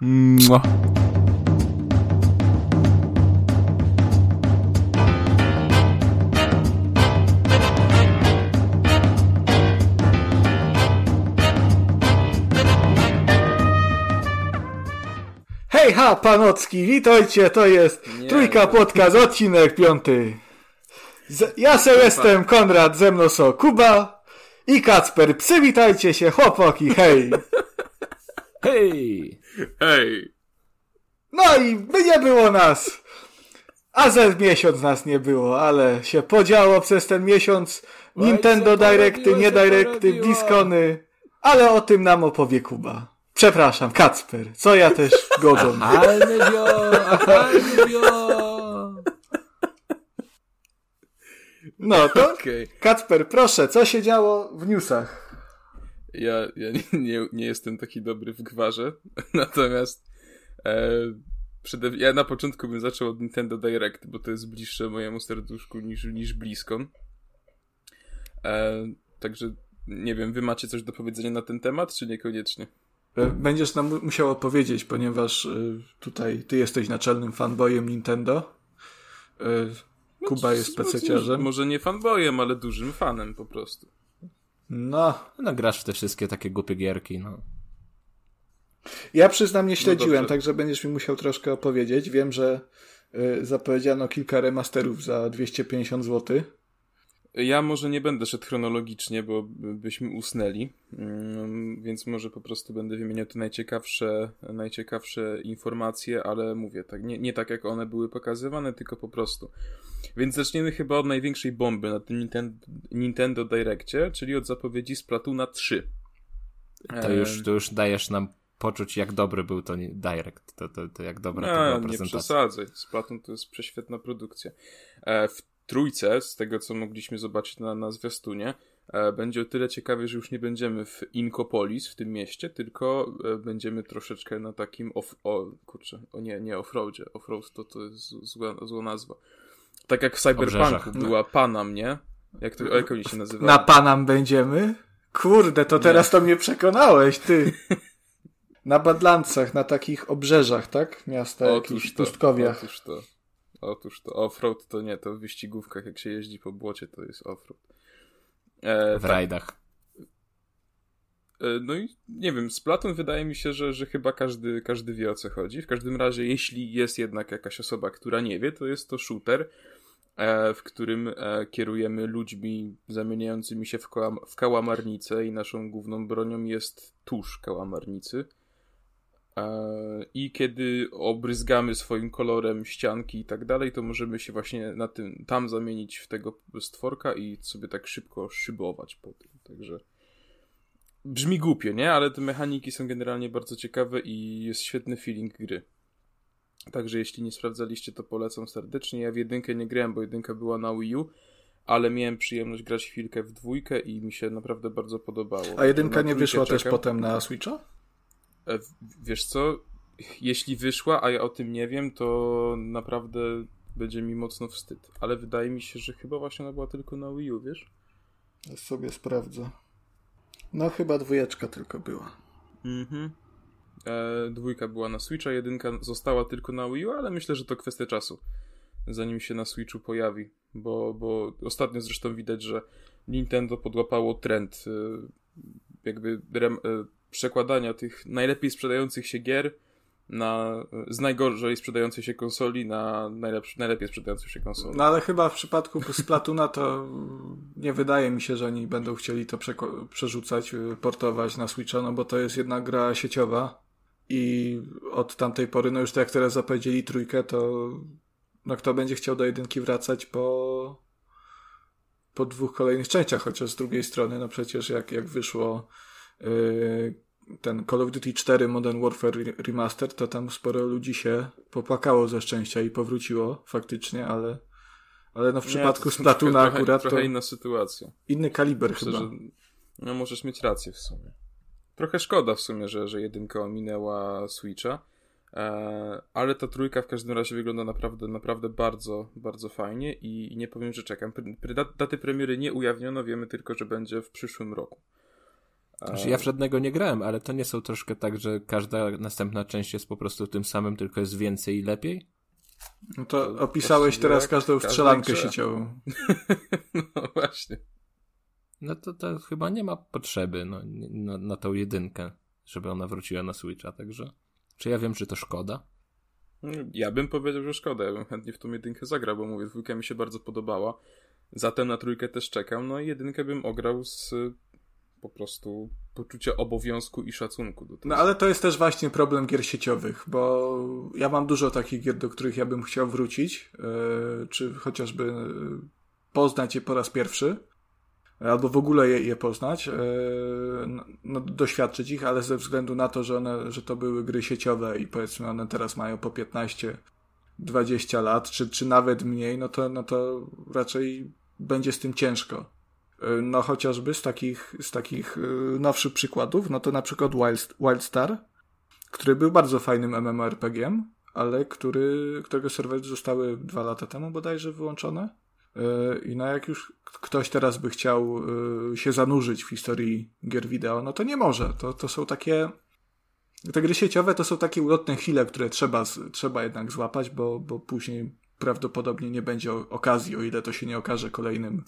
Mua. Hej ha, panocki, witajcie, to jest Nie. Trójka Podcast, odcinek piąty. Z, ja se jestem Konrad, ze mną są Kuba i Kacper. Przywitajcie się, chłopaki, hej. Hej! Hej! No i by nie było nas. A ze miesiąc nas nie było, ale się podziało przez ten miesiąc. Nintendo Directy, nie Directy. Discony. Ale o tym nam opowie Kuba. Przepraszam, Kacper, co ja też godzą. Achalny wio! Achalny! No to. Kacper, proszę, co się działo w newsach? Ja, ja nie, nie, jestem taki dobry w gwarze, natomiast e, przede, ja na początku bym zaczął od Nintendo Direct, bo to jest bliższe mojemu serduszku niż, niż BlizzCon. E, także nie wiem, wy macie coś do powiedzenia na ten temat, czy niekoniecznie? E, Będziesz nam mu- musiał opowiedzieć, ponieważ y, tutaj ty jesteś naczelnym fanboyem Nintendo. Y, Kuba jest pececiarzem. Może nie fanboyem, ale dużym fanem po prostu. No, No grasz w te wszystkie takie głupie gierki, no. ja przyznam nie śledziłem, dobrze. także będziesz mi musiał troszkę opowiedzieć. Wiem, że y, zapowiedziano kilka remasterów za 250 zł. Ja może nie będę szedł chronologicznie, bo byśmy usnęli, mm, więc może po prostu będę wymieniał te najciekawsze, najciekawsze informacje, ale mówię tak, nie, nie tak jak one były pokazywane, tylko po prostu. Więc zaczniemy chyba od największej bomby na tym Nintendo, Nintendo Direccie, czyli od zapowiedzi Splatoona 3. To już, to już dajesz nam poczuć, jak dobry był to Direct. To, to, to jak dobra to była No, nie prezentacja. przesadzaj. Splatoon to jest prześwietna produkcja. E, w trójce, z tego co mogliśmy zobaczyć na, na zwiastunie, e, będzie o tyle ciekawie, że już nie będziemy w Inkopolis, w tym mieście, tylko e, będziemy troszeczkę na takim off... O, kurczę, o nie, nie offroadzie. Offroad to, to jest zła, zła nazwa. Tak jak w Cyberpunku była Panam, nie? Jak to, o, jak oni się nazywają? Na Panam będziemy? Kurde, to teraz to mnie przekonałeś, ty. Na Badlandsach, na takich obrzeżach, tak? Miasta, jakichś pustkowiach. Otóż to. Otóż to. Offroad to nie, to w wyścigówkach, jak się jeździ po błocie, to jest offroad. E, W tak. rajdach. E, No i nie wiem, Splatoon wydaje mi się, że, że chyba każdy, każdy wie o co chodzi. W każdym razie, jeśli jest jednak jakaś osoba, która nie wie, to jest to shooter, e, w którym e, kierujemy ludźmi zamieniającymi się w, kołam, w kałamarnicę i naszą główną bronią jest tusz kałamarnicy. I kiedy obryzgamy swoim kolorem ścianki i tak dalej, to możemy się właśnie na tym, tam zamienić w tego stworka i sobie tak szybko szybować po tym. Także brzmi głupio, nie? Ale te mechaniki są generalnie bardzo ciekawe i jest świetny feeling gry. Także jeśli nie sprawdzaliście, to polecam serdecznie. Ja w jedynkę nie grałem, bo jedynka była na Wii U, ale miałem przyjemność grać chwilkę w dwójkę i mi się naprawdę bardzo podobało. A jedynka nie wyszła też czekam. potem na Switcha? E, Wiesz co? Jeśli wyszła, a ja o tym nie wiem, to naprawdę będzie mi mocno wstyd. Ale wydaje mi się, że chyba właśnie ona była tylko na Wii U, wiesz? Ja sobie sprawdzę. No chyba dwójeczka tylko była. Mhm. E, dwójka była na Switcha, jedynka została tylko na Wii U, ale myślę, że to kwestia czasu, zanim się na Switchu pojawi, bo, bo ostatnio zresztą widać, że Nintendo podłapało trend e, jakby rem, e, przekładania tych najlepiej sprzedających się gier na, z najgorzej sprzedającej się konsoli na najlepiej sprzedającą się konsolę. No ale chyba w przypadku Splatuna to nie wydaje mi się, że oni będą chcieli to przerzucać, y, portować na Switcha, no bo to jest jedna gra sieciowa i od tamtej pory, no już tak jak teraz zapowiedzieli trójkę, to no kto będzie chciał do jedynki wracać po po dwóch kolejnych częściach, chociaż z drugiej strony, no przecież jak, jak wyszło ten Call of Duty 4 Modern Warfare Re- Remastered, to tam sporo ludzi się popłakało ze szczęścia i powróciło faktycznie, ale, ale no w Nie, przypadku są Splatuna trochę, akurat trochę to inna sytuacja. inny kaliber Myślę, chyba. że no możesz mieć rację w sumie. Trochę szkoda w sumie, że, że jedynka ominęła Switcha, e, ale ta trójka w każdym razie wygląda naprawdę, naprawdę bardzo, bardzo fajnie i, i nie powiem, że czekam. Daty premiery nie ujawniono, wiemy tylko, że będzie w przyszłym roku. Znaczy, ja w żadnego nie grałem, ale to nie są troszkę tak, że każda następna część jest po prostu tym samym, tylko jest więcej i lepiej? No to opisałeś teraz każdą strzelankę sieciową. no właśnie. No to, to chyba nie ma potrzeby no, na, na tą jedynkę, żeby ona wróciła na Switcha, także... Czy ja wiem, czy to szkoda? Ja bym powiedział, że szkoda. Ja bym chętnie w tą jedynkę zagrał, bo mówię, dwójka mi się bardzo podobała. Zatem na trójkę też czekam. No i jedynkę bym ograł z po prostu poczucia obowiązku i szacunku do tego. No ale to jest też właśnie problem gier sieciowych, bo ja mam dużo takich gier, do których ja bym chciał wrócić, yy, czy chociażby e, poznać je po raz pierwszy, albo w ogóle je, je poznać, yy, no, doświadczyć ich, ale ze względu na to, że, one, że to były gry sieciowe i powiedzmy one teraz mają po 15 20 lat, czy, czy nawet mniej, no to, no to raczej będzie z tym ciężko. Y, no chociażby z takich, z takich y, nowszych przykładów, no to na przykład Wild, Wildstar, który był bardzo fajnym MMORPG-iem, ale który, którego serwery zostały dwa lata temu bodajże wyłączone. Y, I no jak już ktoś teraz by chciał się zanurzyć w historii gier wideo, no to nie może. To, to są takie... Te gry sieciowe to są takie ulotne chwile, które trzeba, trzeba jednak złapać, bo, bo później prawdopodobnie nie będzie okazji, o ile to się nie okaże kolejnym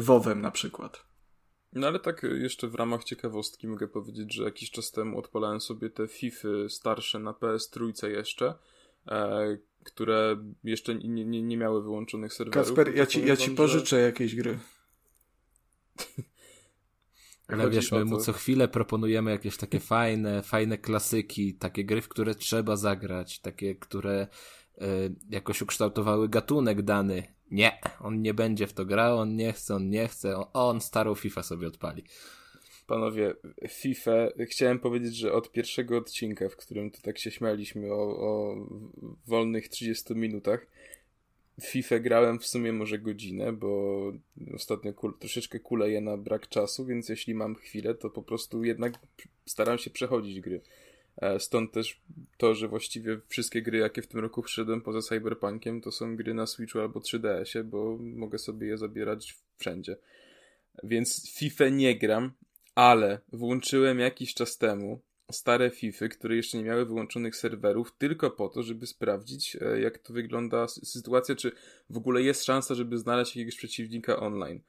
WoWem na przykład. No ale tak jeszcze w ramach ciekawostki mogę powiedzieć, że jakiś czas temu odpalałem sobie te FIFy starsze na PS3 jeszcze, e, które jeszcze nie, nie, nie miały wyłączonych serwerów. Kasper, ja ci, ja ci pożyczę że... jakieś gry. Ale wiesz, my mu co chwilę proponujemy jakieś takie fajne, fajne klasyki, takie gry, w które trzeba zagrać, takie, które y, jakoś ukształtowały gatunek dany. Nie, on nie będzie w to grał, on nie chce, on nie chce, on, on starą FIFA sobie odpali. Panowie, FIFA, chciałem powiedzieć, że od pierwszego odcinka, w którym tu tak się śmialiśmy o, o wolnych 30 minutach, FIFA grałem w sumie może godzinę, bo ostatnio kul, troszeczkę kuleję na brak czasu, więc jeśli mam chwilę, to po prostu jednak staram się przechodzić gry. E, stąd też to, że właściwie wszystkie gry, jakie w tym roku przyszedłem poza Cyberpunkiem, to są gry na Switchu albo 3DS-ie, bo mogę sobie je zabierać wszędzie. Więc FIFA nie gram, ale włączyłem jakiś czas temu stare FIFA, które jeszcze nie miały wyłączonych serwerów, tylko po to, żeby sprawdzić, e, jak to wygląda sytuacja, czy w ogóle jest szansa, żeby znaleźć jakiegoś przeciwnika online.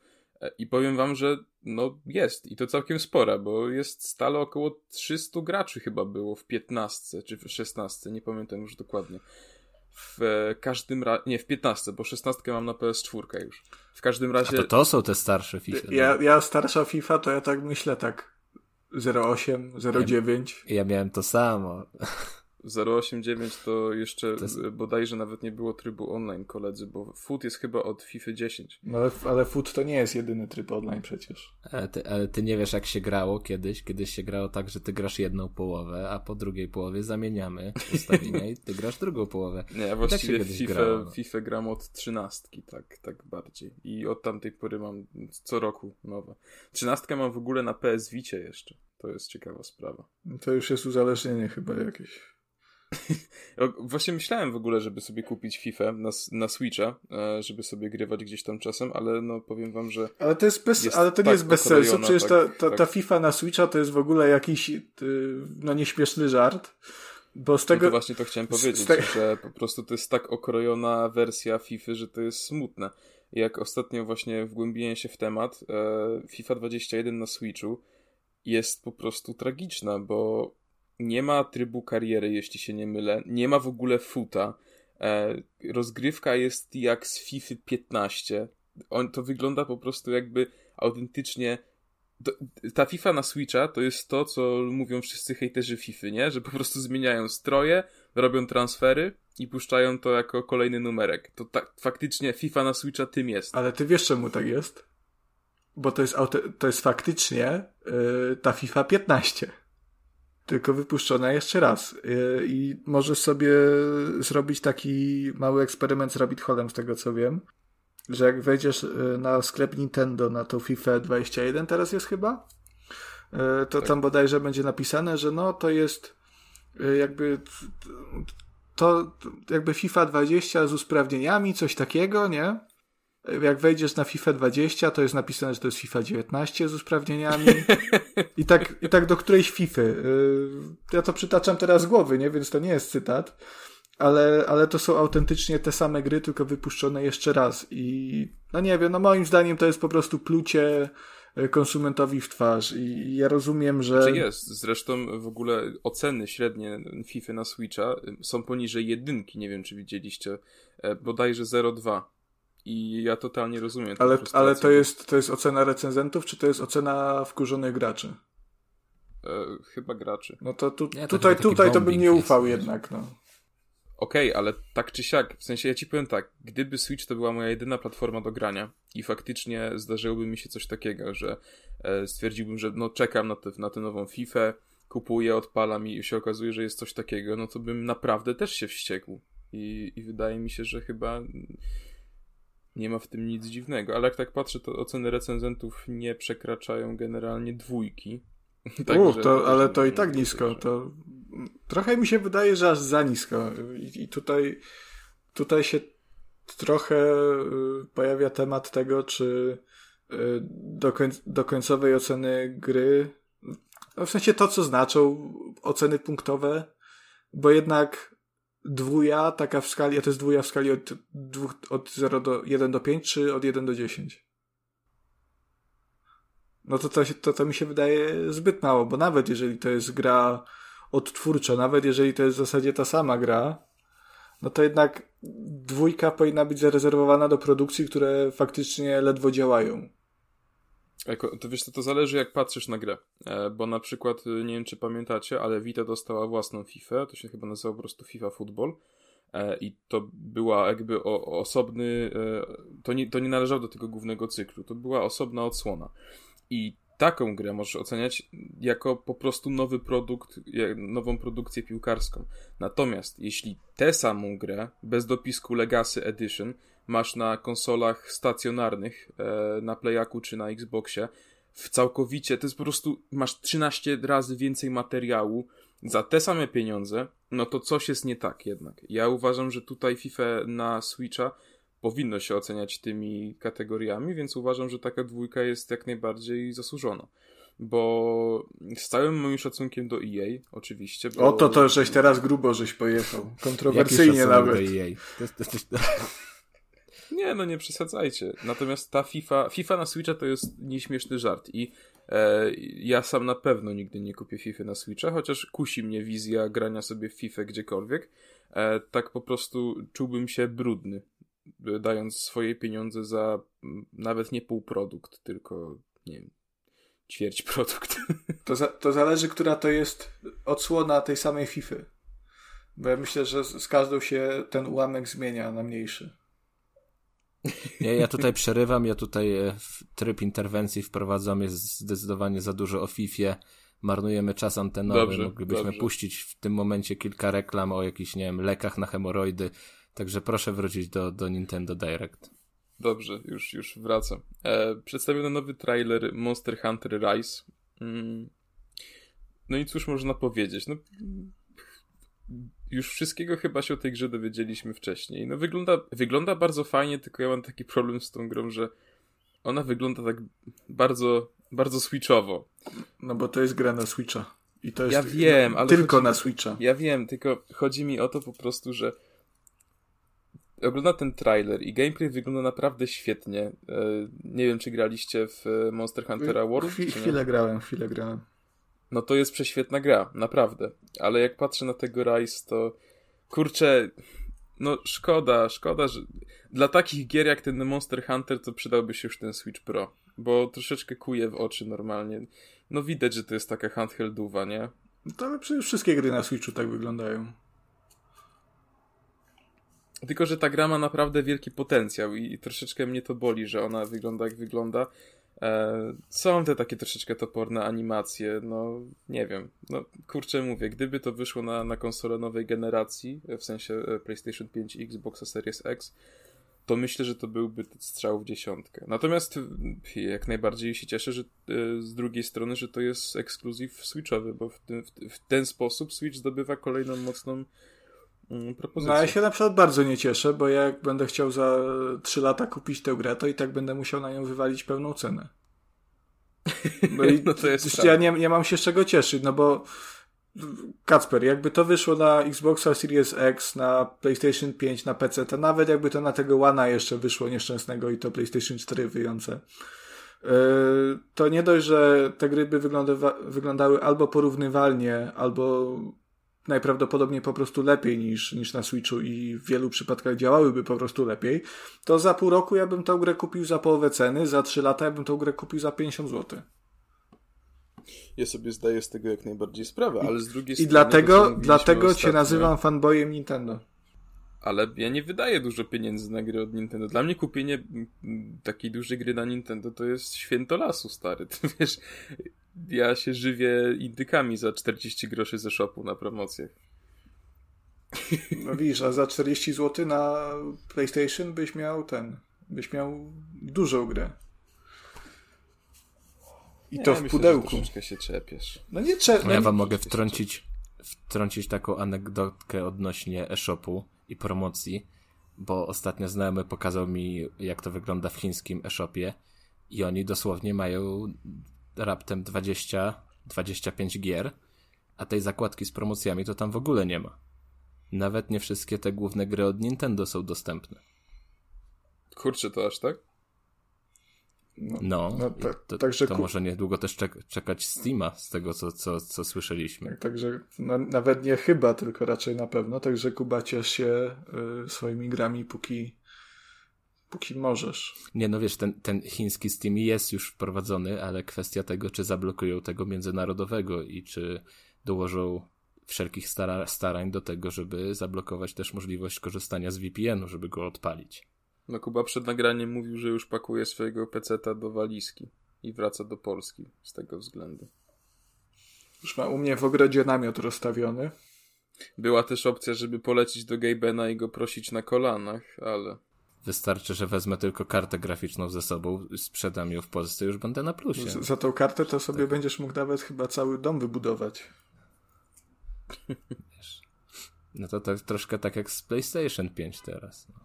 E, I powiem wam, że no jest i to całkiem spora, bo jest stale około 300 graczy chyba było w 15 czy w 16, nie pamiętam już dokładnie. W e, każdym razie, nie w 15, bo 16 mam na PS4 już. W każdym razie. A to to są te starsze FIFA. Ja, no. ja starsza FIFA to ja tak myślę tak 08, 09. Ja, ja miałem to samo. 089 to jeszcze to jest... bodajże nawet nie było trybu online, koledzy, bo foot jest chyba od FIFA 10. No ale, ale foot to nie jest jedyny tryb online przecież. Ale ty, ale ty nie wiesz, jak się grało kiedyś. Kiedyś się grało tak, że ty grasz jedną połowę, a po drugiej połowie zamieniamy ustawienia i ty grasz drugą połowę. Nie, ja tak właściwie tak FIFA, grało, no. FIFA gram od trzynastki, tak, tak bardziej. I od tamtej pory mam co roku nowe. Trzynastkę mam w ogóle na PS Vicie jeszcze. To jest ciekawa sprawa. To już jest uzależnienie chyba jakieś. Właśnie myślałem w ogóle, żeby sobie kupić FIFA na, na Switcha, e, żeby sobie grywać gdzieś tam czasem, ale no powiem wam, że. Ale to jest bez, jest ale to nie tak jest bez sensu. Przecież tak, ta, ta, tak. ta FIFA na Switcha to jest w ogóle jakiś no nieśmieszny żart. Bo z tego. No to właśnie to chciałem powiedzieć, te... że po prostu to jest tak okrojona wersja FIFA, że to jest smutne. Jak ostatnio właśnie wgłębiłem się w temat, e, FIFA 21 na Switchu jest po prostu tragiczna, bo nie ma trybu kariery, jeśli się nie mylę. Nie ma w ogóle futa. E, rozgrywka jest jak z FIFA 15. On, to wygląda po prostu jakby autentycznie. To, ta FIFA na Switcha to jest to, co mówią wszyscy hejterzy FIFA, nie? Że po prostu zmieniają stroje, robią transfery i puszczają to jako kolejny numerek. To tak, faktycznie FIFA na Switcha tym jest. Ale ty wiesz, czemu tak jest? Bo to jest, to jest faktycznie yy, ta FIFA 15 tylko wypuszczona jeszcze raz. Y, I możesz sobie zrobić taki mały eksperyment z Rabbit Holem, z tego co wiem, że jak wejdziesz y, na sklep Nintendo, na tą FIFA 21 teraz jest chyba, y, to tak. tam bodajże będzie napisane, że no to jest jakby to jakby FIFA 20 z usprawnieniami, coś takiego, nie? Jak wejdziesz na FIFA 20, to jest napisane, że to jest FIFA 19 z usprawnieniami. I tak, i tak do którejś FIFA. Y, ja to przytaczam teraz z głowy, nie? Więc to nie jest cytat. Ale, ale to są autentycznie te same gry, tylko wypuszczone jeszcze raz. I no nie wiem, no moim zdaniem to jest po prostu plucie y, konsumentowi w twarz. I ja rozumiem, że. Czy jest? Zresztą w ogóle oceny średnie FIFA na Switcha są poniżej jedynki. Nie wiem, czy widzieliście. Bodajże 0,2 i ja totalnie rozumiem. Ale, ale to, jest, to jest ocena recenzentów, czy to jest ocena wkurzonych graczy? E, chyba graczy. No to tu, nie, to tutaj, tutaj to bym nie ufał jest, jednak. No. Okej, okay, ale tak czy siak, w sensie ja ci powiem tak, gdyby Switch to była moja jedyna platforma do grania i faktycznie zdarzyłoby mi się coś takiego, że e, stwierdziłbym, że no czekam na, te, na tę nową FIFA, kupuję, odpalam i się okazuje, że jest coś takiego, no to bym naprawdę też się wściekł. I, i wydaje mi się, że chyba nie ma w tym nic dziwnego, ale jak tak patrzę, to oceny recenzentów nie przekraczają generalnie dwójki. Także, to, ale to i tak nisko. To trochę mi się wydaje, że aż za nisko. I, i tutaj, tutaj się trochę y, pojawia temat tego, czy y, do, koń, do końcowej oceny gry, no w sensie to, co znaczą oceny punktowe, bo jednak dwuja, taka w skali, a to jest dwuja w skali od, dwóch, od 0 do 1 do 5, czy od 1 do 10? No to to, to to mi się wydaje zbyt mało, bo nawet jeżeli to jest gra odtwórcza, nawet jeżeli to jest w zasadzie ta sama gra, no to jednak dwójka powinna być zarezerwowana do produkcji, które faktycznie ledwo działają. To wiesz, to, to zależy jak patrzysz na grę, e, bo na przykład, e, nie wiem czy pamiętacie, ale Vita dostała własną FIFA, to się chyba nazywa po prostu FIFA Football. E, i to była jakby osobny, to nie, to nie należało do tego głównego cyklu, to była osobna odsłona. I taką grę możesz oceniać jako po prostu nowy produkt, nową produkcję piłkarską. Natomiast jeśli tę samą grę, bez dopisku Legacy Edition, masz na konsolach stacjonarnych, e, na Playaku czy na Xboxie, w całkowicie, to jest po prostu, masz 13 razy więcej materiału za te same pieniądze, no to coś jest nie tak jednak. Ja uważam, że tutaj FIFA na Switcha powinno się oceniać tymi kategoriami, więc uważam, że taka dwójka jest jak najbardziej zasłużona. Bo z całym moim szacunkiem do EA, oczywiście. Bo... O to to, żeś teraz grubo żeś pojechał. Kontrowersyjnie nawet. EA? Nie, no nie przesadzajcie. Natomiast ta FIFA, FIFA na Switcha to jest nieśmieszny żart i e, ja sam na pewno nigdy nie kupię FIFA na Switcha, chociaż kusi mnie wizja grania sobie w FIFA gdziekolwiek. E, tak po prostu czułbym się brudny, dając swoje pieniądze za nawet nie półprodukt, tylko nie wiem, ćwierć produkt. To, za, to zależy, która to jest odsłona tej samej FIFA. Bo ja myślę, że z każdą się ten ułamek zmienia na mniejszy. Nie, ja tutaj przerywam, ja tutaj e, w tryb interwencji wprowadzam, jest zdecydowanie za dużo o FIFA. Marnujemy czas antenowy, dobrze, moglibyśmy dobrze. puścić w tym momencie kilka reklam o jakichś, nie wiem, lekach na hemoroidy. Także proszę wrócić do, do Nintendo Direct. Dobrze, już, już wracam. E, przedstawiono nowy trailer Monster Hunter Rise. Mm. No i cóż można powiedzieć? No, już wszystkiego chyba się o tej grze dowiedzieliśmy wcześniej. No wygląda, wygląda bardzo fajnie, tylko ja mam taki problem z tą grą, że ona wygląda tak bardzo, bardzo switchowo. No bo to jest gra na Switcha. I to jest ja wiem, ale tylko na Switcha. Ja wiem, tylko chodzi mi o to po prostu, że ogląda ten trailer i gameplay wygląda naprawdę świetnie. E, nie wiem, czy graliście w Monster Huntera World? Chwil, chwilę grałem, chwilę grałem no to jest prześwietna gra, naprawdę. Ale jak patrzę na tego Rise, to kurczę, no szkoda, szkoda, że dla takich gier jak ten Monster Hunter to przydałby się już ten Switch Pro, bo troszeczkę kuje w oczy normalnie. No widać, że to jest taka handheldowa, nie? No to ale przecież wszystkie gry na Switchu tak wyglądają. Tylko, że ta gra ma naprawdę wielki potencjał i, i troszeczkę mnie to boli, że ona wygląda jak wygląda. E, są te takie troszeczkę toporne animacje, no nie wiem. No kurczę mówię, gdyby to wyszło na, na konsolę nowej generacji, w sensie e, PlayStation 5 i Xbox Series X, to myślę, że to byłby strzał w dziesiątkę. Natomiast jak najbardziej się cieszę, że e, z drugiej strony, że to jest ekskluzyw switchowy, bo w w ten sposób Switch zdobywa kolejną mocną mm, propozycja. No ja się na przykład bardzo nie cieszę, bo jak będę chciał za 3 lata kupić tę grę, to i tak będę musiał na nią wywalić pełną cenę. No, i no to jest ja nie, nie mam się z czego cieszyć, no bo Kacper, jakby to wyszło na Xboxa Series X, na PlayStation 5, na PC, to nawet jakby to na tego One'a jeszcze wyszło nieszczęsnego i to PlayStation 4 wyjące, yy, to nie dość, że te gry by wyglądały albo porównywalnie, albo najprawdopodobniej po prostu lepiej niż, niż na Switchu i w wielu przypadkach działałyby po prostu lepiej, to za pół roku ja bym tę grę kupił za połowę ceny, za trzy lata ja bym tę grę kupił za 50 zł. Ja sobie zdaję z tego jak najbardziej sprawę, ale z drugiej I strony... I dlatego, dlatego ostatnio, cię nazywam fanboyem Nintendo. Ale ja nie wydaję dużo pieniędzy na gry od Nintendo. Dla mnie kupienie takiej dużej gry na Nintendo to jest święto lasu, stary. Ty wiesz, ja się żywię indykami za 40 groszy ze shopu na promocjach. No widzisz, a za 40 zł na PlayStation byś miał ten, byś miał dużą grę. I to w myślę, pudełku. Że się czepiesz. No nie czepię. No ja wam mogę wtrącić, wtrącić taką anegdotkę odnośnie e-shopu i promocji, bo ostatnio znajomy pokazał mi, jak to wygląda w chińskim e-shopie i oni dosłownie mają raptem 20-25 gier, a tej zakładki z promocjami to tam w ogóle nie ma. Nawet nie wszystkie te główne gry od Nintendo są dostępne. Kurczę, to aż tak? No, no, no tak, to, także to może niedługo też czek czekać Steama z tego, co, co, co słyszeliśmy. Tak, także no, nawet nie chyba, tylko raczej na pewno. Także Kuba ciesz się y, swoimi grami, póki, póki możesz. Nie, no wiesz, ten, ten chiński Steam jest już wprowadzony, ale kwestia tego, czy zablokują tego międzynarodowego i czy dołożą wszelkich stara starań do tego, żeby zablokować też możliwość korzystania z VPN-u, żeby go odpalić. No Kuba przed nagraniem mówił, że już pakuje swojego peceta do walizki i wraca do Polski z tego względu. Już ma u mnie w ogrodzie namiot rozstawiony. Była też opcja, żeby polecić do Gabena i go prosić na kolanach, ale... Wystarczy, że wezmę tylko kartę graficzną ze sobą, sprzedam ją w Polsce i już będę na plusie. Z, za tą kartę to sobie tak. będziesz mógł nawet chyba cały dom wybudować. No to, to troszkę tak jak z PlayStation 5 teraz. No.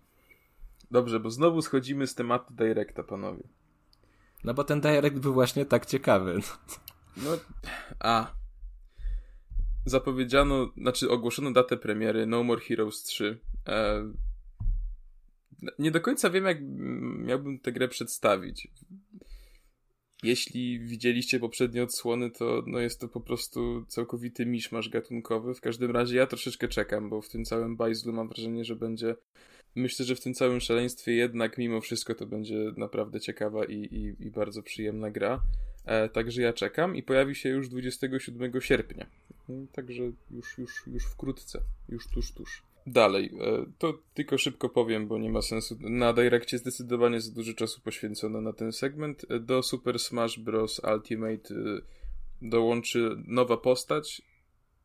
Dobrze, bo znowu schodzimy z tematu Directa, panowie. No bo ten Direct był właśnie tak ciekawy. No, a. Zapowiedziano, znaczy ogłoszono datę premiery No More Heroes 3. E, nie do końca wiem, jak miałbym tę grę przedstawić. Jeśli widzieliście poprzednie odsłony, to no jest to po prostu całkowity miszmasz gatunkowy. W każdym razie ja troszeczkę czekam, bo w tym całym bajzlu mam wrażenie, że będzie myślę, że w tym całym szaleństwie jednak mimo wszystko to będzie naprawdę ciekawa i, i, i bardzo przyjemna gra. E, także ja czekam i pojawi się już 27 sierpnia. Także już, już, już wkrótce, już tuż, tuż. Dalej, e, to tylko szybko powiem, bo nie ma sensu. Na Directie zdecydowanie za dużo czasu poświęcono na ten segment. E, do Super Smash Bros. Ultimate e, dołączy nowa postać,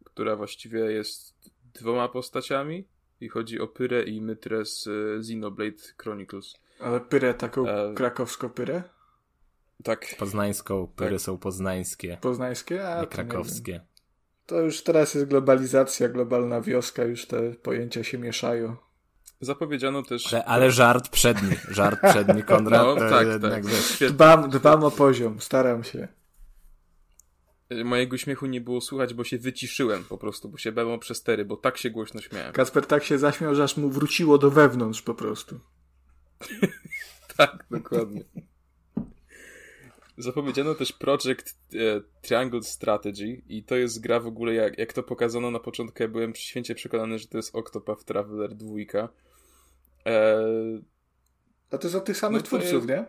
która właściwie jest dwoma postaciami i chodzi o Pyrę i Mytrę z Xenoblade Chronicles. Ale Pyrę taką e... krakowską Pyrę? Tak. Poznańską, Pyry tak. są poznańskie. Poznańskie? A, nie krakowskie. Nie to już teraz jest globalizacja, globalna wioska, już te pojęcia się mieszają. Zapowiedziano też. Ale, ale żart przedni, żart przedni, Konrad. No, tak, tak. Dbam, dbam o poziom, staram się. Mojego śmiechu nie było słychać, bo się wyciszyłem po prostu, bo się bałem o przestery, bo tak się głośno śmiałem. Kasper tak się zaśmiał, że aż mu wróciło do wewnątrz po prostu. tak, dokładnie. Zapowiedziano też Project e, Triangle Strategy i to jest gra w ogóle, jak, jak to pokazano na początku, ja byłem święcie przekonany, że to jest Octopath Traveler 2. E... A to jest od tych samych no twórców, jest... nie?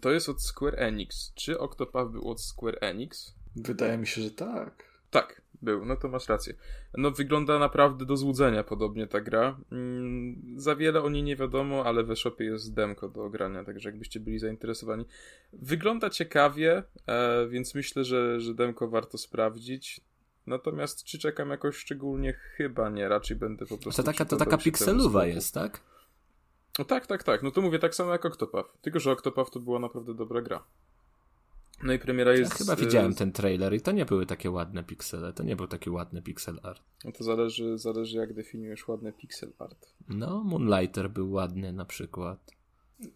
To jest od Square Enix. Czy Octopath był od Square Enix? Wydaje mi się, że tak. Tak, był, no to masz rację. No wygląda naprawdę do złudzenia podobnie ta gra. Mm, za wiele o niej nie wiadomo, ale we shopie jest demko do ogrania, także jakbyście byli zainteresowani. Wygląda ciekawie, e, więc myślę, że, że demko warto sprawdzić. Natomiast czy czekam jakoś szczególnie? Chyba nie, raczej będę po prostu... To taka, to taka pikselowa jest, tak? No tak, tak, tak. No to mówię tak samo jak Octopath. Tylko, że Octopath to była naprawdę dobra gra. No i premiera jest... Ja chyba widziałem ten trailer i to nie były takie ładne piksele, to nie był taki ładny pixel art. No to zależy, zależy jak definiujesz ładny pixel art. No, Moonlighter był ładny na przykład.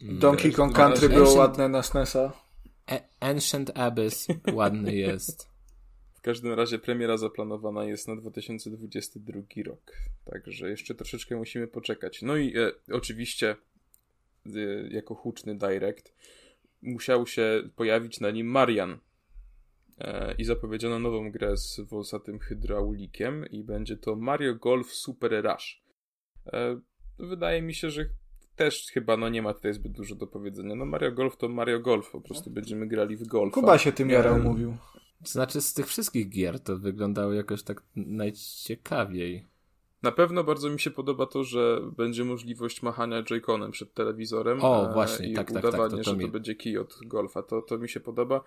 Donkey Kong Country było ładne na SNESa. Ancient Abyss ładny jest. W każdym razie premiera zaplanowana jest na 2022 rok. Także jeszcze troszeczkę musimy poczekać. No i e, oczywiście e, jako huczny direct musiał się pojawić na nim Marian. E, I zapowiedziano nową grę z wąsatym hydraulikiem i będzie to Mario Golf Super Rush. E, wydaje mi się, że też chyba no nie ma tutaj zbyt dużo do powiedzenia. No Mario Golf to Mario Golf, po prostu będziemy grali w golf. Kuba się tym jarał mówił. Znaczy z tych wszystkich gier to wyglądało jakoś tak najciekawiej. Na pewno bardzo mi się podoba to, że będzie możliwość machania Joy-Conem przed telewizorem. O, właśnie, i tak, tak, udawanie, tak. To, to że mi... to będzie kij od golfa. To, to mi się podoba.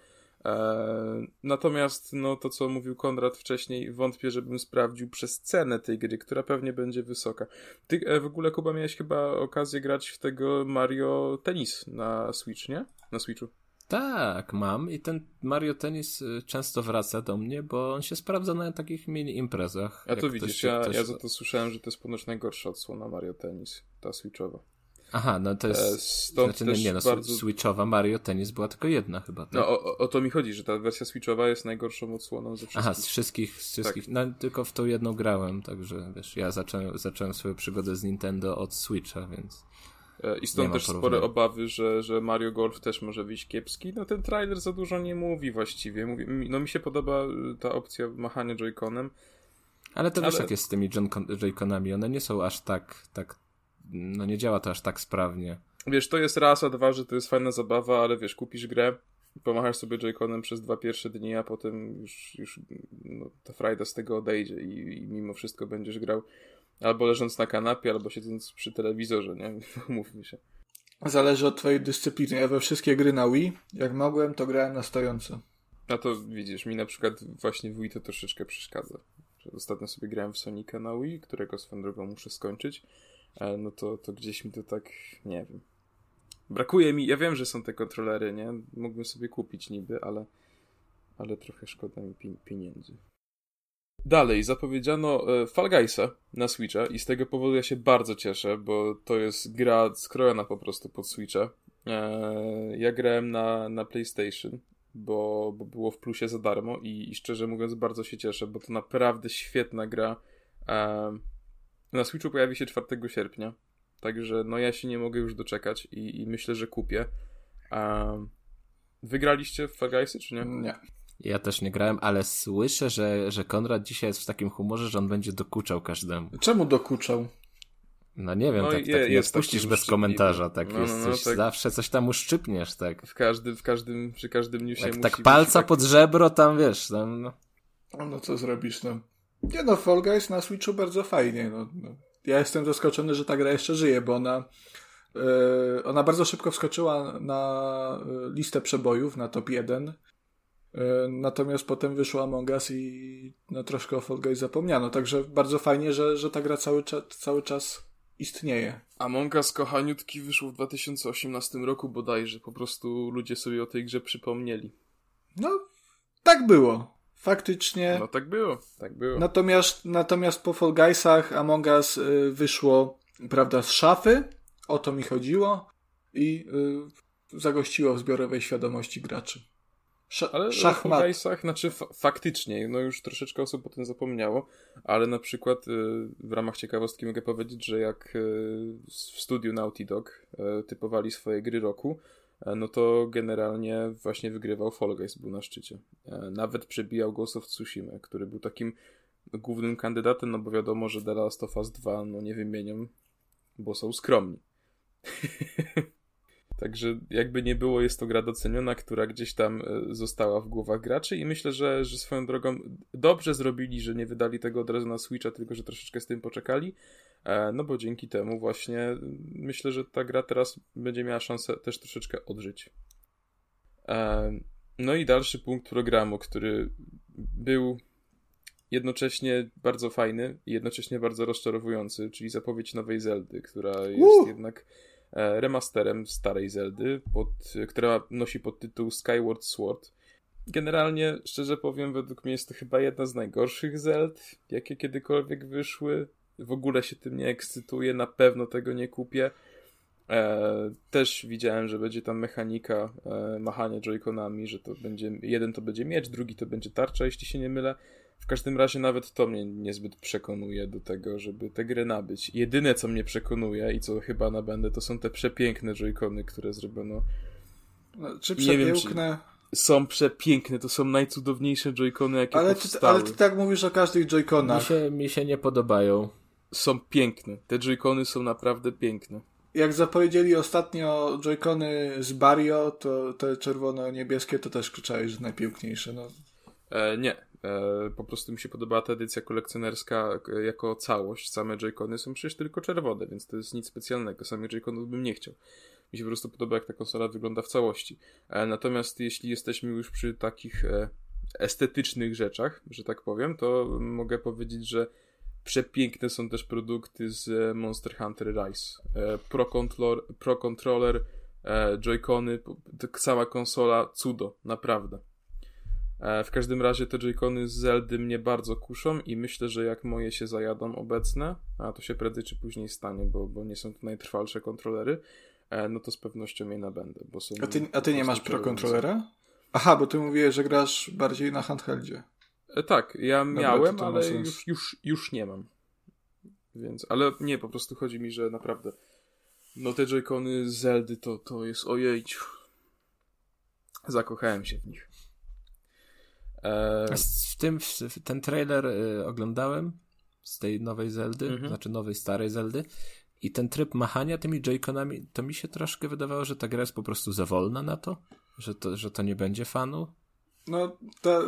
E, natomiast no to, co mówił Konrad wcześniej, wątpię, żebym sprawdził przez cenę tej gry, która pewnie będzie wysoka. Ty e, w ogóle, Kuba, miałeś chyba okazję grać w tego Mario Tennis na Switch, nie? Na Switchu. Tak, mam i ten Mario Tennis y, często wraca do mnie, bo on się sprawdza na takich mini imprezach. A to widzisz, ktoś, ja, ktoś... ja za to słyszałem, że to jest ponoć najgorsza odsłona Mario Tennis, ta Switchowa. Aha, no to jest. E, stąd znaczy, no nie, no, bardzo... Switchowa Mario Tennis była tylko jedna chyba. Tak? No o, o, to mi chodzi, że ta wersja Switchowa jest najgorszą odsłoną ze wszystkich. Aha, z wszystkich, z wszystkich. Tak. No tylko w tą jedną grałem, także wiesz, ja zacząłem, zacząłem swoją przygodę z Nintendo od Switcha, więc. E, I stąd też spore obawy, że, że Mario Golf też może wyjść kiepski. No ten trailer za dużo nie mówi właściwie. Mówi, no mi się podoba y, ta opcja machania Joy-Conem. Ale to wiesz jak jest z tymi Joy-Conami, one nie są aż tak, tak, no nie działa to aż tak sprawnie. Wiesz, to jest raz, a dwa, że to jest fajna zabawa, ale wiesz, kupisz grę, pomachasz sobie Joy-Conem przez dwa pierwsze dni, a potem już, już no, ta frajda z tego odejdzie i, i mimo wszystko będziesz grał Albo leżąc na kanapie, albo siedząc przy telewizorze, nie? Mówmy się. Zależy od twojej dyscypliny. Ja we wszystkie gry na Wii, jak mogłem, to grałem na stojąco. No to widzisz, mi na przykład właśnie w Wii to troszeczkę przeszkadza. Ostatnio sobie grałem w Sonika na Wii, którego swoją drogą muszę skończyć. E, no to, to gdzieś mi to tak, nie wiem. Brakuje mi, ja wiem, że są te kontrolery, nie? Mógłbym sobie kupić niby, ale, ale trochę szkoda mi pieniędzy. Dalej, zapowiedziano e, Fall Guysa na Switcha i z tego powodu ja się bardzo cieszę, bo to jest gra skrojona po prostu pod Switcha. E, ja grałem na, na PlayStation, bo, bo było w plusie za darmo i, i szczerze mówiąc bardzo się cieszę, bo to naprawdę świetna gra. E, na Switchu pojawi się 4 sierpnia, także no ja się nie mogę już doczekać i, i myślę, że kupię. Wygraliście w Fall Guysy, czy nie? Nie. Ja też nie grałem, ale słyszę, że, że Konrad dzisiaj jest w takim humorze, że on będzie dokuczał każdemu. Czemu dokuczał? No nie wiem, no tak, je, tak nie spuścisz bez komentarza, tak, no, no, no, tak. zawsze coś tam uszczypniesz, tak. W każdym, w każdym, przy każdym newsie tak, tak palca tak... pod żebro tam, wiesz, tam, no. No co zrobisz, no. Nie no, Fall Guys na Switchu bardzo fajnie, no. no. Ja jestem zaskoczony, że ta gra jeszcze żyje, bo ona yy, ona bardzo szybko wskoczyła na e, listę przebojów, na top 1 E, natomiast potem wyszło Among Us i no, troszkę o Fall Guys zapomniano. Także bardzo fajnie, że, że ta gra cały, cza cały czas istnieje. Among Us kochaniutki wyszło w 2018 roku bodajże. Po prostu ludzie sobie o tej grze przypomnieli. No, tak było. Faktycznie. No tak było, tak było. Natomiast, natomiast po Fall Guysach Among Us y, wyszło, prawda, z szafy. O to mi chodziło. I y, zagościło w zbiorowej świadomości graczy. Sz ale szachmat. w znaczy faktycznie, no już troszeczkę osób o tym zapomniało, ale na przykład y, w ramach ciekawostki mogę powiedzieć, że jak y, w studiu Naughty Dog y, typowali swoje gry roku, e, no to generalnie właśnie wygrywał Fall Guys, był na szczycie. E, nawet przebijał Ghost of Tsushima, który był takim głównym kandydatem, no bo wiadomo, że The Last of Us 2 no nie wymienią, bo są skromni. Także jakby nie było, jest to gra doceniona, która gdzieś tam e, została w głowach graczy i myślę, że, że swoją drogą dobrze zrobili, że nie wydali tego od razu na Switcha, tylko że troszeczkę z tym poczekali, e, no bo dzięki temu właśnie myślę, że ta gra teraz będzie miała szansę też troszeczkę odżyć. E, no i dalszy punkt programu, który był jednocześnie bardzo fajny i jednocześnie bardzo rozczarowujący, czyli zapowiedź nowej Zeldy, która jest uh! jednak remasterem starej Zeldy, pod, która nosi pod tytuł Skyward Sword. generalnie, szczerze powiem, według mnie jest to chyba jedna z najgorszych Zeld, jakie kiedykolwiek wyszły. W ogóle się tym nie ekscytuję, na pewno tego nie kupię. E, też widziałem, że będzie tam mechanika e, machania joyconami, że to będzie, jeden to będzie miecz, drugi to będzie tarcza, jeśli się nie mylę. W każdym razie nawet to mnie niezbyt przekonuje do tego, żeby tę grę nabyć. Jedyne, co mnie przekonuje i co chyba nabędę, to są te przepiękne joycony, które zrobiono. No, czy przepiękne? są przepiękne, to są najcudowniejsze joycony, jakie ale powstały. Ty, ale ty tak mówisz o każdych joyconach. Mi się, mi się nie podobają. Są piękne. Te joycony są naprawdę piękne. Jak zapowiedzieli ostatnio joycony z Bario, to te czerwono-niebieskie to też krzyczałeś, że najpiękniejsze. No. E, nie. E, po prostu mi się podobała ta edycja kolekcjonerska e, jako całość. Same joycony są przecież tylko czerwone, więc to jest nic specjalnego. Samych joyconów bym nie chciał mi się po prostu podoba, jak ta konsola wygląda w całości. E, natomiast jeśli jesteśmy już przy takich estetycznych rzeczach, że tak powiem, to mogę powiedzieć, że przepiękne są też produkty z Monster Hunter Rise. Pro, Controller, Pro Controller, Joy-Cony, sama konsola, cudo, naprawdę. W każdym razie te Joy-Cony z Zeldy mnie bardzo kuszą i myślę, że jak moje się zajadą obecne, a to się prędzej czy później stanie, bo, bo nie są to najtrwalsze kontrolery, E, no to z pewnością jej nabędę. Bo są a ty, a ty nie masz Pro Controllera? Aha, bo ty mówiłeś, że grasz bardziej na handheldzie. E, tak, ja Dobra, miałem, ale już, już, już nie mam. Więc, ale nie, po prostu chodzi mi, że naprawdę no te joycony z Zeldy to, to jest ojejciu. Zakochałem się w nich. W tym, w ten trailer y, oglądałem z tej nowej Zeldy, mhm. znaczy nowej, starej Zeldy i ten tryb machania tymi Joy-Conami, to mi się troszkę wydawało, że ta gra jest po prostu za wolna na to, że to, że to nie będzie fanu. No,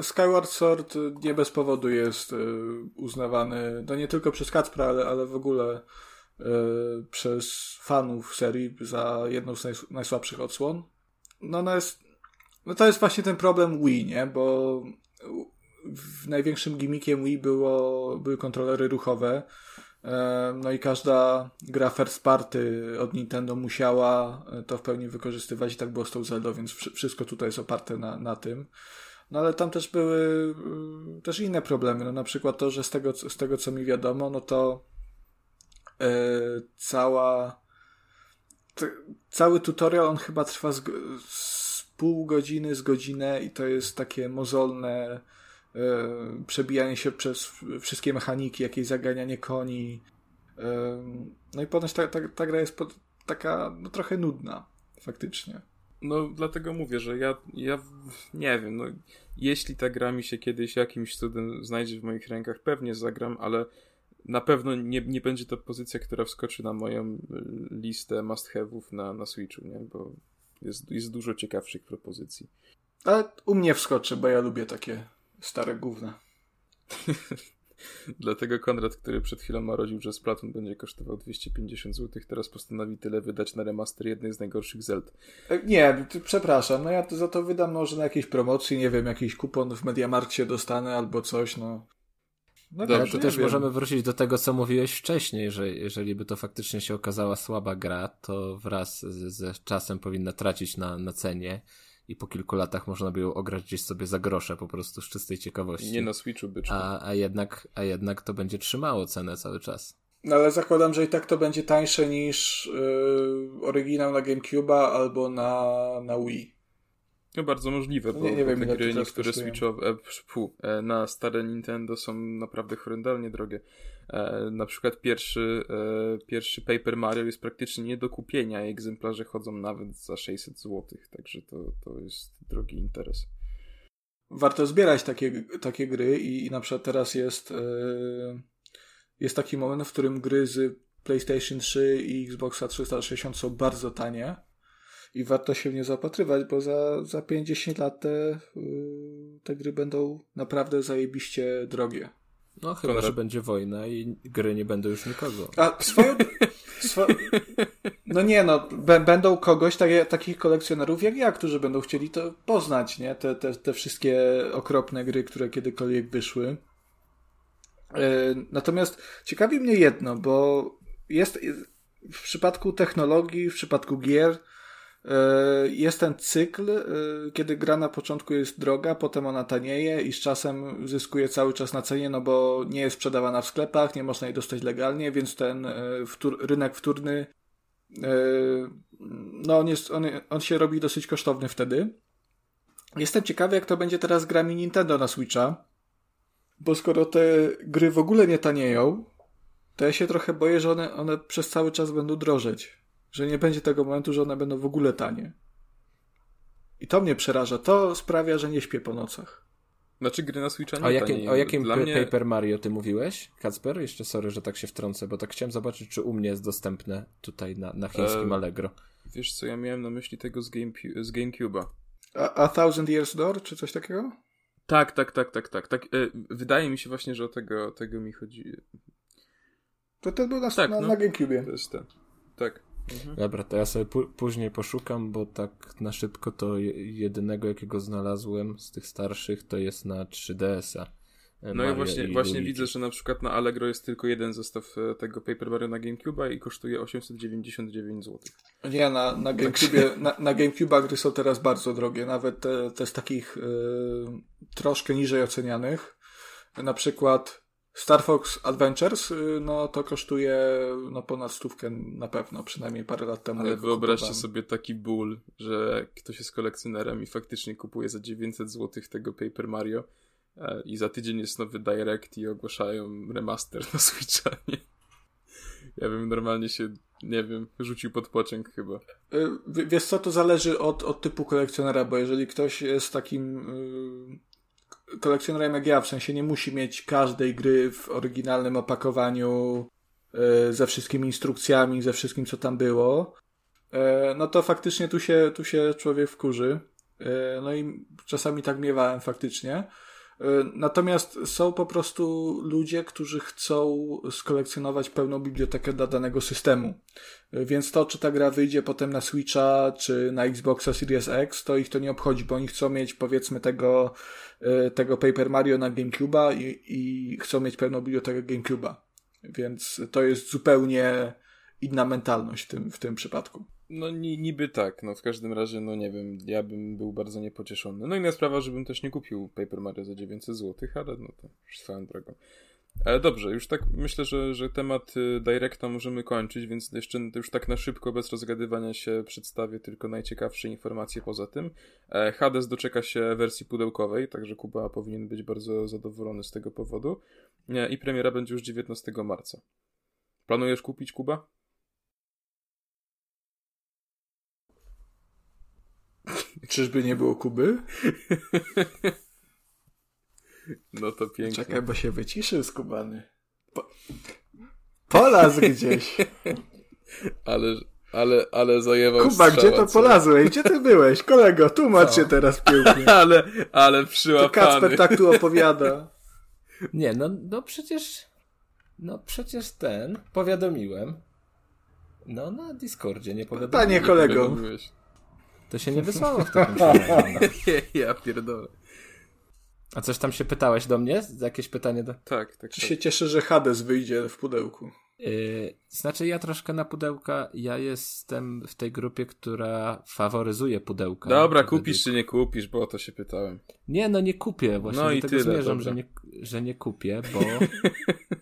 Skyward Sword nie bez powodu jest y, uznawany, no nie tylko przez Kacpra, ale, ale w ogóle y, przez fanów serii za jedną z najs najsłabszych odsłon. No, no, jest, no to jest właśnie ten problem Wii, nie? Bo największym gimmickiem Wii było, były kontrolery ruchowe, no i każda gra first party od Nintendo musiała e, to w pełni wykorzystywać i tak było z tą Zelda, więc wszystko tutaj jest oparte na, na tym. No ale tam też były e, też inne problemy, no na przykład to, że z tego, z tego co mi wiadomo, no to e, cała cały tutorial on chyba trwa z, z pół godziny, z godzinę i to jest takie mozolne E, przebijanie się przez wszystkie mechaniki, jakieś zaganianie koni. E, no i ponoć ta, ta, ta gra jest pod, taka no, trochę nudna, faktycznie. No, dlatego mówię, że ja, ja nie wiem, no, jeśli ta gra mi się kiedyś jakimś cudem znajdzie w moich rękach, pewnie zagram, ale na pewno nie, nie będzie to pozycja, która wskoczy na moją y, listę must-have'ów na, na Switchu, nie? Bo jest, jest dużo ciekawszych propozycji. Ale u mnie wskoczy, bo ja lubię takie Stare gówna. Dlatego Konrad, który przed chwilą marodził, że Splatoon będzie kosztował 250 zł, teraz postanowi tyle wydać na remaster jednej z najgorszych Zeld. E, nie, przepraszam, no ja za to wydam może na jakieś promocji, nie wiem, jakiś kupon w Mediamarkcie dostanę albo coś, no. No Dobrze, to też wiem. możemy wrócić do tego, co mówiłeś wcześniej, że jeżeli by to faktycznie się okazała słaba gra, to wraz z, ze czasem powinna tracić na, na cenie i po kilku latach można by ją ograć gdzieś sobie za grosze po prostu z czystej ciekawości. Nie na Switchu byczku. A, a, jednak, a jednak to będzie trzymało cenę cały czas. No ale zakładam, że i tak to będzie tańsze niż yy, oryginał na GameCube'a albo na, na Wii. No bardzo możliwe, bo, nie, nie bo wiem, te gry niektóre switchowe e, e, na stare Nintendo są naprawdę horrendalnie drogie. E, na przykład pierwszy, e, pierwszy Paper Mario jest praktycznie nie do kupienia, a egzemplarze chodzą nawet za 600 zł, także to, to jest drogi interes. Warto zbierać takie, takie gry i, i na przykład teraz jest, e, jest taki moment, w którym gry z PlayStation 3 i Xboxa 360 są bardzo tanie i warto się w nie zapatrywać, bo za, za 50 lat te, te gry będą naprawdę zajebiście drogie. No chyba, Konrad. że będzie wojna i gry nie będą już nikogo. A swoją... Swo... No nie no, będą kogoś, takie, takich kolekcjonerów jak ja, którzy będą chcieli to poznać, nie? Te, te, te wszystkie okropne gry, które kiedykolwiek wyszły. E, natomiast ciekawi mnie jedno, bo jest w przypadku technologii, w przypadku gier, jest ten cykl, e, kiedy gra na początku jest droga, potem ona tanieje i z czasem zyskuje cały czas na cenie, no bo nie jest sprzedawana w sklepach, nie można jej dostać legalnie, więc ten e, wtór, rynek wtórny no on, jest, on, on się robi dosyć kosztowny wtedy. Jestem ciekawy, jak to będzie teraz grami Nintendo na Switcha, bo skoro te gry w ogóle nie tanieją, to ja się trochę boję, że one, one przez cały czas będą drożeć. Że nie będzie tego momentu, że one będą w ogóle tanie. I to mnie przeraża. To sprawia, że nie śpię po nocach. Znaczy gry na Switcha nie o jakim, o jakim Dla mnie... Paper Mario ty mówiłeś, Kacper? Jeszcze sorry, że tak się wtrącę, bo tak chciałem zobaczyć, czy u mnie jest dostępne tutaj na, na chińskim e... Allegro. Wiesz co, ja miałem na myśli tego z, Game, z GameCube'a. A, a Thousand Years Door, czy coś takiego? Tak, tak, tak, tak, tak. tak. E, wydaje mi się właśnie, że o tego, tego mi chodzi. To ten był na, tak, na, no. na GameCube. To jest ten. Tak. Mhm. Dobra, to ja sobie później poszukam, bo tak na szybko to jedynego, jakiego znalazłem z tych starszych, to jest na 3DS-a. E, no i właśnie, i właśnie widzę, że na przykład na Allegro jest tylko jeden zestaw e, tego Paper Mario na GameCube'a i kosztuje 899 zł. Nie, na, na GameCube na, na GameCube'a gry są teraz bardzo drogie, nawet te, te z takich y, troszkę niżej ocenianych. Na przykład Star Fox Adventures, y, no to kosztuje no ponad stówkę na pewno, przynajmniej parę lat temu. Ale wyobraźcie kupowałem. sobie taki ból, że ktoś jest kolekcjonerem i faktycznie kupuje za 900 zł tego Paper Mario e, i za tydzień jest nowy Direct i ogłaszają remaster na Switcha, nie? Ja bym normalnie się, nie wiem, rzucił pod pociąg chyba. Y, wiesz co, to zależy od, od typu kolekcjonera, bo jeżeli ktoś jest takim y, kolekcjonerem jak ja, w sensie nie musi mieć każdej gry w oryginalnym opakowaniu e, ze wszystkimi instrukcjami, ze wszystkim, co tam było, e, no to faktycznie tu się, tu się człowiek wkurzy. E, no i czasami tak miewałem faktycznie. Natomiast są po prostu ludzie, którzy chcą skolekcjonować pełną bibliotekę dla danego systemu. Więc to, czy ta gra wyjdzie potem na Switcha, czy na Xboxa Series X, to ich to nie obchodzi, bo oni chcą mieć powiedzmy tego E, tego Paper Mario na GameCube'a i, i chcą mieć pełną bibliotekę GameCube'a. Więc to jest zupełnie inna mentalność w tym, w tym przypadku. No niby tak, no w każdym razie, no nie wiem, ja bym był bardzo niepocieszony. No inna sprawa, żebym też nie kupił Paper Mario za 900 zł, ale no to już swoją drogą. Ale dobrze, już tak myślę, że, że temat y, Directa możemy kończyć, więc jeszcze już tak na szybko, bez rozgadywania się, przedstawię tylko najciekawsze informacje poza tym. E, Hades doczeka się wersji pudełkowej, także Kuba powinien być bardzo zadowolony z tego powodu. E, I premiera będzie już 19 marca. Planujesz kupić Kuba? Czyżby nie było Kuby? No to pięknie. Czekaj, bo się wyciszy skubany. Po... Polaz gdzieś. ale, ale, ale zajęwał Kuba, strzała, gdzie to co? polazłeś? Gdzie ty byłeś? Kolego, tłumacz się teraz pięknie. ale, ale przyłapany. To Kacper tak tu opowiada. Nie, no, no przecież, no przecież ten, powiadomiłem. No na Discordzie nie powiadomiłem. Panie kolego. To się nie wysłało w takim razie. ja pierdolę. A coś tam się pytałeś do mnie? Jakieś pytanie do... Tak, tak. Czy tak. się cieszę, że Hades wyjdzie w pudełku? Yy, znaczy ja troszkę na pudełka, ja jestem w tej grupie, która faworyzuje pudełka. Dobra, kupisz czy nie kupisz, bo o to się pytałem. Nie, no nie kupię, właśnie no i tego tyle, zmierzam, że nie, że nie kupię, bo...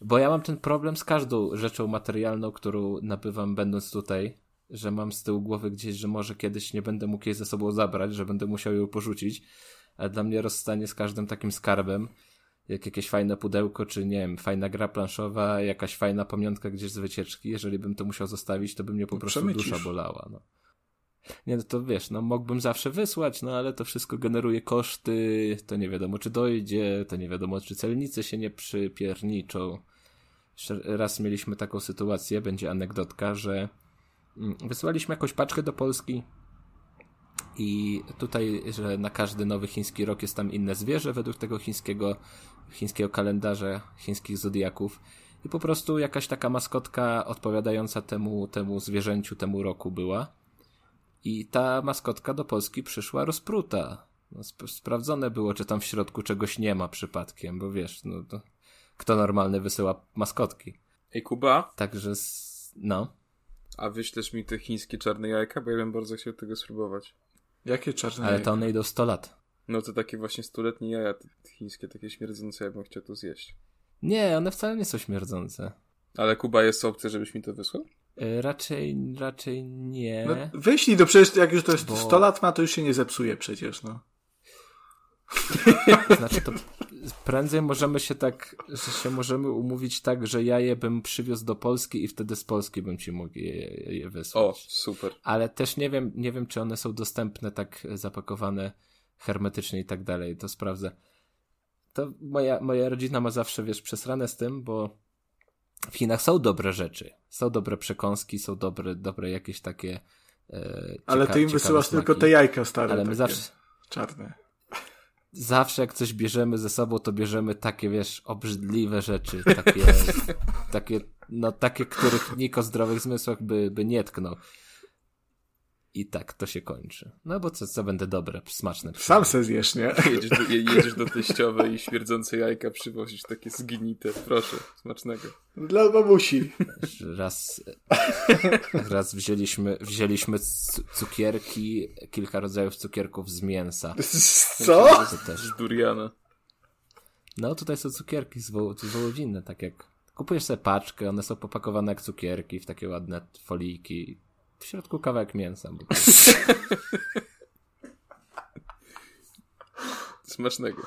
bo ja mam ten problem z każdą rzeczą materialną, którą nabywam będąc tutaj, że mam z tyłu głowy gdzieś, że może kiedyś nie będę mógł jej ze sobą zabrać, że będę musiał ją porzucić ale dla mnie rozstanie z każdym takim skarbem, jak jakieś fajne pudełko, czy nie wiem, fajna gra planszowa, jakaś fajna pamiątka gdzieś z wycieczki, jeżeli bym to musiał zostawić, to by mnie po no prostu Przemycisz. dusza bolała. No. Nie, no to wiesz, no mógłbym zawsze wysłać, no ale to wszystko generuje koszty, to nie wiadomo czy dojdzie, to nie wiadomo czy celnicy się nie przypierniczą. Raz mieliśmy taką sytuację, będzie anegdotka, że wysłaliśmy jakąś paczkę do Polski, i tutaj, że na każdy nowy chiński rok jest tam inne zwierzę według tego chińskiego, chińskiego kalendarza, chińskich zodiaków. I po prostu jakaś taka maskotka odpowiadająca temu, temu zwierzęciu, temu roku była. I ta maskotka do Polski przyszła rozpruta. No, sp sprawdzone było, czy tam w środku czegoś nie ma przypadkiem, bo wiesz, no to kto normalny wysyła maskotki. Ej, Kuba? Także, no. A wyślesz mi te chińskie czarne jajka, bo ja bym bardzo chciał tego spróbować. Jakie czarne Ale jajka? to one idą 100 lat. No to takie właśnie stuletnie jaja te chińskie, takie śmierdzące, ja bym chciał to zjeść. Nie, one wcale nie są śmierdzące. Ale Kuba jest opcja, żebyś mi to wysłał? Y, Raczej, raczej nie. No, wyślij, to przecież jak już to jest Bo- 100 lat ma, to już się nie zepsuje przecież, no. Znaczy to prędzej możemy się tak, że się możemy umówić tak, że ja je bym przywiózł do Polski i wtedy z Polski bym ci mógł je, je wysłać. O, super. Ale też nie wiem, nie wiem, czy one są dostępne tak zapakowane hermetycznie i tak dalej. To sprawdzę. To moja, moja rodzina ma zawsze, wiesz, przesrane z tym, bo w Chinach są dobre rzeczy. Są dobre przekąski, są dobre, dobre jakieś takie e, Ale cieka- ty im wysyłasz smaki. tylko te jajka stare. Ale my takie zawsze, Czarne. Zawsze jak coś bierzemy ze sobą, to bierzemy takie, wiesz, obrzydliwe rzeczy, takie, takie, no takie, których nikt o zdrowych zmysłach by, by nie tknął. I tak to się kończy. No bo co, co będę dobre, smaczne. Sam se zjesz, nie? Jedziesz do, je- jedziesz do teściowej i śmierdzące jajka przywozisz takie zgnite. Proszę, smacznego. Dla babusi. Raz, raz wzięliśmy, wzięliśmy cu- cukierki, kilka rodzajów cukierków z mięsa. Co? To też. Z duriana. No tutaj są cukierki z, woł, z wołowiny, tak jak kupujesz sobie paczkę, one są popakowane jak cukierki w takie ładne folijki. W środku kawałek mięsa. Smacznego.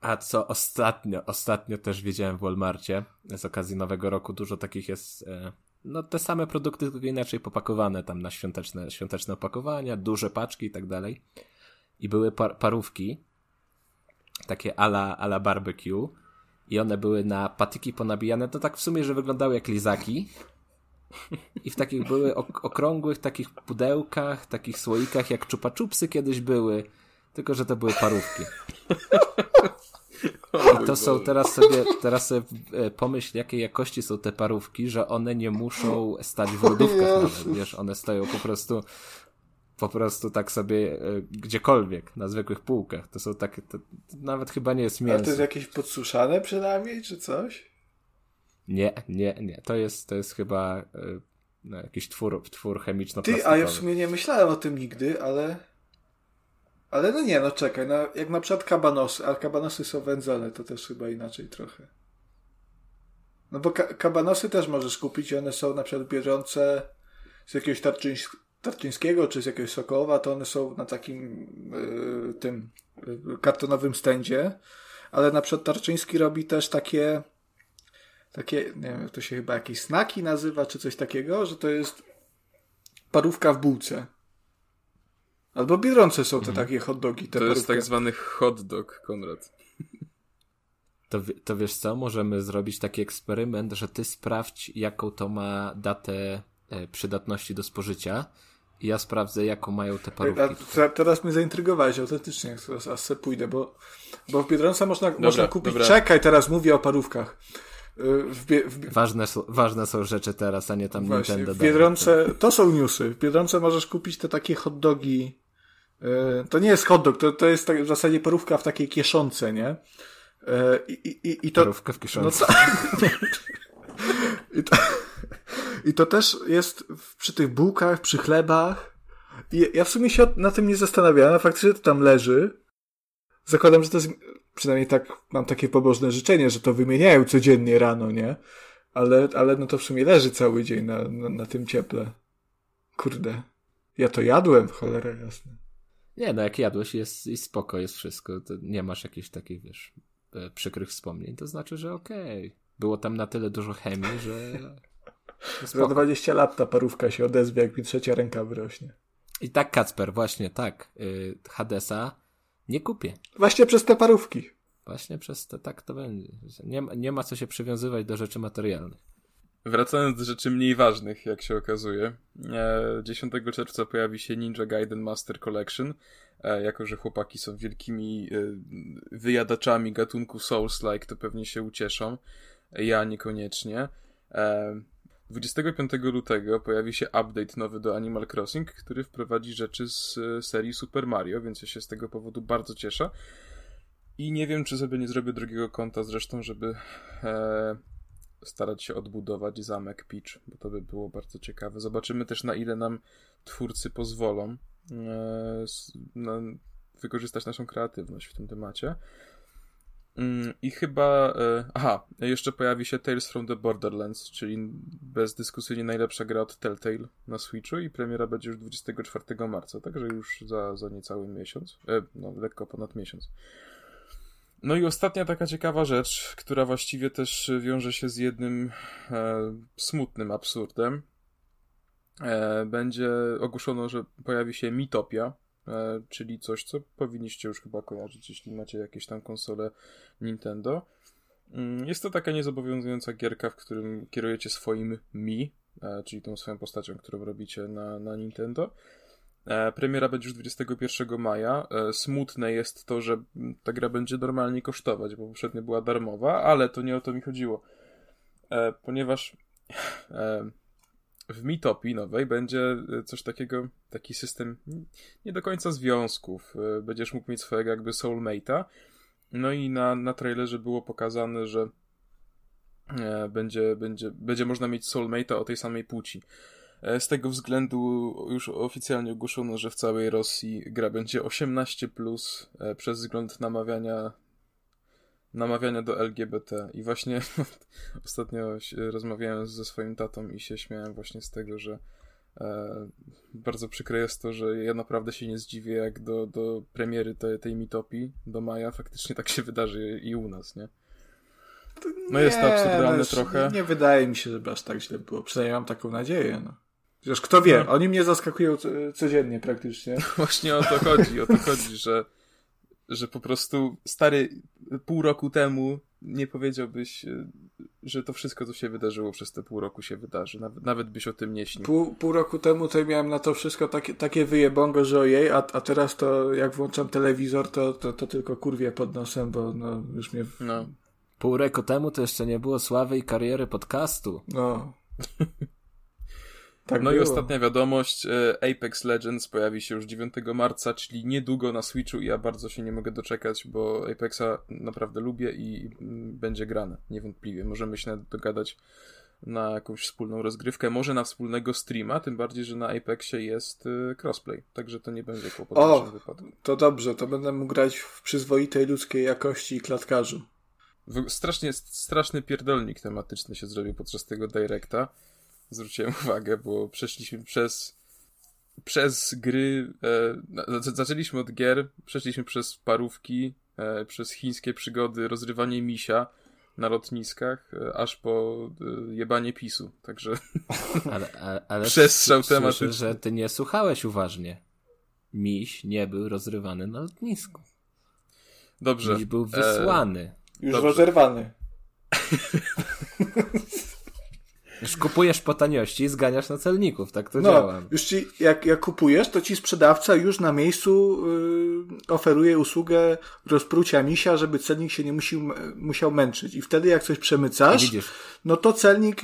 A co ostatnio, ostatnio też wiedziałem w Walmarcie, z okazji Nowego Roku dużo takich jest, e, no te same produkty, tylko inaczej popakowane tam na świąteczne, świąteczne opakowania, duże paczki i tak dalej. I były par parówki, takie ala, ala barbecue i one były na patyki ponabijane, to tak w sumie, że wyglądały jak lizaki. I w takich były ok okrągłych takich pudełkach, takich słoikach jak czupa czupsy kiedyś były, tylko że to były parówki. I to są teraz sobie, teraz sobie e, pomyśl, jakiej jakości są te parówki, że one nie muszą stać w lodówkach nawet, wiesz, one stoją po prostu po prostu tak sobie e, gdziekolwiek, na zwykłych półkach. To są takie, to, to nawet chyba nie jest A mięso. to jest jakieś podsuszane przynajmniej, czy coś? Nie, nie, nie. To jest, to jest chyba e, no, jakiś twór, twór chemiczno Ty, a ja w sumie nie myślałem o tym nigdy, ale... Ale no nie, no czekaj, no jak na przykład kabanosy, a kabanosy są wędzone, to też chyba inaczej trochę. No bo ka kabanosy też możesz kupić i one są na przykład bieżące z jakiegoś tarczyńs tarczyńskiego czy z jakiegoś Sokołowa, to one są na takim y, tym y, kartonowym stędzie, ale na przykład Tarczyński robi też takie takie, nie wiem, to się chyba jakieś snaki nazywa, czy coś takiego, że to jest parówka w bułce. Albo biedronce są te takie hot dogi. Te To jest tak zwany hot dog, Konrad. To, to wiesz co, możemy zrobić taki eksperyment, że ty sprawdź, jaką to ma datę e, przydatności do spożycia i ja sprawdzę, jaką mają te A parówki. te- teraz mnie zaintrygowałeś autentycznie, teraz aż se pójdę, bo, bo w Biedronce można, można kupić... dobra. Czekaj, teraz mówię o parówkach. Y, W, bie, w, Ważne, są- ważne są rzeczy teraz, a nie tam Właśnie, Nintendo. w. Biedronce, to są newsy. W Biedronce możesz kupić te takie hot dogi. e, To nie jest hot dog, to, to jest tak w zasadzie parówka w takiej kieszonce, nie? E, I, i, i, to, Parówka w no kieszonce. to, i, to, I to też jest przy tych bułkach, przy chlebach. I ja w sumie się na tym nie zastanawiałem, a faktycznie to tam leży. Zakładam, że to jest, przynajmniej tak, mam takie pobożne życzenie, że to wymieniają codziennie rano, nie? Ale, ale no to w sumie leży cały dzień na, na, na tym cieple. Kurde. Ja to jadłem, cholera jasna. Nie, no jak jadłeś jest i spoko, jest wszystko. To nie masz jakichś takich, wiesz, e, przykrych wspomnień. To znaczy, że okej. Było tam na tyle dużo chemii, że... że Za spoko. 20 lat ta parówka się odezwie, jak mi trzecia ręka wyrośnie. I tak, Kacper, właśnie tak. y, Hadesa nie kupię. Właśnie przez te parówki. Właśnie przez to, tak to będzie. Nie, ma- nie ma co się przywiązywać do rzeczy materialnych. Wracając do rzeczy mniej ważnych, jak się okazuje. E, 10 czerwca pojawi się Ninja Gaiden Master Collection. E, jako, że chłopaki są wielkimi e, wyjadaczami gatunku Souls-like, to pewnie się ucieszą. Ja niekoniecznie. E, 25 lutego pojawi się update nowy do Animal Crossing, który wprowadzi rzeczy z e, serii Super Mario, więc ja się z tego powodu bardzo cieszę. I nie wiem, czy sobie nie zrobię drugiego konta zresztą, żeby e, starać się odbudować zamek Peach, bo to by było bardzo ciekawe. Zobaczymy też na ile nam twórcy pozwolą e, na, wykorzystać naszą kreatywność w tym temacie. Mm, I chyba. E, aha, jeszcze pojawi się Tales from the Borderlands, czyli bezdyskusyjnie najlepsza gra od Telltale na Switchu i premiera będzie już 24 marca, także już za, za niecały miesiąc. E, no, lekko ponad miesiąc. No i ostatnia taka ciekawa rzecz, która właściwie też wiąże się z jednym e, smutnym absurdem. E, będzie ogłoszono, że pojawi się Mitopia, czyli coś, co powinniście już chyba kojarzyć, jeśli macie jakieś tam konsole Nintendo. Mm, jest to taka niezobowiązująca gierka, w którym kierujecie swoim Mi, e, czyli tą swoją postacią, którą robicie na, na Nintendo. E, premiera będzie już 21 maja. E, smutne jest to, że ta gra będzie normalnie kosztować, bo poprzednio była darmowa, ale to nie o to mi chodziło. E, ponieważ w Mitopii nowej będzie coś takiego, taki system nie do końca związków. Będziesz mógł mieć swojego jakby soulmate'a. No i na, na trailerze było pokazane, że będzie, będzie, będzie można mieć soulmate'a o tej samej płci. E, z tego względu już oficjalnie ogłoszono, że w całej Rosji gra będzie 18 plus e, przez wzgląd namawiania namawiania do LGBT. I właśnie ostatnio rozmawiałem ze swoim tatą i się śmiałem właśnie z tego, że e, bardzo przykre jest to, że ja naprawdę się nie zdziwię, jak do, do premiery tej, tej mitopii do maja faktycznie tak się wydarzy i u nas, nie? No nie, jest to absurdalne no, trochę. Nie, nie, wydaje mi się, żeby aż tak źle było. Przynajmniej mam taką nadzieję. No. Chociaż kto wie, no. oni mnie zaskakują codziennie praktycznie. Właśnie o to chodzi, o to chodzi, że, że po prostu stary pół roku temu nie powiedziałbyś, e, że to wszystko, co się wydarzyło przez te pół roku się wydarzy. Nawet, nawet byś o tym nie śnił. Pół, pół roku temu to miałem na to wszystko takie, takie wyjebongo, że ojej, a, a teraz to jak włączam telewizor, to, to, to tylko kurwie pod nosem, bo no, już mnie... No. Pół roku temu to jeszcze nie było sławy i kariery podcastu. No. Tak no było. i ostatnia wiadomość, e, Apex Legends pojawi się już 9 marca, czyli niedługo na Switchu i ja bardzo się nie mogę doczekać, bo Apexa naprawdę lubię i będzie grane, niewątpliwie. Możemy się dogadać na jakąś wspólną rozgrywkę, może na wspólnego streama, tym bardziej, że na Apexie jest e, crossplay, także to nie będzie kłopot o, w wypadku. to dobrze, to będę mógł grać w przyzwoitej ludzkiej jakości i klatkarzu. Strasznie, straszny pierdolnik tematyczny się zrobił podczas tego directa zwróciłem uwagę, bo przeszliśmy przez przez gry, e, zaczęliśmy od gier, przeszliśmy przez parówki, e, przez chińskie przygody, rozrywanie misia na lotniskach, e, aż po e, jebanie PiSu, także ale, ale, ale przestrzał tematyczny. że ty nie słuchałeś uważnie. Miś nie był rozrywany na lotnisku. Dobrze. Miś był wysłany. E... Już Dobrze. rozerwany. Już kupujesz po taniości i zganiasz na celników, tak to no, działa. Już ci, jak, jak kupujesz, to ci sprzedawca już na miejscu yy, oferuje usługę rozprucia misia, żeby celnik się nie musiał, musiał męczyć. I wtedy jak coś przemycasz, no to celnik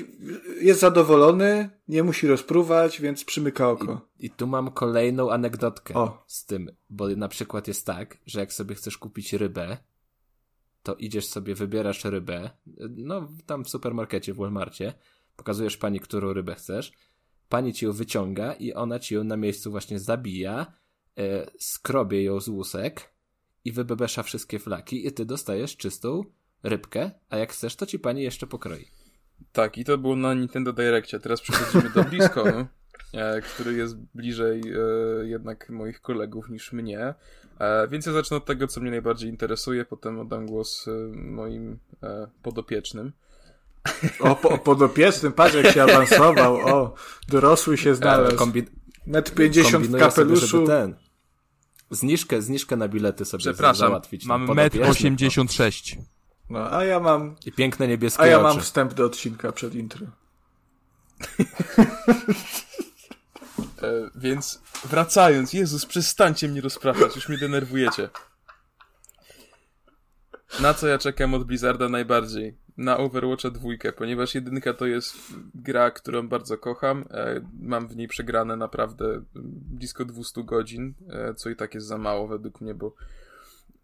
jest zadowolony, nie musi rozpruwać, więc przymyka oko. I, i tu mam kolejną anegdotkę o. z tym, bo na przykład jest tak, że jak sobie chcesz kupić rybę, to idziesz sobie, wybierasz rybę, no tam w supermarkecie, w Walmartie, pokazujesz pani, którą rybę chcesz, pani ci ją wyciąga i ona ci ją na miejscu właśnie zabija, e, skrobie ją z łusek i wybebesza wszystkie flaki i ty dostajesz czystą rybkę, a jak chcesz, to ci pani jeszcze pokroi. Tak, i to było na Nintendo Directie. Teraz przechodzimy do Blisko, e, który jest bliżej e, jednak moich kolegów niż mnie. E, więc ja zacznę od tego, co mnie najbardziej interesuje, potem oddam głos e, moim e, podopiecznym. O, po, podopiecznym, patrz jak się awansował. O, dorosły się znalazł. Kombi... Metr 50 w kapeluszu. Sobie, ten. Zniżkę, zniżkę na bilety sobie Przepraszam, załatwić. Mam metr 86. No, a ja mam... I piękne niebieskie A ja oczy. mam wstęp do odcinka przed intro. e, więc wracając, Jezus, przestańcie mnie rozpraszać, już mnie denerwujecie. Na co ja czekam od Blizzarda najbardziej? Na Overwatcha dwójkę, ponieważ jedynka to jest gra, którą bardzo kocham. E, mam w niej przegrane naprawdę blisko 200 godzin, e, co i tak jest za mało według mnie, bo,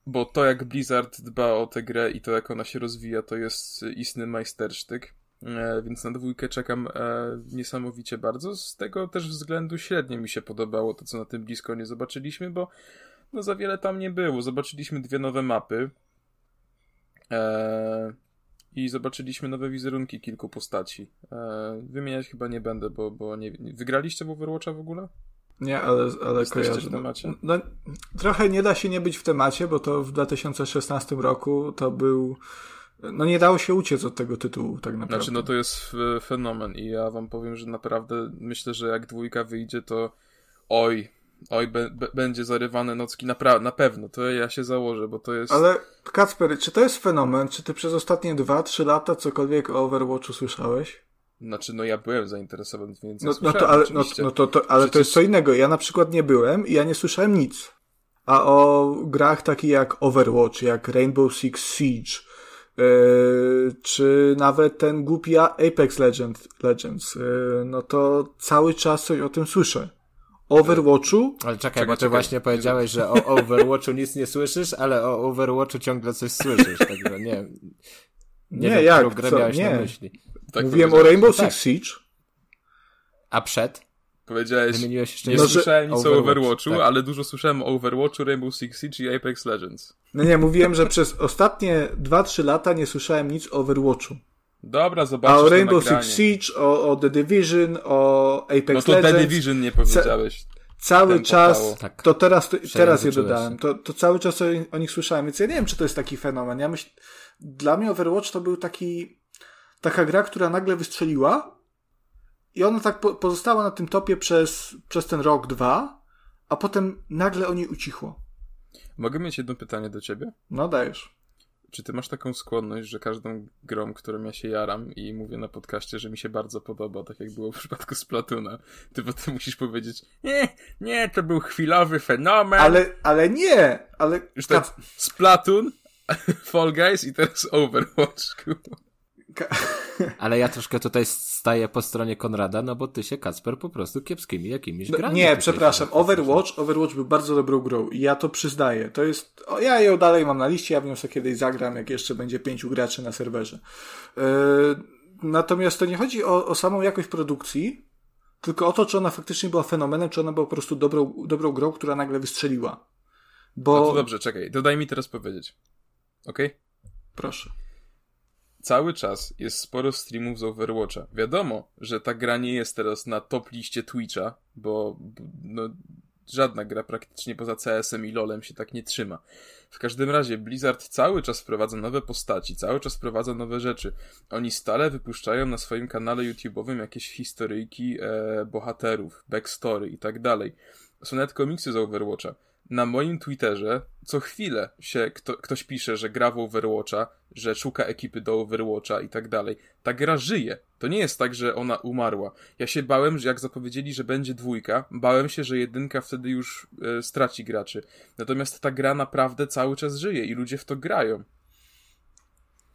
bo to jak Blizzard dba o tę grę i to jak ona się rozwija, to jest istny majstersztyk. E, więc na dwójkę czekam niesamowicie bardzo. Z tego też względu średnio mi się podobało to, co na tym blisko nie zobaczyliśmy, bo no za wiele tam nie było. Zobaczyliśmy dwie nowe mapy e, i zobaczyliśmy nowe wizerunki kilku postaci. E, wymieniać chyba nie będę, bo, bo nie, wygraliście w Overwatcha w ogóle? Nie, ale, ale Jesteście kojarzę. w temacie? No, trochę nie da się nie być w temacie, bo to w 2016 roku to był no nie dało się uciec od tego tytułu, tak naprawdę. Znaczy, no to jest fenomen i ja wam powiem, że naprawdę myślę, że jak dwójka wyjdzie, to oj, oj, be, be, będzie zarywane nocki, na, na pewno, to ja się założę, bo to jest... Ale Kacper, czy to jest fenomen? Czy ty przez ostatnie 2-3 lata cokolwiek o Overwatchu słyszałeś? Znaczy, no ja byłem zainteresowany, więc no, no to, ale, no, no to, to, ale Przecież... to jest co innego. Ja na przykład nie byłem i ja nie słyszałem nic. A o grach takich jak Overwatch, jak Rainbow Six Siege, Yy, czy nawet ten głupi Apex Legends, Legends yy, no to cały czas coś o tym słyszę. Overwatchu? Ale czekaj, czekaj bo ty czekaj. właśnie powiedziałeś, że o Overwatchu nic nie słyszysz, ale o Overwatchu ciągle coś słyszysz, także nie. Nie, nie wiem, jak? grę Co? miałeś nie. na myśli. Tak Mówiłem o Rainbow Six tak. Siege. A przed? Powiedziałeś, Wymieniłeś jeszcze nie no, słyszałem nic Overwatch, o Overwatchu, tak. ale dużo słyszałem o Overwatchu, Rainbow Six Siege i Apex Legends. No nie, mówiłem, że przez ostatnie 2-3 lata nie słyszałem nic o Overwatchu. Dobra, zobaczysz A o Rainbow Six Siege, o, o The Division, o Apex Legends. No to Legends, The Division nie powiedziałeś. Cały czas, tak. to teraz, to, teraz je dodałem, to, to cały czas o, o nich słyszałem, więc ja nie wiem, czy to jest taki fenomen. Ja myśl, dla mnie Overwatch to był taki, taka gra, która nagle wystrzeliła, i ona tak po, pozostała na tym topie przez, przez ten rok, dwa, a potem nagle o niej ucichło. Mogę mieć jedno pytanie do ciebie? No dajesz. Czy ty masz taką skłonność, że każdą grą, którą ja się jaram i mówię na podcaście, że mi się bardzo podoba, tak jak było w przypadku Splatuna, ty potem musisz powiedzieć, nie, nie, to był chwilowy fenomen. Ale, ale nie, ale... Już tak, Splatoon, Fall Guys i teraz Overwatch. Ale ja troszkę tutaj staję po stronie Konrada, no bo ty się, Kacper, po prostu kiepskimi jakimiś no, grami. Nie, przepraszam. Overwatch, Overwatch był bardzo dobrą grą i ja to przyznaję. To jest, o, ja ją dalej mam na liście, ja w nią sobie kiedyś zagram, jak jeszcze będzie pięciu graczy na serwerze. Yy, natomiast to nie chodzi o, o samą jakość produkcji, tylko o to, czy ona faktycznie była fenomenem, czy ona była po prostu dobrą, dobrą grą, która nagle wystrzeliła. Bo... No to dobrze, czekaj, dodaj mi teraz powiedzieć. Okej? Okay? Proszę cały czas jest sporo streamów z Overwatcha. Wiadomo, że ta gra nie jest teraz na top liście Twitcha, bo no, żadna gra praktycznie poza CS-em i LoLem się tak nie trzyma. W każdym razie Blizzard cały czas wprowadza nowe postaci, cały czas wprowadza nowe rzeczy. Oni stale wypuszczają na swoim kanale YouTube'owym jakieś historyjki e, bohaterów, backstory i tak dalej. Są nawet komiksy z Overwatcha na moim Twitterze co chwilę się kto, ktoś pisze, że gra w Overwatcha, że szuka ekipy do Overwatcha i tak dalej. Ta gra żyje. To nie jest tak, że ona umarła. Ja się bałem, że jak zapowiedzieli, że będzie dwójka, bałem się, że jedynka wtedy już e, straci graczy. Natomiast ta gra naprawdę cały czas żyje i ludzie w to grają.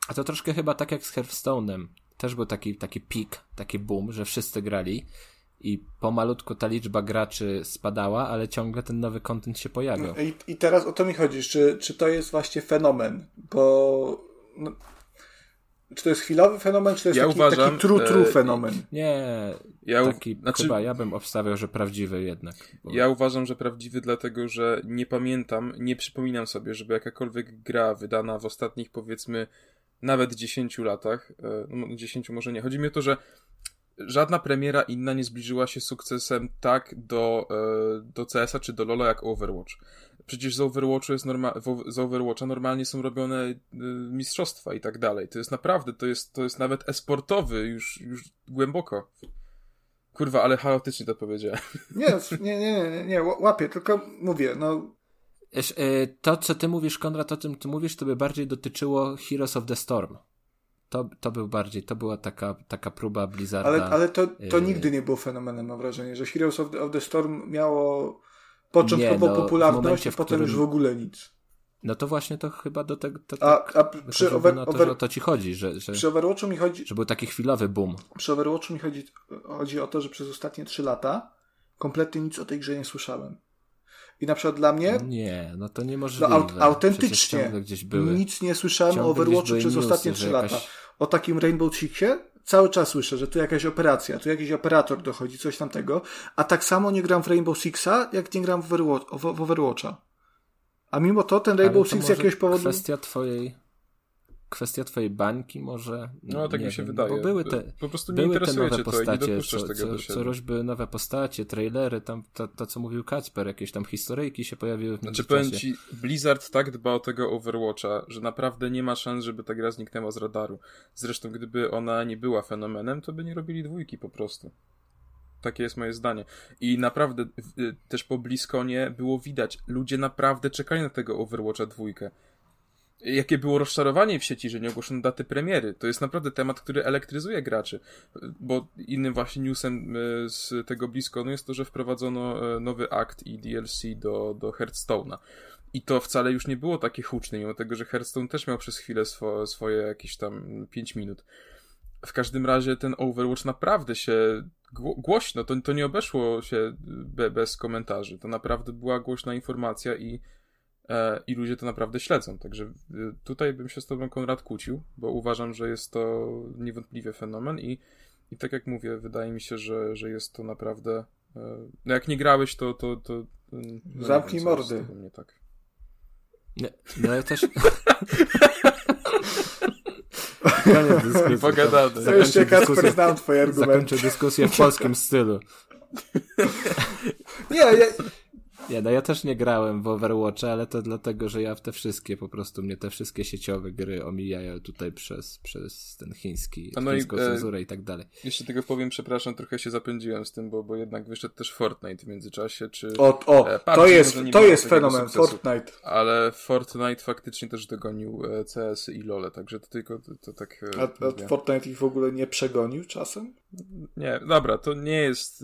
A to troszkę chyba tak jak z Hearthstone'em. Też był taki, taki pik, taki boom, że wszyscy grali i pomalutku ta liczba graczy spadała, ale ciągle ten nowy kontent się pojawiał. I, I, teraz o to mi chodzi, czy, czy to jest właśnie fenomen, bo no, czy to jest chwilowy fenomen, czy to jest ja taki, uważam, taki true, true e, fenomen? Nie, ja taki, znaczy, chyba ja bym obstawiał, że prawdziwy jednak. Bo... Ja uważam, że prawdziwy dlatego, że nie pamiętam, nie przypominam sobie, żeby jakakolwiek gra wydana w ostatnich powiedzmy nawet 10 latach, e, no 10 może nie, chodzi mi o to, że żadna premiera inna nie zbliżyła się sukcesem tak do, e, do CS-a czy do LoL'a jak Overwatch. Przecież z Overwatchu jest norma- z Overwatcha normalnie są robione e, mistrzostwa i tak dalej. To jest naprawdę, to jest, to jest nawet esportowy już, już głęboko. Kurwa, ale chaotycznie to powiedziałem. Nie, nie, nie, nie, nie, łapię, tylko mówię, no e, to, co ty mówisz, Konrad, o tym ty mówisz, to by bardziej dotyczyło Heroes of the Storm. To, to był bardziej, to była taka, taka próba Blizzarda. Ale, ale to, to y, nigdy nie było fenomenem, mam wrażenie, że Heroes of the, of the Storm miało początkowo no, popularność, a potem już w ogóle nic. No to właśnie to chyba do tego. To, a, tak a przy over, to, over, o to ci chodzi, że, że. Przy Overwatchu mi chodzi. Że był taki chwilowy boom. Przy Overwatchu mi chodzi, chodzi o to, że przez ostatnie trzy lata kompletnie nic o tej grze nie słyszałem. I na przykład dla mnie. Nie, no to niemożliwe. No, aut autentycznie. Nic nie słyszałem o Overwatchu przez ostatnie trzy lata. O takim Rainbow Sixie Cały czas słyszę, że tu jakaś operacja, tu jakiś operator dochodzi, coś tamtego, a tak samo nie gram w Rainbow Sixa, jak nie gram w, Overwatch, w Overwatcha. A mimo to ten Rainbow Six z jakiegoś powodu... kwestia twojej kwestia twojej bańki może. No, tak mi się wiem, wydaje. Bo były te, po prostu nie były te nowe to postacie, co, co, co, były nowe postacie, trailery, tam to, to, co mówił Kacper, jakieś tam historyjki się pojawiły w Znaczy powiem ci, Blizzard tak dba o tego Overwatcha, że naprawdę nie ma szans, żeby ta gra zniknęła z radaru. Zresztą gdyby ona nie była fenomenem, to by nie robili dwójki po prostu. Takie jest moje zdanie. I naprawdę y, też po Bliskonie było widać, ludzie naprawdę czekali na tego Overwatcha dwójkę jakie było rozczarowanie w sieci, że nie ogłoszono daty premiery. To jest naprawdę temat, który elektryzuje graczy. Bo innym właśnie newsem e, z tego BlizzConu jest to, że wprowadzono e, nowy akt i DLC do, do Hearthstone'a. I to wcale już nie było takie huczne, mimo tego, że Hearthstone też miał przez chwilę swo, swoje jakieś tam 5 minut. W każdym razie ten Overwatch naprawdę się głośno, to, to nie obeszło się be, bez komentarzy. To naprawdę była głośna informacja i E, i ludzie to naprawdę śledzą. Także y, tutaj bym się z tobą, Konrad, kłócił, bo uważam, że jest to niewątpliwie fenomen i, i tak jak mówię, wydaje mi się, że, że jest to naprawdę. E, no jak nie grałeś, to. to, to no Zamknij wiem, mordy. Nie tak. Nie, no ja też. Koniec dyskusji. Pogadamy. To jeszcze Kasper znam twoje argumenty. Zakończę dyskusję w polskim stylu. Nie, ja, nie, no ja też nie grałem w Overwatch, ale to dlatego, że ja w te wszystkie, po prostu mnie te wszystkie sieciowe gry omijają tutaj przez, przez ten chiński, no chińską i, e, cenzurę i tak dalej. Jeśli tego powiem, przepraszam, trochę się zapędziłem z tym, bo, bo jednak wyszedł też Fortnite w międzyczasie, czy... O, o e, to jest, to jest fenomen, sukcesu, Fortnite. Ale Fortnite faktycznie też dogonił e, CS i LoL, także to tylko to, to tak... A, a Fortnite ich w ogóle nie przegonił czasem? Nie, dobra, to nie jest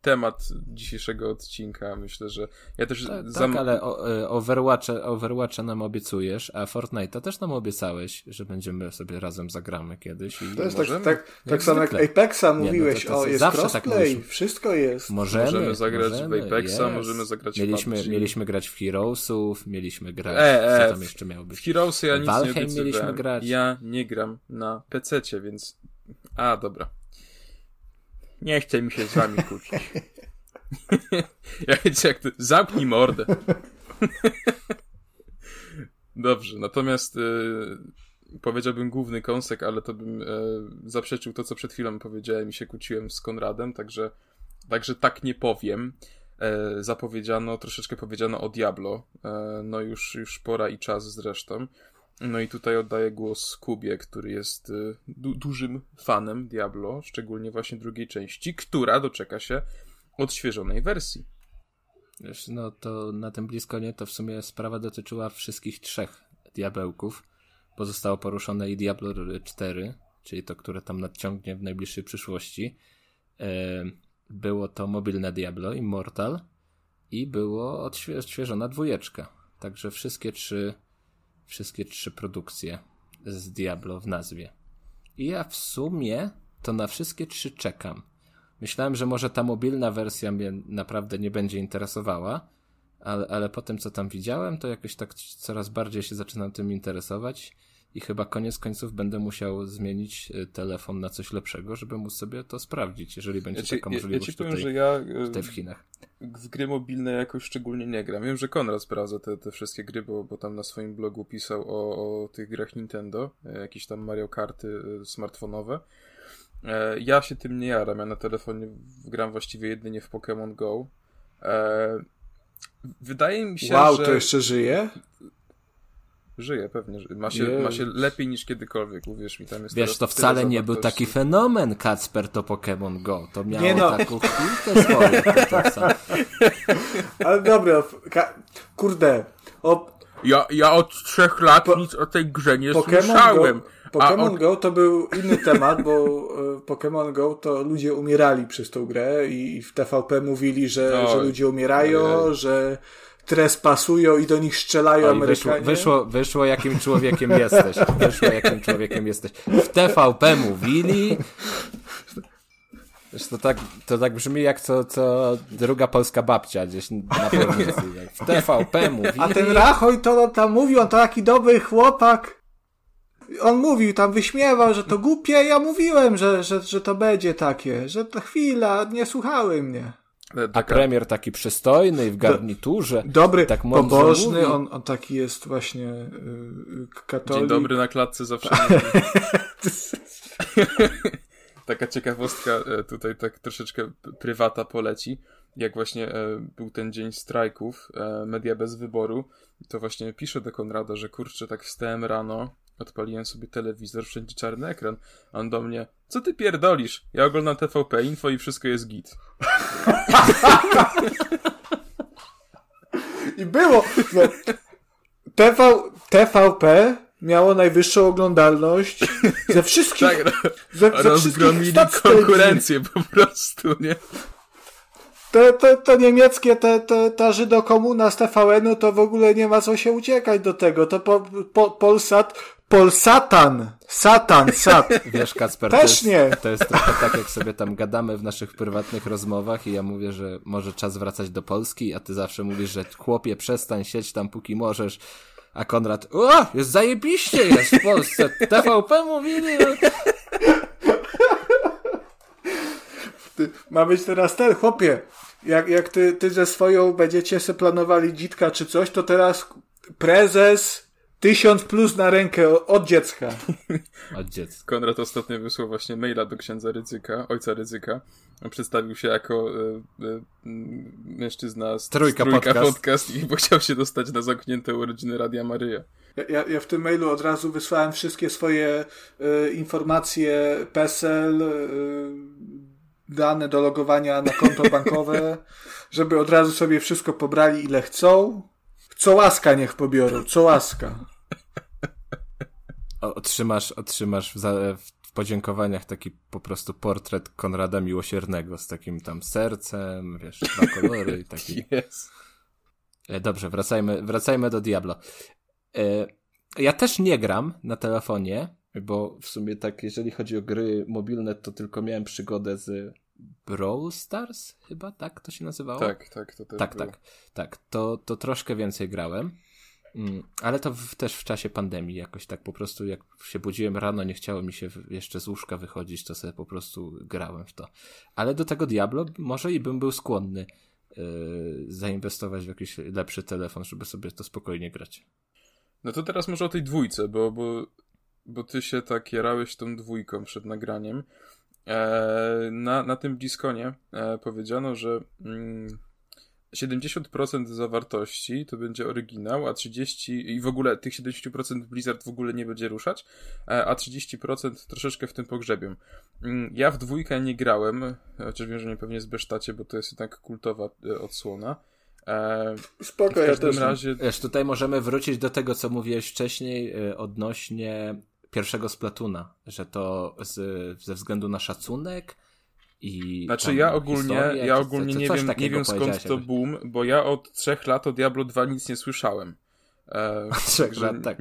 temat dzisiejszego odcinka. Myślę, że ja też... Tak, zam... tak ale o, Overwatcha, Overwatcha nam obiecujesz, a Fortnite'a też nam obiecałeś, że będziemy sobie razem zagramy kiedyś. I to jest tak, tak, tak samo jak Apexa mówiłeś, nie, no to, to, to o jest tak crossplay, tak wszystko jest. Możemy, możemy zagrać możemy, w Apexa, yes. możemy zagrać mieliśmy, w PUBG. Mieliśmy grać w Heroesów, mieliśmy grać, e, e, co tam jeszcze miało być? W Heroesy ja nic Valheim nie mieliśmy grać. Ja nie gram na PC, więc... A, dobra. Nie chce mi się z wami kłócić. ja wiecie jak to... Zamknij mordę. Dobrze, natomiast y, powiedziałbym główny kąsek, ale to bym y, zaprzeczył to, co przed chwilą powiedziałem i się kłóciłem z Konradem, także, także tak nie powiem. E, zapowiedziano, troszeczkę powiedziano o Diablo. E, no już, już pora i czas zresztą. No i tutaj oddaję głos Kubie, który jest y, du dużym fanem Diablo, szczególnie właśnie drugiej części, która doczeka się odświeżonej wersji. Wiesz, no to na tym nie to w sumie sprawa dotyczyła wszystkich trzech diabełków. Pozostało poruszone i Diablo 4, czyli to, które tam nadciągnie w najbliższej przyszłości. E, było to mobilne Diablo, Immortal i było odświeżona dwójeczka. Także wszystkie trzy wszystkie trzy produkcje z Diablo w nazwie. I ja w sumie to na wszystkie trzy czekam. Myślałem, że może ta mobilna wersja mnie naprawdę nie będzie interesowała, ale, ale po tym, co tam widziałem, to jakoś tak coraz bardziej się zaczynam tym interesować i chyba koniec końców będę musiał zmienić e, telefon na coś lepszego, żeby móc sobie to sprawdzić, jeżeli będzie ja ci, taka możliwość ja, ja powiem, tutaj, że ja, tutaj w Chinach. W gry mobilne jakoś szczególnie nie gram. Wiem, że Konrad sprawdza te, te wszystkie gry, bo, bo tam na swoim blogu pisał o, o tych grach Nintendo, e, jakieś tam Mario Karty e, smartfonowe. Ja się tym nie jaram. Ja na telefonie gram właściwie jedynie w Pokémon Go. Wydaje mi się, wow, że... to jeszcze żyje? Żyje, pewnie. Ma się, ma się lepiej niż kiedykolwiek, uwierz mi. Tam jest Wiesz, to wcale nie był taki fenomen Kacper to Pokémon Go. To miało nie no. taką chwilkę swoje. Ale dobra, kurde. O... Ja, ja od trzech lat po... nic o tej grze nie Pokemon słyszałem. Go, Pokémon od... Go to był inny temat, bo e, Pokémon Go to ludzie umierali przez tą grę i w TVP mówili, że, no, że ludzie umierają, że trespasują i do nich strzelają Oj, Amerykanie. Wyszło, wyszło, wyszło, jakim człowiekiem jesteś. Wyszło, jakim człowiekiem jesteś. W TVP mówili... Wiesz, to tak, to tak brzmi jak co, co druga polska babcia gdzieś na prowincji. W TVP mówili... A ten Rachoj to tam mówił, on to taki dobry chłopak. on mówił, tam wyśmiewał, że to głupie, ja mówiłem, że, że, że to będzie takie, że to chwila, nie słuchały mnie. A premier taki przystojny w garniturze. Dobry, tak pobożny, on, on taki jest właśnie yy, katolik. Dzień dobry na klatce zawsze. Taka ciekawostka, e, tutaj tak troszeczkę prywata poleci. Jak właśnie e, był ten dzień strajków, e, media bez wyboru, to właśnie piszę do Konrada, że kurczę, tak wstałem rano, odpaliłem sobie telewizor, wszędzie czarny ekran. A on do mnie, co ty pierdolisz? Ja oglądam TVP Info i wszystko jest git. I było. No, TV, TVP miało najwyższą oglądalność ze wszystkich. tak, no, ze, ze rozgromili konkurencję po prostu, nie? To, to, to niemieckie, te, te, ta Żydokomuna z TVN-u to w ogóle nie ma co się uciekać do tego. To po, po, Polsat, Polsatan, Satan, Sat. Wiesz, Kacper, Też to jest, nie. to jest trochę tak, jak sobie tam gadamy w naszych prywatnych rozmowach i ja mówię, że może czas wracać do Polski, a ty zawsze mówisz, że chłopie, przestań, siedź tam póki możesz. A Konrad, o, jest zajebiście jest w Polsce. TVP mówili. No. Ma być teraz ten, chłopie, jak, jak ty, ty ze swoją będziecie se planowali dzitka czy coś, to teraz prezes tysiąc plus na rękę od dziecka. Od dziecka. Konrad ostatnio wysłał właśnie maila do księdza Ryzyka, ojca Ryzyka. On przedstawił się jako y, y, mężczyzna z Trójka, Trójka podcast. podcast i bo chciał się dostać na zamknięte urodziny Radia Maryja. Ja, ja w tym mailu od razu wysłałem wszystkie swoje y, informacje PESEL, dane do logowania na konto bankowe, żeby od razu sobie wszystko pobrali ile chcą. Co łaska niech pobiorą, co łaska. Otrzymasz, otrzymasz w, za, w podziękowaniach taki po prostu portret Konrada Miłosiernego z takim tam sercem, wiesz, dwa kolory i taki. Yes. Dobrze, wracajmy, wracajmy do Diablo. E, ja też nie gram na telefonie, bo w sumie tak, jeżeli chodzi o gry mobilne, to tylko miałem przygodę z Brawl Stars, chyba tak to się nazywało? Tak, tak, to też Tak, było. tak, tak. To, to troszkę więcej grałem. Mm, ale to w, też w czasie pandemii jakoś tak po prostu jak się budziłem rano, nie chciało mi się jeszcze z łóżka wychodzić, to sobie po prostu grałem w to. Ale do tego Diablo może i bym był skłonny yy, zainwestować w jakiś lepszy telefon, żeby sobie to spokojnie grać. No to teraz może o tej dwójce, bo, bo, bo ty się tak jarałeś tą dwójką przed nagraniem. E, na, na tym Bliskonie e, powiedziano, że 70% mm, zawartości to będzie oryginał, a 30% i w ogóle tych 70% Blizzard w ogóle nie będzie ruszać, e, a 30% troszeczkę w tym pogrzebią. Mm, ja w dwójkę nie grałem, chociaż wiem, że nie pewnie zbesztacie, bo to jest jednak kultowa odsłona. Spoko, ja też. Razie... Wiesz, tutaj możemy wrócić do tego, co mówiłeś wcześniej odnośnie pierwszego Splatuna, że to z, ze względu na szacunek i Znaczy ja ogólnie, historię, ja ogólnie nie wiem, nie wiem skąd to boom, bo ja od trzech lat o Diablo 2 nic nie słyszałem. E, trzech lat, tak.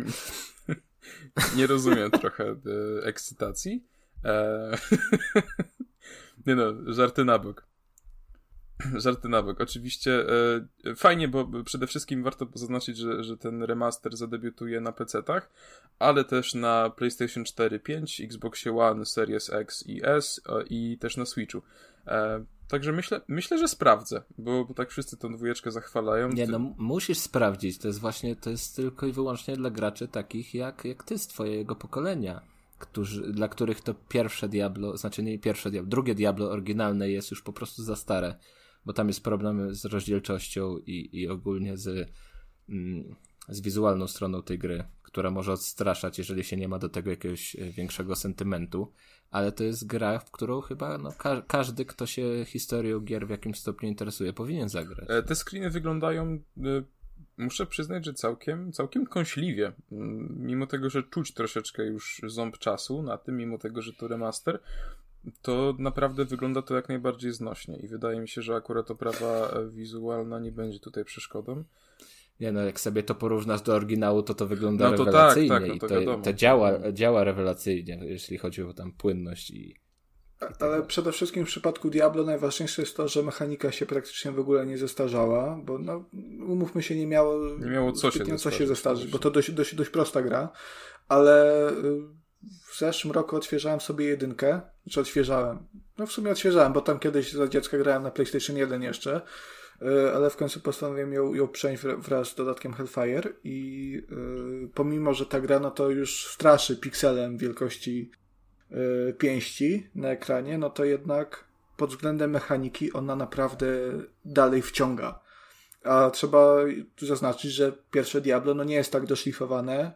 nie rozumiem trochę e, ekscytacji. E, nie no, żarty na bok. Żarty na bok. Oczywiście e, fajnie, bo przede wszystkim warto zaznaczyć, że, że ten remaster zadebiutuje na PC-tach, ale też na PlayStation 4, 5, Xbox One, Series X i S e, i też na Switchu. E, także myślę, myślę, że sprawdzę, bo, bo tak wszyscy tą dwójeczkę zachwalają. Nie, no musisz sprawdzić. To jest właśnie, to jest tylko i wyłącznie dla graczy takich jak, jak ty z twojego pokolenia. Którzy, dla których to pierwsze Diablo, znaczy nie pierwsze Diablo, drugie Diablo oryginalne jest już po prostu za stare bo tam jest problem z rozdzielczością i, i ogólnie z, mm, z wizualną stroną tej gry, która może odstraszać, jeżeli się nie ma do tego jakiegoś e, większego sentymentu, ale to jest gra, w którą chyba no, ka każdy, kto się historią gier w jakimś stopniu interesuje, powinien zagrać. E, te screeny wyglądają e, muszę przyznać, że całkiem, całkiem kąśliwie. Mm, mimo tego, że czuć troszeczkę już ząb czasu na tym, mimo tego, że to remaster, to naprawdę wygląda to jak najbardziej znośnie i wydaje mi się, że akurat oprawa wizualna nie będzie tutaj przeszkodą. Nie no, jak sobie to porównasz do oryginału, to to wygląda no to tak, rewelacyjnie tak, tak, no to i to, to działa, działa rewelacyjnie, jeśli chodzi o tam płynność i ale przede wszystkim w przypadku Diablo najważniejsze jest to, że mechanika się praktycznie w ogóle nie zestarzała, bo no, umówmy się, nie miało, nie miało co się, co się zestarzyć, bo to dość, dość, dość prosta gra. ale y, w zeszłym roku odświeżałem sobie jedynkę, czy odświeżałem. No w sumie odświeżałem, bo tam kiedyś za dziecka grałem na PlayStation 1 jeszcze, y, ale w końcu postanowiłem ją, ją przenieść wraz z dodatkiem Hellfire i yy, pomimo, że ta gra no to już straszy pikselem wielkości yy, pięści na ekranie, no to jednak pod względem mechaniki ona naprawdę dalej wciąga. A trzeba tu zaznaczyć, że pierwsze Diablo no nie jest tak doszlifowane,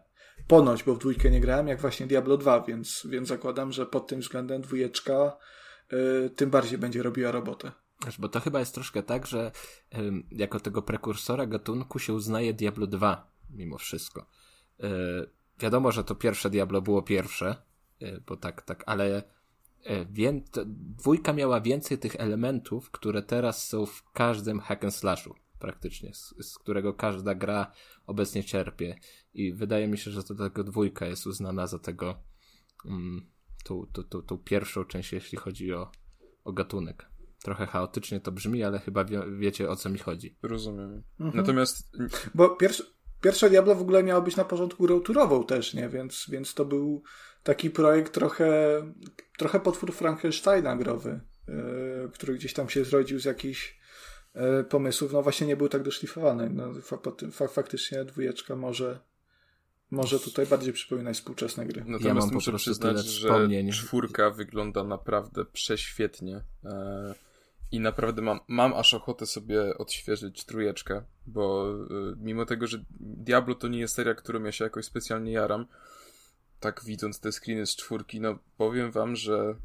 ponoć, bo w dwójkę nie grałem, jak właśnie Diablo 2, więc, więc zakładam, że pod tym względem dwójeczka y, tym bardziej będzie robiła robotę. Bo to chyba jest troszkę tak, że y, jako tego prekursora gatunku się uznaje Diablo 2 mimo wszystko. Y, wiadomo, że to pierwsze Diablo było pierwsze, y, bo tak, tak, ale Wię... Dwójka miała więcej tych elementów, które teraz są w każdym hack and slashu praktycznie, z, z, którego każda gra obecnie czerpie. I wydaje mi się, że to tego dwójka jest uznana za tego um, tą, tą, tą, tą pierwszą część, jeśli chodzi o, o gatunek. Trochę chaotycznie to brzmi, ale chyba wie, wiecie o co mi chodzi. Rozumiem. Mhm. Natomiast. Bo pierwsze, pierwsze Diablo w ogóle miało być na porządku grą też, nie? Więc, więc to był taki projekt trochę, trochę potwór Frankensteina growy, yy, który gdzieś tam się zrodził z jakichś pomysłów. No właśnie nie był tak doszlifowany. No, fa faktycznie dwójeczka może może tutaj bardziej przypominać współczesne gry. Natomiast ja muszę przyznać, że wspomnień. czwórka wygląda naprawdę prześwietnie. E, I naprawdę mam, mam aż ochotę sobie odświeżyć trójeczkę, bo e, mimo tego, że Diablo to nie jest seria, którą ja się jakoś specjalnie jaram, tak widząc te screeny z czwórki, no powiem wam, że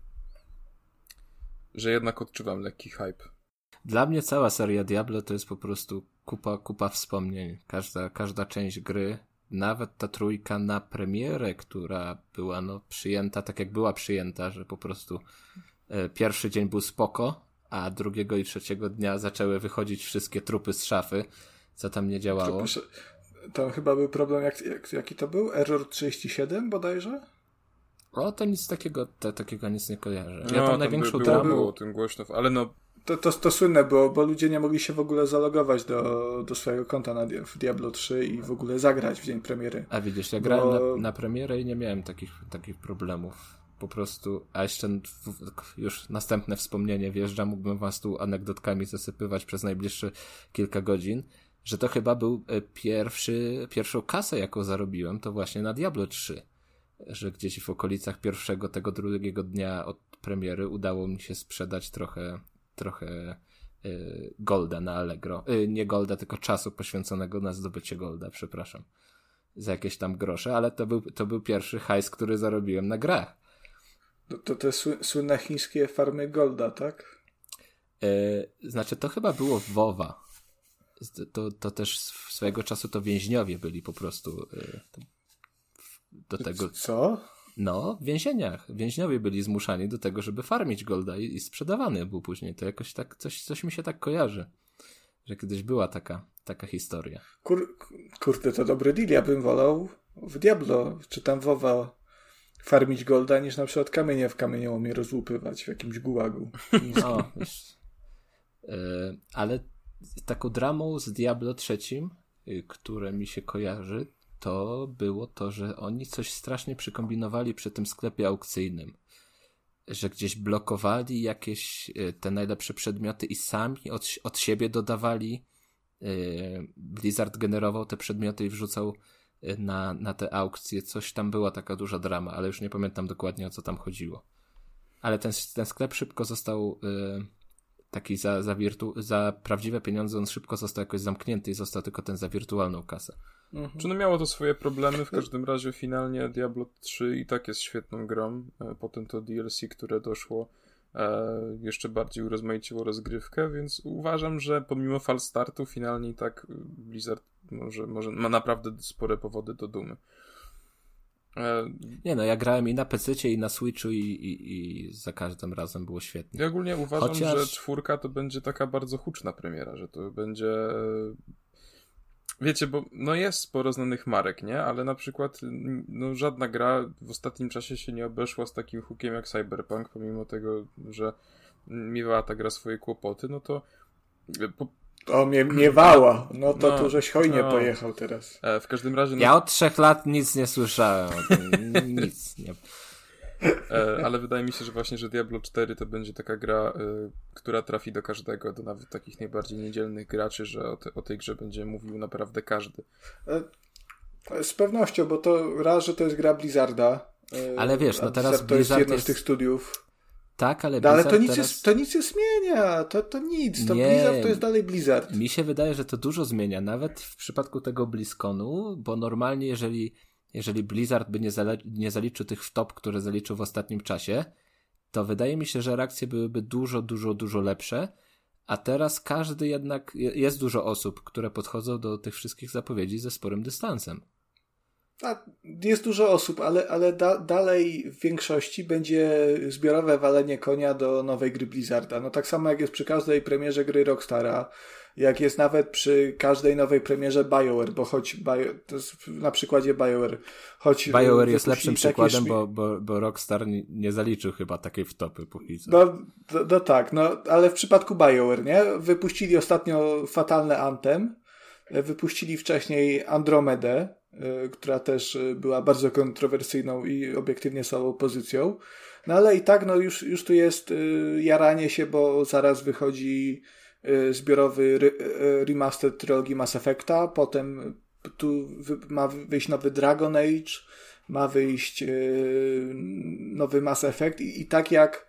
że jednak odczuwam lekki hype. Dla mnie cała seria Diablo to jest po prostu kupa, kupa wspomnień. Każda, każda część gry, nawet ta trójka na premierę, która była no, przyjęta tak jak była przyjęta, że po prostu e, pierwszy dzień był spoko, a drugiego i trzeciego dnia zaczęły wychodzić wszystkie trupy z szafy, co tam nie działało. Trupy, tam chyba był problem, jak, jak, jaki to był? Error 37 bodajże? O, to nic takiego, to, takiego nic nie kojarzę. Ja no, tam największą by, dramą... było o tym głośno, ale no... To, to, to słynne było, bo ludzie nie mogli się w ogóle zalogować do, do swojego konta na, w Diablo 3 i w ogóle zagrać w dzień premiery. A widzisz, ja bo... grałem na, na premierę i nie miałem takich, takich problemów po prostu, a jeszcze już następne wspomnienie wjeżdża, mógłbym was tu anegdotkami zasypywać przez najbliższe kilka godzin, że to chyba był e, pierwszy, pierwszą kasę, jaką zarobiłem, to właśnie na Diablo 3. Że gdzieś w okolicach pierwszego, tego drugiego dnia od premiery udało mi się sprzedać trochę, trochę y, golda na Allegro. Y, nie golda, tylko czasu poświęconego na zdobycie golda, przepraszam. Za jakieś tam grosze, ale to był, to był pierwszy hajs, który zarobiłem na grach. To, to te słynne chińskie farmy golda, tak? Y, znaczy, to chyba było WoWa to, to też swojego czasu to więźniowie byli po prostu do tego. Co? No, w więzieniach. Więźniowie byli zmuszani do tego, żeby farmić golda i, i sprzedawany był później. To jakoś tak, coś, coś mi się tak kojarzy, że kiedyś była taka, taka historia. Kur, kurde, to dobry deal. Ja bym wolał w Diablo, czy tam WoWa farmić golda, niż na przykład kamienie w kamieniołomie rozłupywać w jakimś gułagu. o, wiesz, yy, ale taką dramą z Diablo trzecim, y, które mi się kojarzy, to było to, że oni coś strasznie przykombinowali przy tym sklepie aukcyjnym. Że gdzieś blokowali jakieś y, te najlepsze przedmioty i sami od, od siebie dodawali. Y, Blizzard generował te przedmioty i wrzucał na, na te aukcje. Coś tam była taka duża drama, ale już nie pamiętam dokładnie o co tam chodziło. Ale ten, ten sklep szybko został taki za, za, wirtu, za prawdziwe pieniądze on szybko został jakoś zamknięty i został tylko ten za wirtualną kasę. Mhm. Czy no miało to swoje problemy, w każdym razie finalnie Diablo 3 i tak jest świetną grą, e, potem to DLC, które doszło e, jeszcze bardziej urozmaiciło rozgrywkę, więc uważam, że pomimo fal startu finalnie i tak Blizzard może, może ma naprawdę spore powody do dumy. E, nie no, ja grałem i na PC i na Switchu i, i, i za każdym razem było świetnie. Ja ogólnie uważam, Chociaż... że czwórka to będzie taka bardzo huczna premiera, że to będzie... Wiecie, bo no jest sporo znanych marek, nie? Ale na przykład no żadna gra w ostatnim czasie się nie obeszła z takim hookiem jak Cyberpunk, pomimo tego, że miewała ta gra swoje kłopoty, no to po, O, mnie miewała. No to no, tu żeś hojnie no. pojechał teraz. E, w każdym razie... No... Ja od trzech lat nic nie słyszałem. nic. Nie. E, ale wydaje mi się, że właśnie, że Diablo 4 to będzie taka gra, e, która trafi do każdego, do nawet takich najbardziej niedzielnych graczy, że o, te, o tej grze będzie mówił naprawdę każdy. E, z pewnością, bo to raz, że to jest gra Blizzarda. Ale wiesz, no teraz Blizzard to jest jedno jest... z tych studiów. Tak, ale no, ale to nic, teraz... jest, to nic nie zmienia. To, to nic. To nie, Blizzard to jest dalej Blizzard. Mi się wydaje, że to dużo zmienia. Nawet w przypadku tego BlizzConu, bo normalnie jeżeli jeżeli Blizzard by nie, nie zaliczył tych wtop, które zaliczył w ostatnim czasie, to wydaje mi się, że reakcje byłyby dużo, dużo, dużo lepsze. A teraz każdy jednak, jest dużo osób, które podchodzą do tych wszystkich zapowiedzi ze sporym dystansem. Jest dużo osób, ale, ale da, dalej w większości będzie zbiorowe walenie konia do nowej gry Blizzarda. No tak samo jak jest przy każdej premierze gry Rockstara, jak jest nawet przy każdej nowej premierze BioWare, bo choć Bio, to jest na przykładzie BioWare, choć BioWare jest lepszym przykładem, bo, bo, bo Rockstar nie, zaliczył chyba takiej wtopy póki co. No, no, no, tak, no, ale w przypadku BioWare, nie? Wypuścili ostatnio fatalne Anthem, wypuścili wcześniej Andromedę, która też y, była bardzo kontrowersyjną i obiektywnie słabą pozycją. No ale i tak, no już, już tu jest y, jaranie się, bo zaraz wychodzi Y, zbiorowy y, remaster trylogii Mass Effecta, potem tu ma wyjść nowy Dragon Age, ma wyjść y, nowy Mass Effect i, i tak jak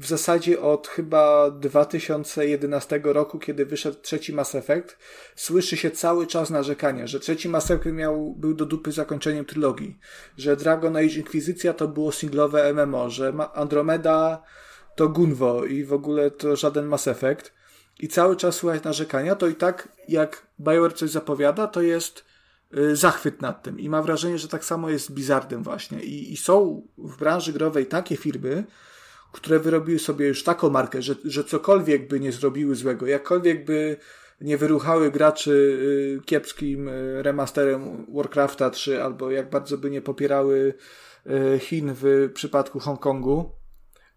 w zasadzie od chyba 2011 roku, kiedy wyszedł trzeci Mass Effect, słyszy się cały czas narzekanie, że trzeci Mass Effect miał, był do dupy zakończeniem trylogii, że Dragon Age Inkwizycja to było singlowe MMO, że Andromeda to Gunwo i w ogóle to żaden Mass Effect i cały czas słychać narzekania, to i tak jak BioWare coś zapowiada, to jest y, zachwyt nad tym. I mam wrażenie, że tak samo jest z Blizzardem właśnie. I, I, są w branży growej takie firmy, które wyrobiły sobie już taką markę, że, że cokolwiek by nie zrobiły złego, jakkolwiek by nie wyruchały graczy y, kiepskim y, remasterem Warcrafta 3, albo jak bardzo by nie popierały Chin w przypadku Hongkongu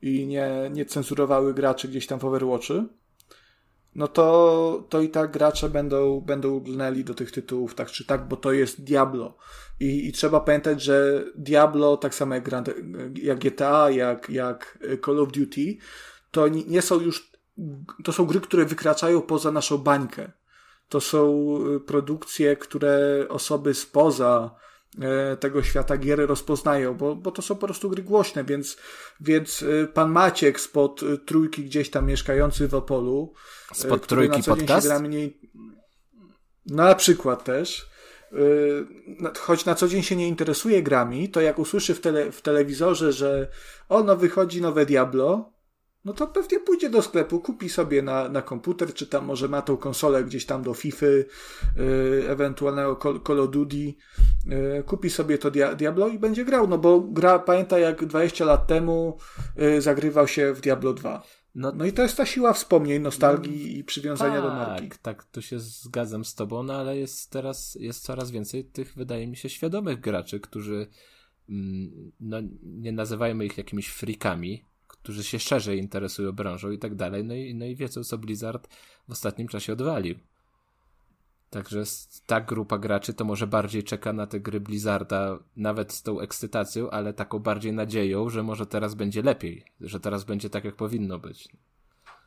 i nie, nie cenzurowały graczy gdzieś tam w Overwatchy, no to, to i tak gracze będą, będą lgnęli do tych tytułów tak czy tak, bo to jest Diablo. I, i trzeba pamiętać, że Diablo, tak samo jak, jak GTA, jak, jak Call of Duty, to nie są już, to są gry, które wykraczają poza naszą bańkę. To są y, produkcje, które osoby spoza E, tego świata gier rozpoznają, bo, bo to są po prostu gry głośne, więc, więc e, pan Maciek spod e, trójki gdzieś tam mieszkający w Opolu, spod trójki na podcast? Gra mniej, na przykład też, choć na co dzień się nie interesuje grami, to jak usłyszy w, tele, w telewizorze, że ono wychodzi nowe Diablo, no to pewnie pójdzie do sklepu, kupi sobie na, na komputer, czy tam może ma tą konsolę gdzieś tam do FIFA, yy, ewentualnego Call of Duty, yy, kupi sobie to Diablo i będzie grał, no bo gra, pamięta jak 20 lat temu zagrywał się w Diablo 2. No, no i to jest ta siła wspomnień, nostalgii no, i przywiązania tak, do marki. Tak, tak, tu się zgadzam z tobą, no ale jest teraz, jest coraz więcej tych, wydaje mi się, świadomych graczy, którzy mm, no, nie nazywajmy ich jakimiś frikami, którzy się szerzej interesują branżą i tak dalej, no i, no i wiedzą, co Blizzard w ostatnim czasie odwalił. Także ta grupa graczy to może bardziej czeka na te gry Blizzarda, nawet z tą ekscytacją, ale taką bardziej nadzieją, że może teraz będzie lepiej, że teraz będzie tak, jak powinno być.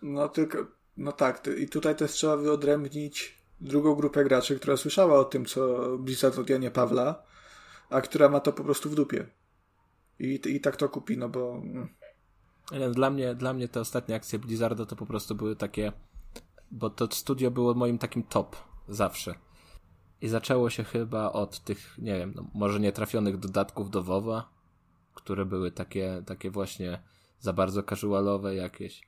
No tylko, no tak, i tutaj też trzeba wyodrębnić drugą grupę graczy, która słyszała o tym, co Blizzard od Janie Pawla, a która ma to po prostu w dupie. I, i tak to kupi, no bo mm. Dla mnie, dla mnie te ostatnie akcje Blizzarda to po prostu były takie, bo to studio było moim takim top zawsze. I zaczęło się chyba od tych, nie wiem, no, może nietrafionych dodatków do WoWa, które były takie, takie właśnie za bardzo casualowe jakieś.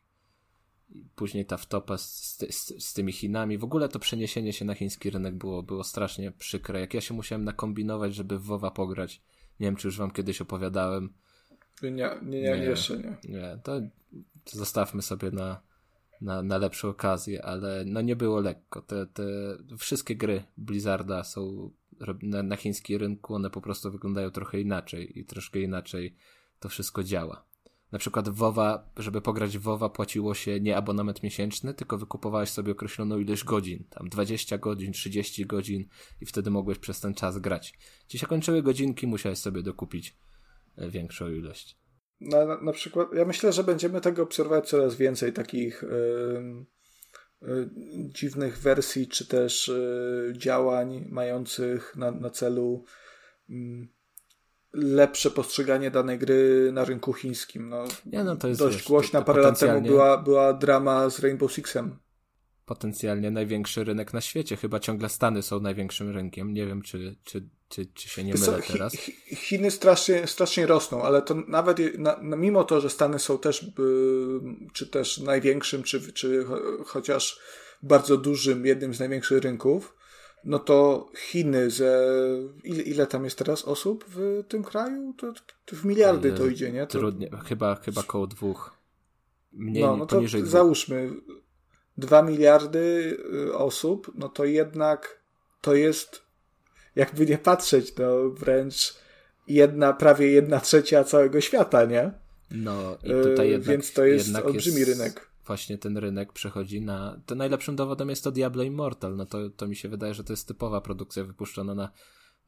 I później ta wtopa z, z, z, tymi Chinami. W ogóle to przeniesienie się na chiński rynek było, było strasznie przykre. Jak ja się musiałem nakombinować, żeby w WoWa pograć. Nie wiem, czy już wam kiedyś opowiadałem nie, nie, nie, nie jeszcze nie. Nie, to zostawmy sobie na, na, na lepszą okazję, ale no nie było lekko. Te, te wszystkie gry Blizzarda są na, na chińskim rynku, one po prostu wyglądają trochę inaczej i troszkę inaczej to wszystko działa. na przykład WoWa, żeby pograć w WoWa płaciło się nie abonament miesięczny, tylko wykupowałeś sobie określoną ilość godzin, tam 20 godzin, 30 godzin i wtedy mogłeś przez ten czas grać. Ci się kończyły godzinki, musiałeś sobie dokupić e, większą ilość. Na, na, na przykład, ja myślę, że będziemy tego obserwować coraz więcej takich yy, yy, dziwnych wersji, czy też yy, działań mających na, na celu mm, lepsze postrzeganie danej gry na rynku chińskim. No, nie, no to jest, dość wiesz, głośna, to, to parę lat temu była, była drama z Rainbow Sixem. Potencjalnie największy rynek na świecie. Chyba ciągle Stany są największym rynkiem. Nie wiem, czy, czy, czy, czy się nie mylę co, teraz. Chiny strasznie, strasznie rosną, ale to nawet na, mimo to, że Stany są też, czy też największym, czy, czy chociaż bardzo dużym, jednym z największych rynków, no to Chiny ze... Ile, ile tam jest teraz osób w tym kraju? To, to w miliardy to idzie, nie? To... Trudnie, chyba, chyba koło dwóch. Mniej, no, no to dwóch. załóżmy dwa miliardy y, osób, no to jednak to jest jakby nie patrzeć, no wręcz jedna, prawie jedna trzecia całego świata, nie? No i tutaj y, jednak, Więc to jest olbrzymi jest... rynek właśnie ten rynek przechodzi na. To najlepszym dowodem jest to Diablo Immortal. No to, to mi się wydaje, że to jest typowa produkcja wypuszczona na,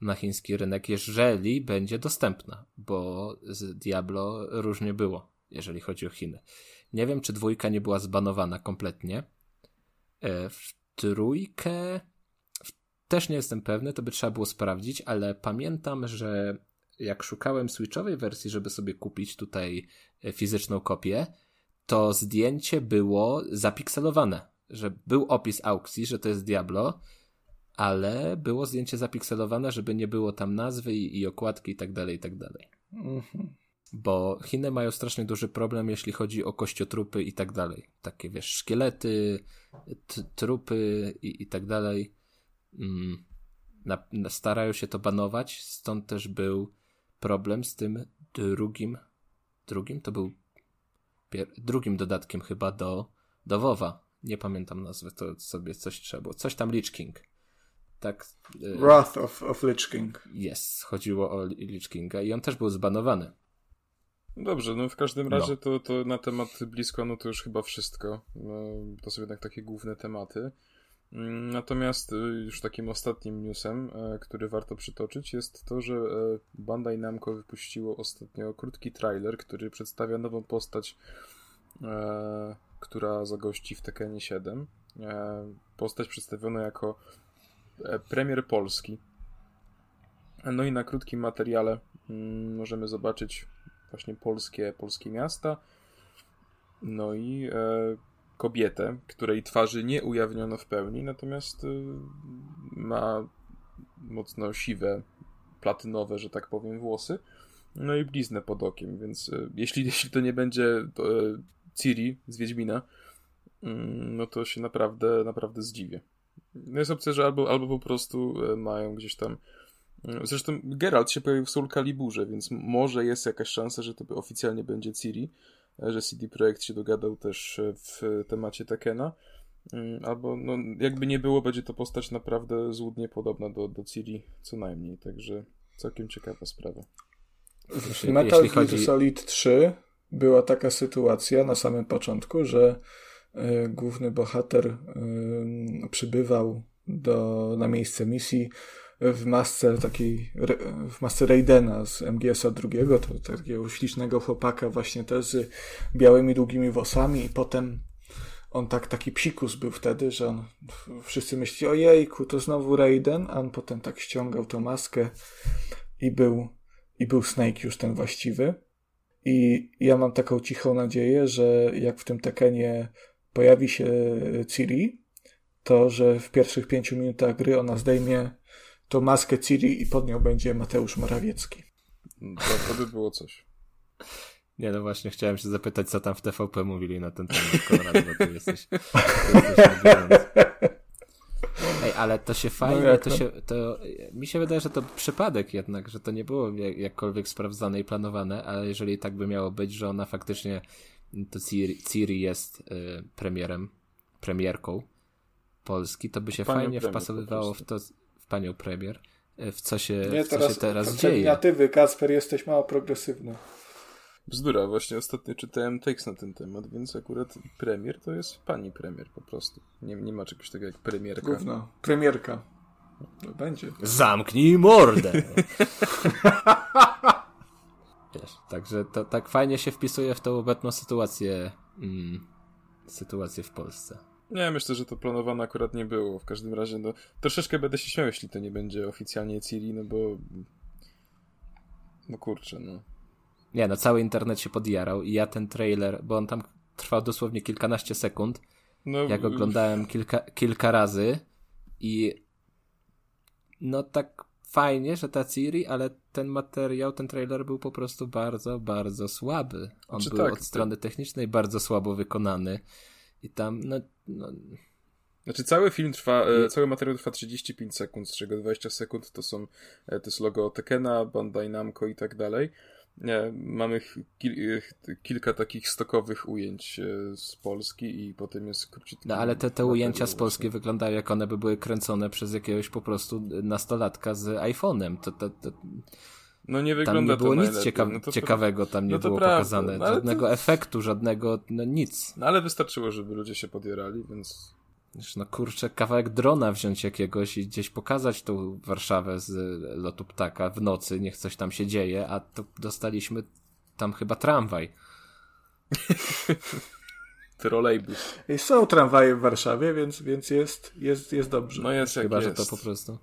na chiński rynek, jeżeli będzie dostępna, bo z Diablo różnie było, jeżeli chodzi o Chiny. Nie wiem, czy dwójka nie była zbanowana kompletnie. E, w trójkę też nie jestem pewny, to by trzeba było sprawdzić, ale pamiętam, że jak szukałem switchowej wersji, żeby sobie kupić tutaj e, fizyczną kopię, to zdjęcie było zapikselowane, że był opis aukcji, że to jest Diablo, ale było zdjęcie zapikselowane, żeby nie było tam nazwy i, i okładki i tak dalej, i tak dalej. Mhm. Bo Chiny mają strasznie duży problem, jeśli chodzi o kościotrupy i tak dalej. Takie, wiesz, szkielety, trupy i, i tak dalej. Mm, na, na, starają się to banować, stąd też był problem z tym drugim, drugim to był drugim dodatkiem chyba do, do WoWa. Nie pamiętam nazwy, to sobie coś trzeba było. Coś tam Lich King. Tak. Y, Wrath of, of Lich King. Jest, chodziło o Lich Kinga i on też był zbanowany. Dobrze, no w każdym no. razie no. to, to na temat blisko, no to już chyba wszystko. No, to są jednak takie główne tematy. Mm, natomiast y, już takim ostatnim newsem, e, który warto przytoczyć, jest to, że e, Bandai Namco wypuściło ostatnio krótki trailer, który przedstawia nową postać, e, która zagości w Tekkenie 7. Postać przedstawiona jako premier Polski. No i na krótkim materiale mm, możemy zobaczyć właśnie polskie, polskie miasta. No i kobietę, której twarzy nie ujawniono w pełni, natomiast y, ma mocno siwe, platynowe, że tak powiem, włosy. No i bliznę pod okiem, więc y, jeśli, jeśli to nie będzie to, y, Ciri z Wiedźmina, mm, no to się naprawdę, naprawdę zdziwię. No jest opcja, że albo, albo po prostu mają gdzieś tam. Zresztą Geralt się pojawił w Soul Caliburze, więc może jest jakaś szansa, że to oficjalnie będzie Ciri że CD Projekt się dogadał też w temacie Tekena. Mm, albo, no, jakby nie było, będzie to postać naprawdę złudnie podobna do, do Ciri, co najmniej. Także całkiem ciekawa sprawa. W Metal Gear chodzi... Solid 3 była taka sytuacja na samym początku, że y, główny bohater y, przybywał do, na miejsce misji w masce takiej, w masce Raidena z MGS-a drugiego, to takiego ślicznego chłopaka właśnie też z białymi, długimi włosami i potem on tak, taki psikus był wtedy, że on, wszyscy myśleli, ojejku, to znowu Raiden, a on potem tak ściągał tą maskę i był, i był Snake już ten właściwy. I ja mam taką cichą nadzieję, że jak w tym Tekenie pojawi się Ciri, to że w pierwszych pięciu minutach gry ona zdejmie to maskę Ciri i pod nią będzie Mateusz Morawiecki. To, to by było coś. Nie, no właśnie, chciałem się zapytać, co tam w TVP mówili na ten temat, Konrad, bo ty jesteś, Ej, ale to się fajnie, no to się, to, mi się wydaje, że to przypadek jednak, że to nie było jakkolwiek sprawdzane i planowane, ale jeżeli tak by miało być, że ona faktycznie, to Ciri, Ciri jest y, premierem, premierką Polski, to by się Panią fajnie wpasowywało w to, panią premier, e, w co się, Nie, w co teraz, się teraz dzieje. Terminatywy, Kasper, jesteś mało progresywny. Bzdura, właśnie ostatnio czytałem tekst na ten temat, więc akurat premier to jest pani premier po prostu. Nie, nie ma czegoś takiego jak premierka. Gówno. Premierka. No, będzie. Zamknij mordę! Wiesz, także to tak fajnie się wpisuje w tą obecną sytuację, mm, sytuację w Polsce. Nie, myślę, że to planowane akurat nie było. W każdym razie, no, troszeczkę będę się śmiał, jeśli to nie będzie oficjalnie Ciri, no bo... No kurczę, no. Nie, no cały internet się podjarał i ja ten trailer, bo on tam trwał dosłownie kilkanaście sekund, no, jak oglądałem kilka, kilka razy i no tak fajnie, że ta Ciri, ale ten materiał, ten trailer był po prostu bardzo, bardzo słaby. On był tak, od strony technicznej bardzo słabo wykonany i tam, no... no... Znaczy cały film trwa, e, cały materiał trwa 35 sekund, z czego 20 sekund to są, e, to jest logo Tekena, Bandai Namco i tak dalej. Nie, mamy kil kilka takich stokowych ujęć e, z Polski i potem jest króciutki. No ale te, te ujęcia z Polski właśnie. wyglądają jak one by były kręcone przez jakiegoś po prostu nastolatka z iPhone'em. To, to, to... No nie wygląda Tam nie było nic cieka no ciekawego, tam nie no było prawda. pokazane. No, żadnego to... efektu, żadnego, no nic. No ale wystarczyło, żeby ludzie się podierali, więc no kurczę, kawałek drona wziąć jakiegoś i gdzieś pokazać tą Warszawę z lotu ptaka w nocy, niech coś tam się dzieje, a to dostaliśmy tam chyba tramwaj. Trolejbus. Są tramwaje w Warszawie, więc, więc jest, jest, jest dobrze. No jest Chyba, jest. że to po prostu...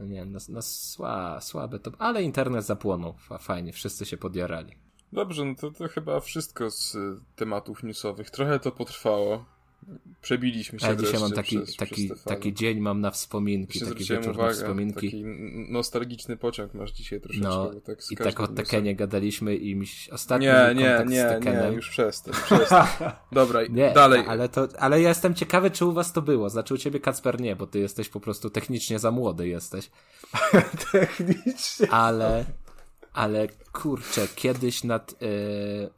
Nie no, no sła, słabe to... Ale internet zapłonął. Fajnie, wszyscy się podjarali. Dobrze, no to, to chyba wszystko z tematów newsowych. Trochę to potrwało. Przebiliśmy się Ja dzisiaj mam taki, przez, taki, przez taki dzień mam na wspominki, taki wieczór uwagę, na wspominki. Taki nostalgiczny pociąg masz dzisiaj troszeczkę. No, tak i tak o Tekenie gadaliśmy i mi ostatni nie, nie, nie, nie, już przestań, przestań. Dobra, nie, dalej. Ale, to, ale ja jestem ciekawy, czy u was to było. Znaczy u ciebie Kacper nie, bo ty jesteś po prostu technicznie za młody jesteś. technicznie. Ale, ale kurczę, kiedyś nad yy,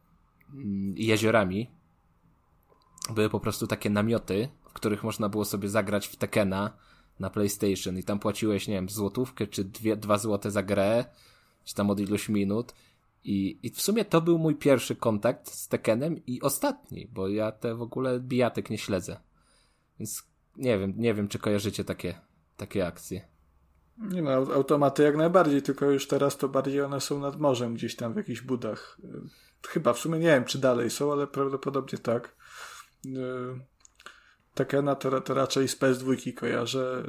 jeziorami były po prostu takie namioty, w których można było sobie zagrać w Tekena na PlayStation i tam płaciłeś, nie wiem, złotówkę czy dwie, dwa złote za grę, czy tam od iluś minut. I, I w sumie to był mój pierwszy kontakt z Tekenem i ostatni, bo ja te w ogóle bijatek nie śledzę. Więc nie wiem, nie wiem, czy kojarzycie takie, takie akcje. Nie no, automaty jak najbardziej, tylko już teraz to bardziej one są nad morzem, gdzieś tam w jakichś budach. Chyba, w sumie nie wiem, czy dalej są, ale prawdopodobnie tak. Yy, Tekena to, to raczej z PS2 kojarzę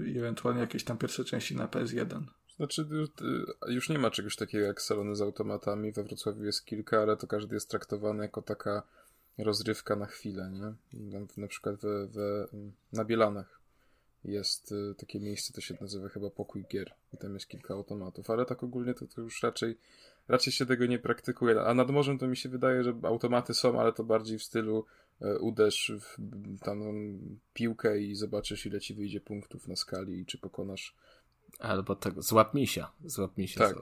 yy, i ewentualnie jakieś tam pierwsze części na PS1. Znaczy, y, już nie ma czegoś takiego jak salony z automatami. We Wrocławiu jest kilka, ale to każdy jest traktowany jako taka rozrywka na chwilę, nie? Na przykład we, we, na Bielanach jest y, takie miejsce, to się nazywa chyba Pokój Gier i tam jest kilka automatów, ale tak ogólnie to, to już raczej raczej się tego nie praktykuje. A nad morzem to mi się wydaje, że automaty są, ale to bardziej w stylu e, uderz w tam piłkę i zobaczysz ile ci wyjdzie punktów na skali i czy pokonasz. Albo tego, złap misia. Złap misia. Tak.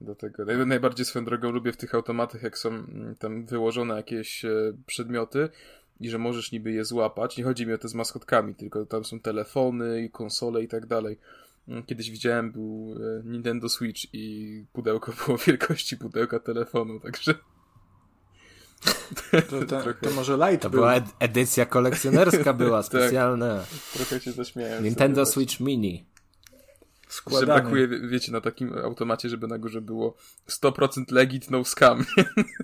Do tego. Najbardziej swoją drogą lubię w tych automatach, jak są mm, tam wyłożone jakieś e, przedmioty i że możesz niby je złapać. Nie chodzi mi o te z maskotkami, tylko tam są telefony i konsole i tak dalej. Kiedyś widziałem, był e, Nintendo Switch i pudełko było wielkości pudełka telefonu, także... To, to, to może light To był. była edycja kolekcjonerska była, tak. specjalna. tak, trochę się zaśmiałem. Nintendo Switch Mini. Składanie. Że brakuje, wiecie, na takim automacie, żeby na górze było 100% legit, no scam.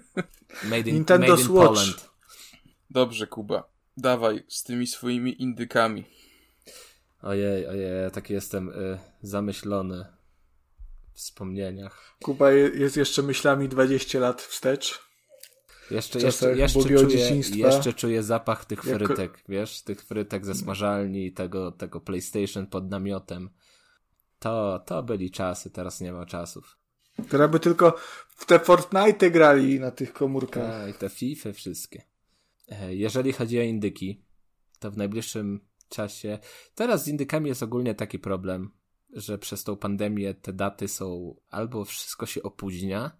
Made in, Nintendo made in Swatch. Poland. Dobrze, Kuba. Dawaj z tymi swoimi indykami. Ojej, ojej, ja taki jestem y, zamyślony w wspomnieniach. Kuba jest jeszcze myślami 20 lat wstecz. Jeszcze, jeszcze, jeszcze, czuję, jeszcze czuję zapach tych frytek, jako... wiesz, tych frytek ze smażalni, tego, tego PlayStation pod namiotem. To, to byli czasy, teraz nie ma czasów. Teraz by tylko w te Fortnite grali na tych komórkach. Tak, i te FIFA wszystkie. E, jeżeli chodzi o indyki, to w najbliższym czasie. Teraz z indykami jest ogólnie taki problem, że przez tą pandemię te daty są albo wszystko się opóźnia,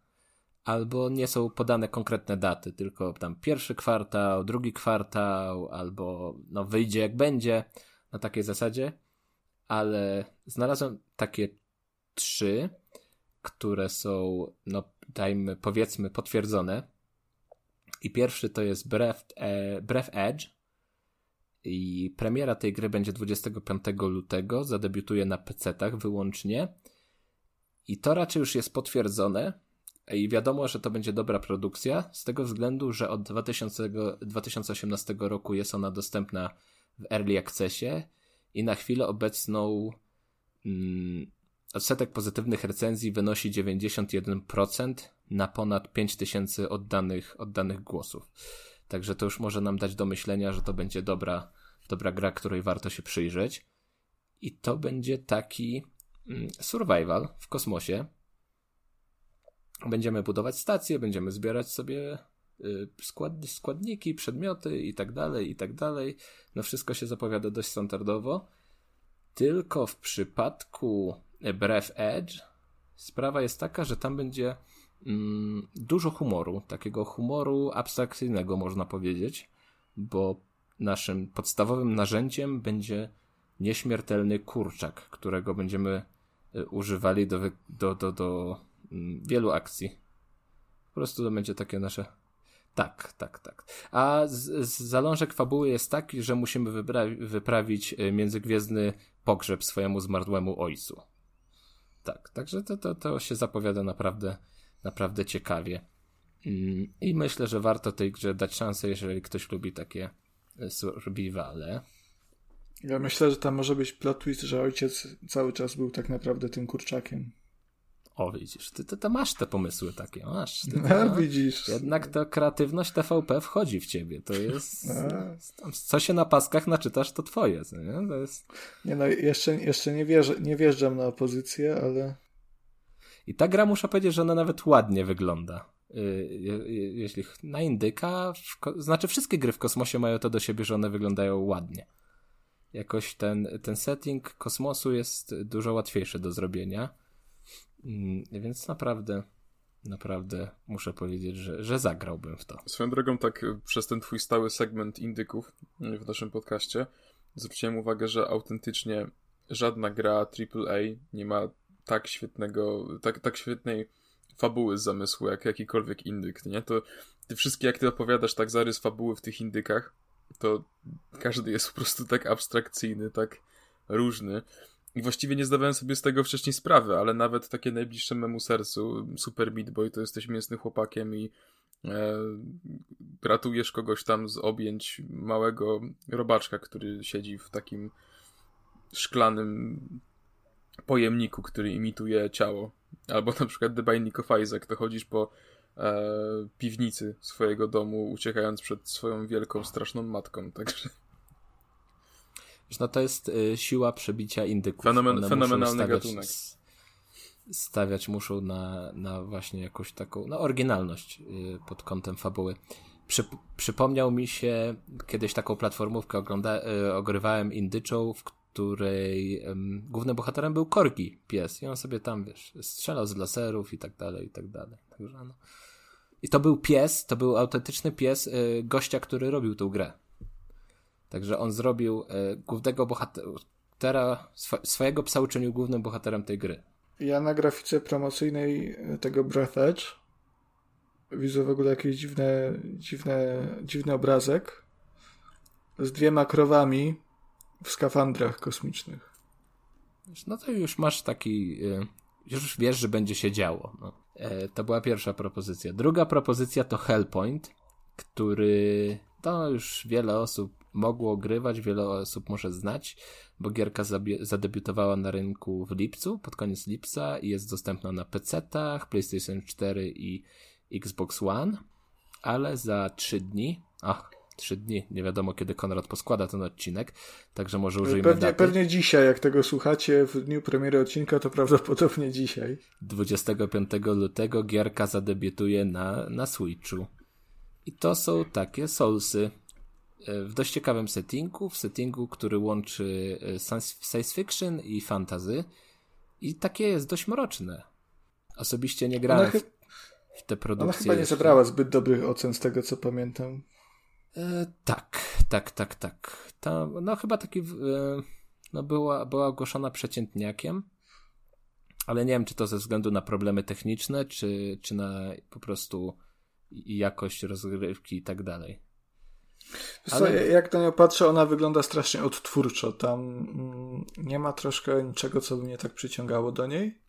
albo nie są podane konkretne daty, tylko tam pierwszy kwartał, drugi kwartał, albo no wyjdzie jak będzie, na takiej zasadzie. Ale znalazłem takie trzy które są, no dajmy, powiedzmy, potwierdzone. I pierwszy to jest Breath, e, Breath Edge. I premiera tej gry będzie 25 lutego. Zadebiutuje na PC-tach wyłącznie. I to raczej już jest potwierdzone. I wiadomo, że to będzie dobra produkcja, z tego względu, że od 2000, 2018 roku jest ona dostępna w Early Accessie i na chwilę obecną mm, odsetek pozytywnych recenzji wynosi 91% na ponad 5000 oddanych, oddanych głosów. Także to już może nam dać do myślenia, że to będzie dobra, dobra gra, której warto się przyjrzeć. I to będzie taki mm, survival w kosmosie. Będziemy budować stacje, będziemy zbierać sobie y, skład, składniki, przedmioty i tak dalej, i tak dalej. No wszystko się zapowiada dość standardowo. Tylko w przypadku Breath Edge sprawa jest taka, że tam będzie dużo humoru, takiego humoru abstrakcyjnego można powiedzieć, bo naszym podstawowym narzędziem będzie nieśmiertelny kurczak, którego będziemy y, używali do, do, do, do mm, wielu akcji. Po prostu to będzie takie nasze tak, tak, tak. A z, z zalążek fabuły jest taki, że musimy wyprawić y, międzygwiezdny pogrzeb swojemu zmarłemu ojcu. Tak, także to, to, to się zapowiada naprawdę, naprawdę ciekawie. I myślę, że warto tej grze dać szansę, jeżeli ktoś lubi takie y, survivale. Ja myślę, że tam może być plot twist, że ojciec cały czas był tak naprawdę tym kurczakiem. O, widzisz, ty, ty masz te pomysły takie, masz. Ty, no, widzisz. Jednak ta kreatywność TVP wchodzi w ciebie, to jest... Co się na paskach naczytasz, to twoje, nie? To jest... Nie no, jeszcze, jeszcze nie, wierzę, nie wjeżdżam na opozycję, ale... I ta gra, muszę powiedzieć, że ona nawet ładnie wygląda. Y, jeśli na indyka, znaczy wszystkie gry w kosmosie mają to do siebie, że one wyglądają ładnie. Jakoś ten, ten setting kosmosu jest dużo łatwiejszy do zrobienia Mm, więc naprawdę, naprawdę muszę powiedzieć, że, że zagrałbym w to. Swoją drogą, tak y, przez ten twój stały segment indyków y, w naszym podcaście, zwróciłem uwagę, że autentycznie żadna gra AAA nie ma tak świetnego, tak, tak świetnej fabuły z zamysłu, jak jakikolwiek indyk, nie? To ty wszystkie, jak ty opowiadasz tak zarys fabuły w tych indykach, to każdy jest po prostu tak abstrakcyjny, tak różny, i właściwie nie zdawałem sobie z tego wcześniej sprawy, ale nawet takie najbliższe memu sercu, Super Meat Boy, to jesteś mięsnym chłopakiem i e, ratujesz kogoś tam z objęć małego robaczka, który siedzi w takim szklanym pojemniku, który imituje ciało. Albo na przykład The Binding of Isaac, to chodzisz po e, piwnicy swojego domu, uciekając przed swoją wielką, straszną matką, także no to jest y, siła przebicia indyków. Fenomen, fenomenalny stawiać, gatunek. Stawiać muszą na, na właśnie jakąś taką, no oryginalność y, pod kątem fabuły. Przy, przypomniał mi się kiedyś taką platformówkę ogląda, y, ogrywałem indyczą, w której um, głównym bohaterem był Korgi, pies. I on sobie tam, wiesz, strzelał z laserów i tak dalej, i tak dalej. Także no. I to był pies, to był autentyczny pies y, gościa, który robił tą grę. Także on zrobił e, głównego bohatera, sw swojego psa uczynił głównym bohaterem tej gry. Ja na grafice promocyjnej e, tego Breath Edge widzę w ogóle jakiś dziwny, dziwny, dziwny obrazek z dwiema krowami w skafandrach kosmicznych. No to już masz taki, e, już wiesz, że będzie się działo. No. E, to była pierwsza propozycja. Druga propozycja to Hellpoint, który to już wiele osób mogło grywać, wiele osób może znać, bo gierka zadebiutowała na rynku w lipcu, pod koniec lipca i jest dostępna na PC-tach, PlayStation 4 i Xbox One, ale za 3 dni, ach, 3 dni, nie wiadomo kiedy Konrad poskłada ten odcinek, także może użyjmy pewnie, daty. Pewnie dzisiaj, jak tego słuchacie w dniu premiery odcinka, to prawdopodobnie dzisiaj. 25 lutego gierka zadebiutuje na, na Switchu. I to są takie Soulsy. E, w dość ciekawym settingu, w settingu, który łączy e, science fiction i fantasy i takie jest dość mroczne. Osobiście nie grałem w, w te produkcje. Ona chyba nie zebrała zbyt dobrych ocen z tego, co pamiętam. E, tak, tak, tak, tak. Ta, no chyba taki, e, no była, była ogłoszona przeciętniakiem, ale nie wiem, czy to ze względu na problemy techniczne, czy, czy na po prostu jakość rozgrywki i tak dalej. Ale... jak na nią patrzę, ona wygląda strasznie odtwórczo. Tam mm, nie ma troszkę niczego, co by mnie tak przyciągało do niej.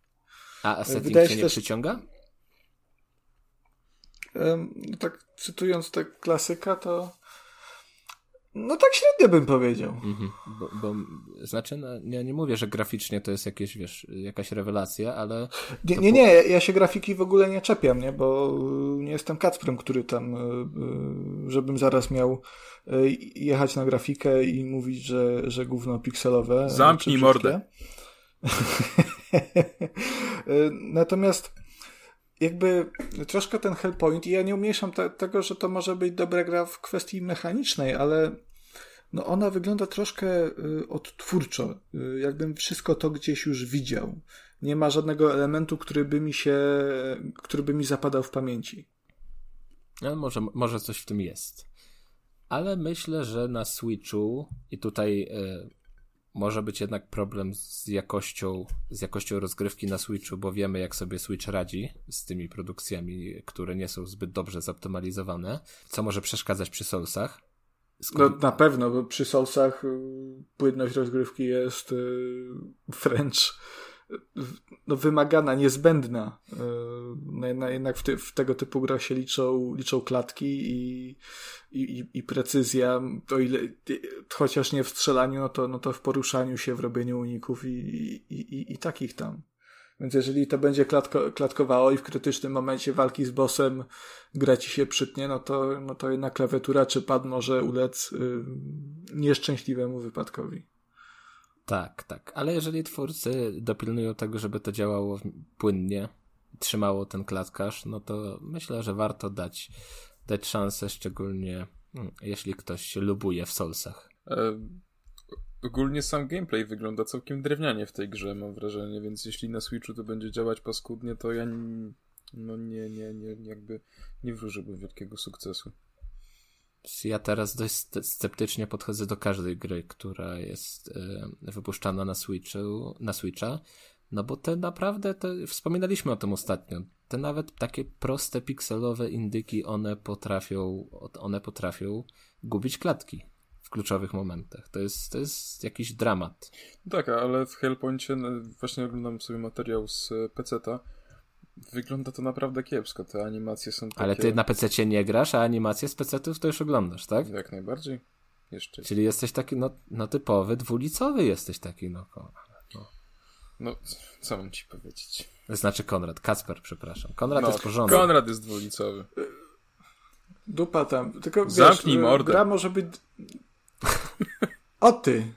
A, a setting Wydaje się nie też... przyciąga? Tak cytując tę klasyka, to no tak średnio bym powiedział. Mhm, bo, bo, znaczy, no, nie, nie mówię, że graficznie to jest jakieś, wiesz, jakaś rewelacja, ale... Nie, nie, nie, ja się grafiki w ogóle nie czepiam, nie, bo nie jestem Kacprem, który tam, e, e, żebym zaraz miał e, jechać na grafikę i mówić, że, że gówno pikselowe. Zamknij mordę. Natomiast jakby troszkę ten Hellpoint i ja nie umieszam te, tego, że to może być dobra gra w kwestii mechanicznej, ale no ona wygląda troszkę y, odtwórczo, y, jakbym wszystko to gdzieś już widział. Nie ma żadnego elementu, który by mi się, który by mi zapadał w pamięci. No, może, może coś w tym jest. Ale myślę, że na Switchu i tutaj y, może być jednak problem z jakością, z jakością rozgrywki na Switchu, bo wiemy, jak sobie Switch radzi z tymi produkcjami, które nie są zbyt dobrze zoptymalizowane, co może przeszkadzać przy Soulsach. No, na pewno, bo przy Soulsach y, płynność rozgrywki jest y, wręcz no, wymagana, niezbędna. No, jednak w, w, tego typu grach się liczą, liczą klatki i, i, i precyzja, ile chociaż nie w strzelaniu, no to, no to w poruszaniu się, w robieniu uników i, i, i, i takich tam. Więc jeżeli to będzie klatko, klatkowało i w krytycznym momencie walki z bossem gra ci się przytnie, no to, no to jednak klawiatura czy pad może ulec y, nieszczęśliwemu wypadkowi. Tak, tak. Ale jeżeli twórcy dopilnują tego, żeby to działało płynnie, trzymało ten klatkarz, no to myślę, że warto dać, dać szansę, szczególnie hmm, jeśli ktoś się lubuje w Soulsach. E, ogólnie sam gameplay wygląda całkiem drewnianie w tej grze, mam wrażenie, więc jeśli na Switchu to będzie działać paskudnie, to ja no nie, nie, nie, jakby nie wróżyłbym wielkiego sukcesu ja teraz dość sceptycznie podchodzę do każdej gry, która jest e, wypuszczana na Switchu, na Switcha, no bo te naprawdę, te, wspominaliśmy o tym ostatnio, te nawet takie proste pikselowe indyki, one potrafią, one potrafią gubić klatki w kluczowych momentach. To jest, to jest jakiś dramat. Tak, ale w Hellpointie właśnie oglądam sobie materiał z peceta Wygląda to naprawdę kiepsko, te animacje są takie... Ale ty na PC nie grasz, a animacje z PC-ów to już oglądasz, tak? Jak najbardziej. Jeszcze. Czyli jesteś taki, no, no typowy, dwulicowy jesteś taki, no. No, no co mam ci powiedzieć? Znaczy Konrad, Kacper, przepraszam. Konrad no, jest porządny. Konrad jest dwulicowy. Dupa tam. Tylko Zamknij wiesz, mordę. gra może być... O ty!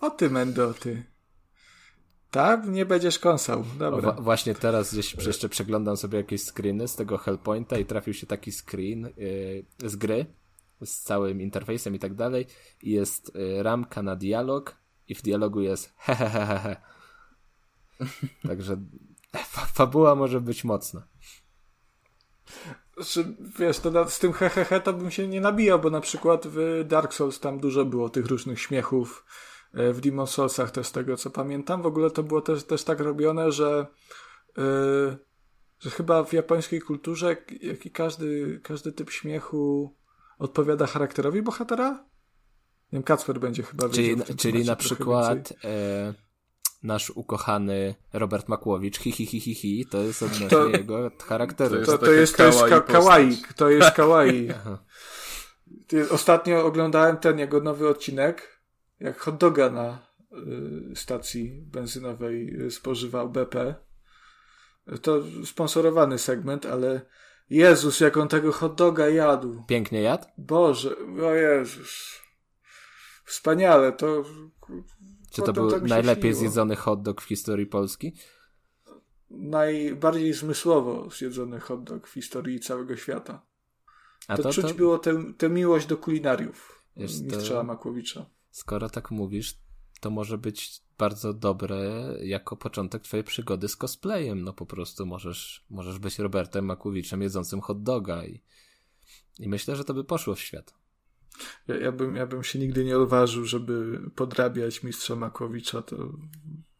O ty, Mendoty. Tak? Nie będziesz kąsał. Dobra. właśnie teraz gdzieś jeszcze przeglądam sobie jakieś screeny z tego Hellpointa i trafił się taki screen yy, z gry z całym interfejsem i tak dalej i jest yy, ramka na dialog i w dialogu jest hehehehe. Także fa fabuła może być mocna. Znaczy, wiesz, to z tym hehehe to bym się nie nabijał, bo na przykład w Dark Souls tam dużo było tych różnych śmiechów w Demon Soulsach też z tego co pamiętam. W ogóle to było też, też tak robione, że, yy, że chyba w japońskiej kulturze jak i każdy, każdy typ śmiechu odpowiada charakterowi bohatera? Nie wiem, Kacper będzie chyba Czyli, czyli na przykład e, nasz ukochany Robert Makłowicz, hi, hi, hi, hi, hi to jest odnośnie to, jego charakteru. To jest, to, to jest, to jest ka kawaii, to jest kawaii. Ostatnio oglądałem ten jego nowy odcinek jak hot doga na y, stacji benzynowej y, spożywał BP. To sponsorowany segment, ale Jezus, jak on tego hot doga jadł. Pięknie jadł? Boże, o Jezus. Wspaniale, to... Czy to był tak najlepiej zjedzony hot dog w historii Polski? Najbardziej zmysłowo zjedzony hot dog w historii całego świata. A to, to czuć to... było tę miłość do kulinariów mistrza to... Makłowicza skoro tak mówisz, to może być bardzo dobre jako początek twojej przygody z cosplayem. No po prostu możesz, możesz być Robertem Makowiczem jedzącym hot doga i, i myślę, że to by poszło w świat. Ja, ja, bym, ja bym się nigdy nie odważył, żeby podrabiać mistrza Makowicza. To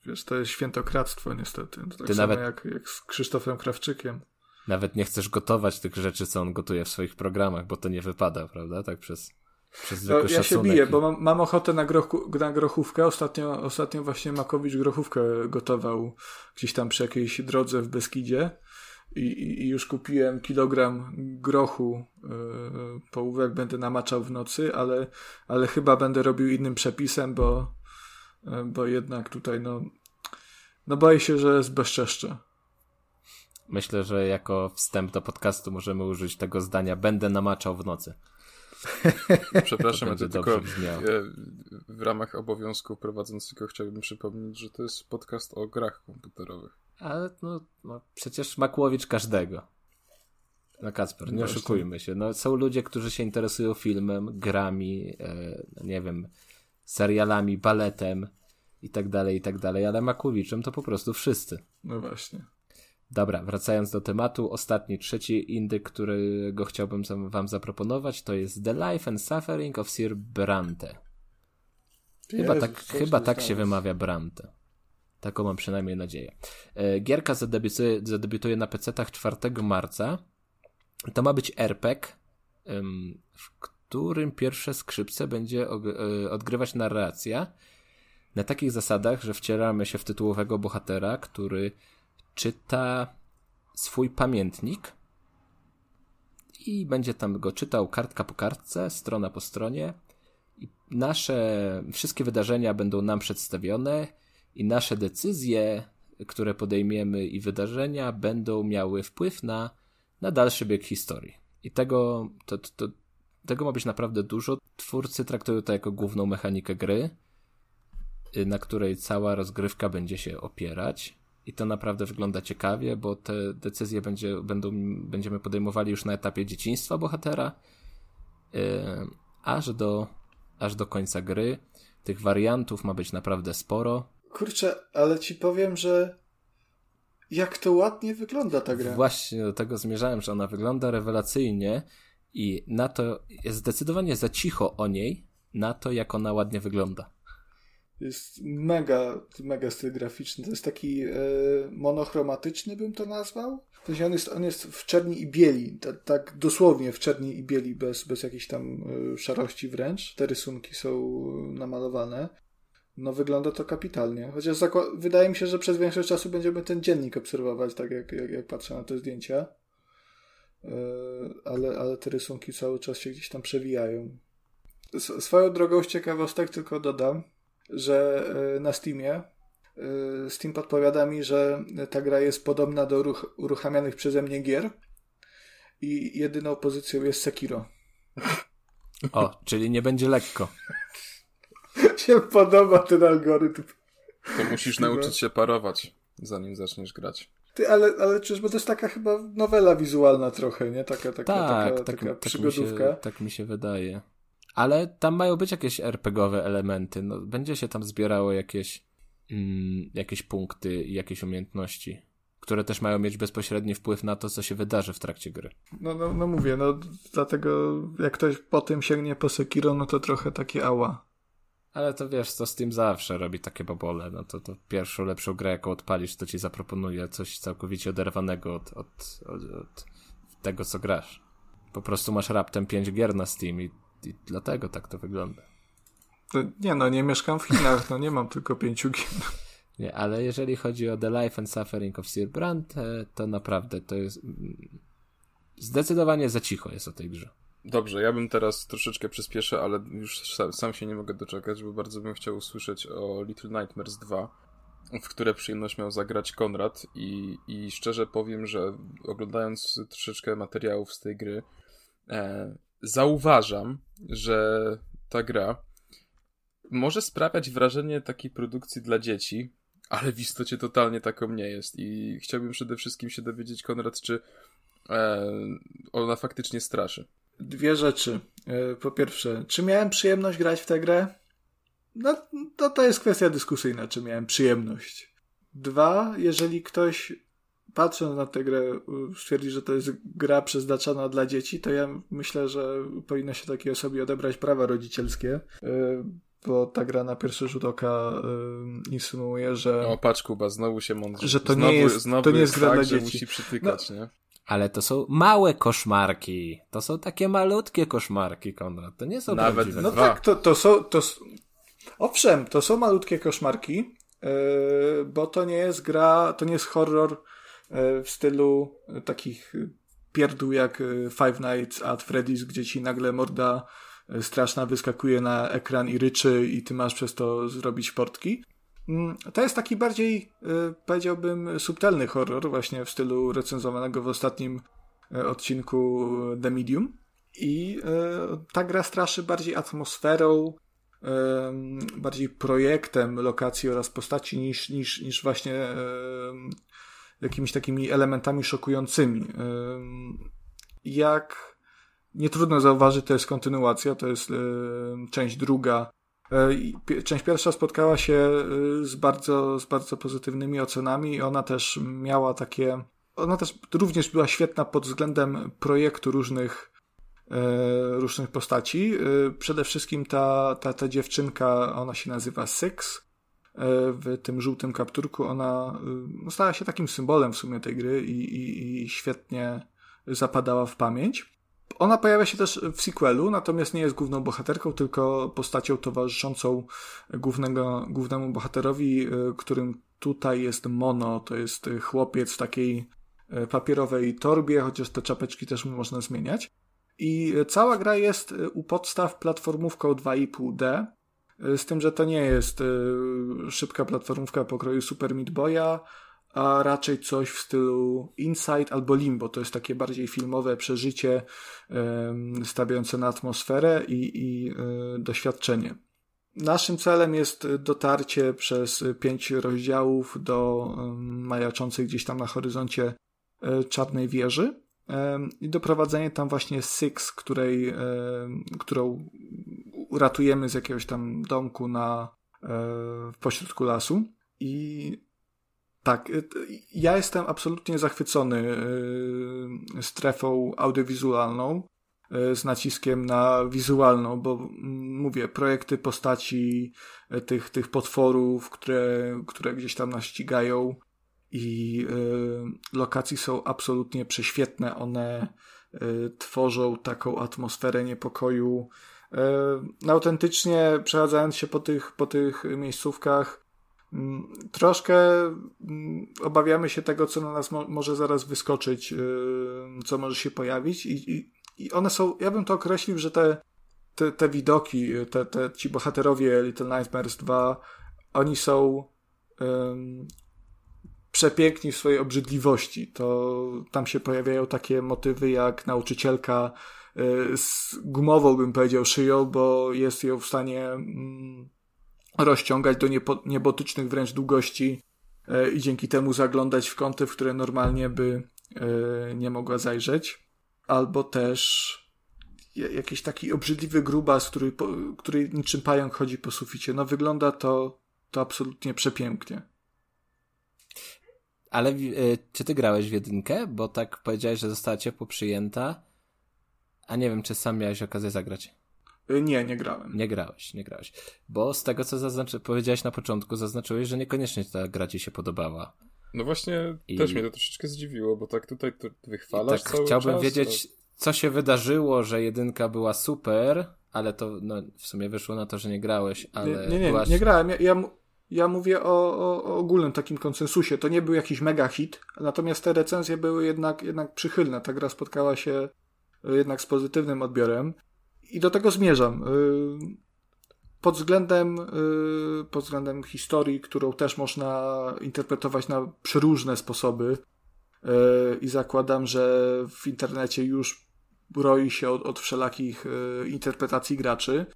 Wiesz, to jest świętokradztwo niestety. To tak Ty samo nawet... jak, jak z Krzysztofem Krawczykiem. Nawet nie chcesz gotować tych rzeczy, co on gotuje w swoich programach, bo to nie wypada, prawda? Tak przez, przez no, Ja się biję, bo mam, mam ochotę na, grochu, na grochówkę. Ostatnio, ostatnio właśnie Makowicz grochówkę gotował gdzieś tam przy jakiejś drodze w Beskidzie. I, i, już kupiłem kilogram grochu yy, połówek, będę namaczał w nocy, ale, ale chyba będę robił innym przepisem, bo, yy, bo jednak tutaj no, no boję się, że jest bezczeszcze. Myślę, że jako wstęp do podcastu możemy użyć tego zdania będę namaczał w nocy. Przepraszam, to tylko w ramach obowiązku prowadzącego chciałbym przypomnieć, że to jest podcast o grach komputerowych. Ale no, no przecież Makłowicz każdego. No Kacper, nie Właśnie. oszukujmy się. No, są ludzie, którzy się interesują filmem, grami, e, nie wiem, serialami, baletem i tak dalej, i tak dalej, ale Makłowiczem to po prostu wszyscy. No właśnie. Dobra, wracając do tematu, ostatni, trzeci indyk, którego chciałbym wam zaproponować, to jest The Life and Suffering of Sir Brante. Chyba Jezu, tak, chyba tak się wymawia Brante. Taką mam przynajmniej nadzieję. E, gierka zadebiutuje, zadebiutuje na PC-tach 4 marca. To ma być RPG, w którym pierwsze skrzypce będzie e, odgrywać narracja na takich zasadach, że wcieramy się w tytułowego bohatera, który czyta swój pamiętnik i będzie tam go czytał kartka po kartce, strona po stronie. I nasze wszystkie wydarzenia będą nam przedstawione i nasze decyzje, które podejmiemy i wydarzenia będą miały wpływ na, na dalszy bieg historii. I tego, to, to, tego ma być naprawdę dużo. Twórcy traktują to jako główną mechanikę gry, y, na której cała rozgrywka będzie się opierać. I to naprawdę wygląda ciekawie, bo te decyzje będzie, będą, będziemy podejmowali już na etapie dzieciństwa bohatera, yy, aż, do, aż do końca gry. Tych wariantów ma być naprawdę sporo. Kurczę, ale ci powiem, że jak to ładnie wygląda ta gra. Właśnie do tego zmierzałem, że ona wygląda rewelacyjnie i na to jest zdecydowanie za cicho o niej, na to jak ona ładnie wygląda. Jest mega, mega styl graficzny. To jest taki e, monochromatyczny, bym to nazwał. W sensie on jest, on jest w czerni i bieli, tak, tak dosłownie w czerni i bieli, bez, bez jakiejś tam e, szarości wręcz. Te rysunki są namalowane. No wygląda to kapitalnie. Chociaż wydaje mi się, że przez większość czasu będziemy ten dziennik obserwować, tak jak, jak, jak patrzę na te zdjęcia. Yy, ale, ale te rysunki cały czas się gdzieś tam przewijają. S swoją drogą z ciekawostek tylko dodam, że yy, na Steamie yy, Steam podpowiada mi, że ta gra jest podobna do uruch uruchamianych przeze mnie gier i jedyną pozycją jest Sekiro. O, czyli nie będzie lekko. się podoba ten algorytm. To musisz nauczyć się parować, zanim zaczniesz grać. Ty, ale, ale czyż, bo to jest taka chyba nowela wizualna trochę, nie? Taka, taka, tak, taka, tak, taka tak przygodówka. Mi się, tak mi się wydaje. Ale tam mają być jakieś RPGowe elementy. No, będzie się tam zbierało jakieś, mm, jakieś punkty i jakieś umiejętności, które też mają mieć bezpośredni wpływ na to, co się wydarzy w trakcie gry. No, no, no mówię, no dlatego jak ktoś po tym sięgnie po Sekiro, no to trochę takie ała. Ale to wiesz, to Steam zawsze robi takie babole. No to, to pierwszą lepszą grę, jaką odpalisz, to ci zaproponuje coś całkowicie oderwanego od, od, od, od tego, co grasz. Po prostu masz raptem 5 gier na Steam i, i dlatego tak to wygląda. To, nie no, nie mieszkam w Chinach, no nie mam tylko 5 gier. Nie, ale jeżeli chodzi o The Life and Suffering of Sir Brand, to naprawdę to jest mm, zdecydowanie za cicho jest o tej grze. Dobrze, ja bym teraz troszeczkę przyspieszę, ale już sam, sam się nie mogę doczekać, bo bardzo bym chciał usłyszeć o Little Nightmares 2, w które przyjemność miał zagrać Konrad i, i szczerze powiem, że oglądając troszeczkę materiałów z tej gry, e, zauważam, że ta gra może sprawiać wrażenie takiej produkcji dla dzieci, ale w istocie totalnie taką nie jest i chciałbym przede wszystkim się dowiedzieć, Konrad, czy e, ona faktycznie straszy dwie rzeczy. E, po pierwsze, czy miałem przyjemność grać w tę grę? No, to, to jest kwestia dyskusyjna, czy miałem przyjemność. Dwa, jeżeli ktoś patrząc na tę grę stwierdzi, że to jest gra przeznaczona dla dzieci, to ja myślę, że powinno się takiej osobie odebrać prawa rodzicielskie. E, bo ta gra na pierwszy rzut oka y, insynuuje, że... O, patrz Kuba, znowu się mądrzy. Że to znowu, nie jest, znowu to nie jest gra fakt, dla dzieci. musi przytykać, No. nie? Ale to są małe koszmarki. To są takie malutkie koszmarki, Konrad. To nie są Nawet prawdziwe. No Dwa. tak, to, to są... To, owszem, to są malutkie koszmarki, yy, bo to nie jest gra, to nie jest horror yy, w stylu yy, takich yy, pierdół jak Five Nights at Freddy's, gdzie ci nagle morda straszna wyskakuje na ekran i ryczy i ty masz przez to zrobić portki. Mm, To jest taki bardziej, powiedziałbym, subtelny horror, właśnie w stylu recenzowanego w ostatnim odcinku The Medium. I e, ta gra straszy bardziej atmosferą, bardziej projektem lokacji oraz postaci niż, niż, niż właśnie jakimiś takimi elementami szokującymi. Jak nie trudno zauważyć, to jest kontynuacja, to jest część druga. E, Część pierwsza spotkała się e, z bardzo, z bardzo pozytywnymi ocenami i ona też miała takie. Ona też również była świetna pod względem projektu różnych e, różnych postaci. E, Przede wszystkim ta, ta, ta dziewczynka, ona się nazywa Six. E, W tym żółtym kapturku ona e, no, stała się takim symbolem w sumie tej gry i, i, i świetnie zapadała w pamięć. Ona pojawia się też w sequelu, natomiast nie jest główną bohaterką, tylko postacią towarzyszącą głównego, głównemu bohaterowi, e, którym tutaj jest Mono. To jest chłopiec w takiej papierowej torbie, chociaż te czapeczki też można zmieniać. I cała gra jest u podstaw platformówką 2,5D, y, z tym, że to nie jest y, szybka platformówka pokroju Super Meat Boya, a raczej coś w stylu Inside albo Limbo. To jest takie bardziej filmowe przeżycie stawiające na atmosferę i, i y, doświadczenie. Naszym celem jest dotarcie przez pięć rozdziałów do majaczącej gdzieś tam na horyzoncie e, czarnej wieży i doprowadzenie tam właśnie Six, której, którą uratujemy z jakiegoś tam domku na e, pośrodku lasu i tak, t- ja jestem absolutnie zachwycony y, strefą audiowizualną z naciskiem na wizualną, bo mówię, projekty postaci tych, tych potworów, które, które gdzieś tam nas ścigają i lokacji są absolutnie prześwietne. One tworzą taką atmosferę niepokoju. Y, no, autentycznie przechadzając się po tych, po tych miejscówkach, mm, troszkę mm, obawiamy się tego, co na nas mo- może zaraz wyskoczyć, y, co może się pojawić i, i, i one są, ja bym to określił, że te, te, te widoki, te, te, ci bohaterowie Little Nightmares 2, oni są przepiękni w swojej obrzydliwości. To tam się pojawiają takie motywy jak nauczycielka z gumową, bym powiedział, szyją, bo jest ją w stanie mm, rozciągać do niebotycznych wręcz długości y, i dzięki temu zaglądać w kąty, w które normalnie by y, nie mogła zajrzeć. Albo też ja- jakiś taki obrzydliwy grubas, który, który niczym pająk chodzi po suficie. No wygląda to, to absolutnie przepięknie. Ale y, czy ty grałeś w jedynkę? Bo tak powiedziałeś, że została ciepło przyjęta. A nie wiem, czy sam miałeś okazję zagrać. Y, Nie, nie grałem. Nie grałeś, nie grałeś. Bo z tego, co zaznaczy, powiedziałeś na początku, zaznaczyłeś, że niekoniecznie ta gra ci się podobała. No właśnie, I- też mnie to troszeczkę zdziwiło, bo tak tutaj to I wychwalasz tak chciałbym czas, wiedzieć, co się wydarzyło, że jedynka była super, ale to no, w sumie wyszło na to, że nie grałeś, ale Nie, nie, nie, byłaś... nie grałem. Ja, ja, ja mówię o, o, o ogólnym takim konsensusie. To nie był jakiś mega hit, natomiast te recenzje były jednak, jednak przychylne. Ta gra spotkała się jednak z pozytywnym odbiorem i do tego zmierzam. Y, Pod względem, y, pod względem historii, którą też można interpretować na przeróżne sposoby y, i zakładam, że w internecie już roi się od, od wszelakich interpretacji graczy,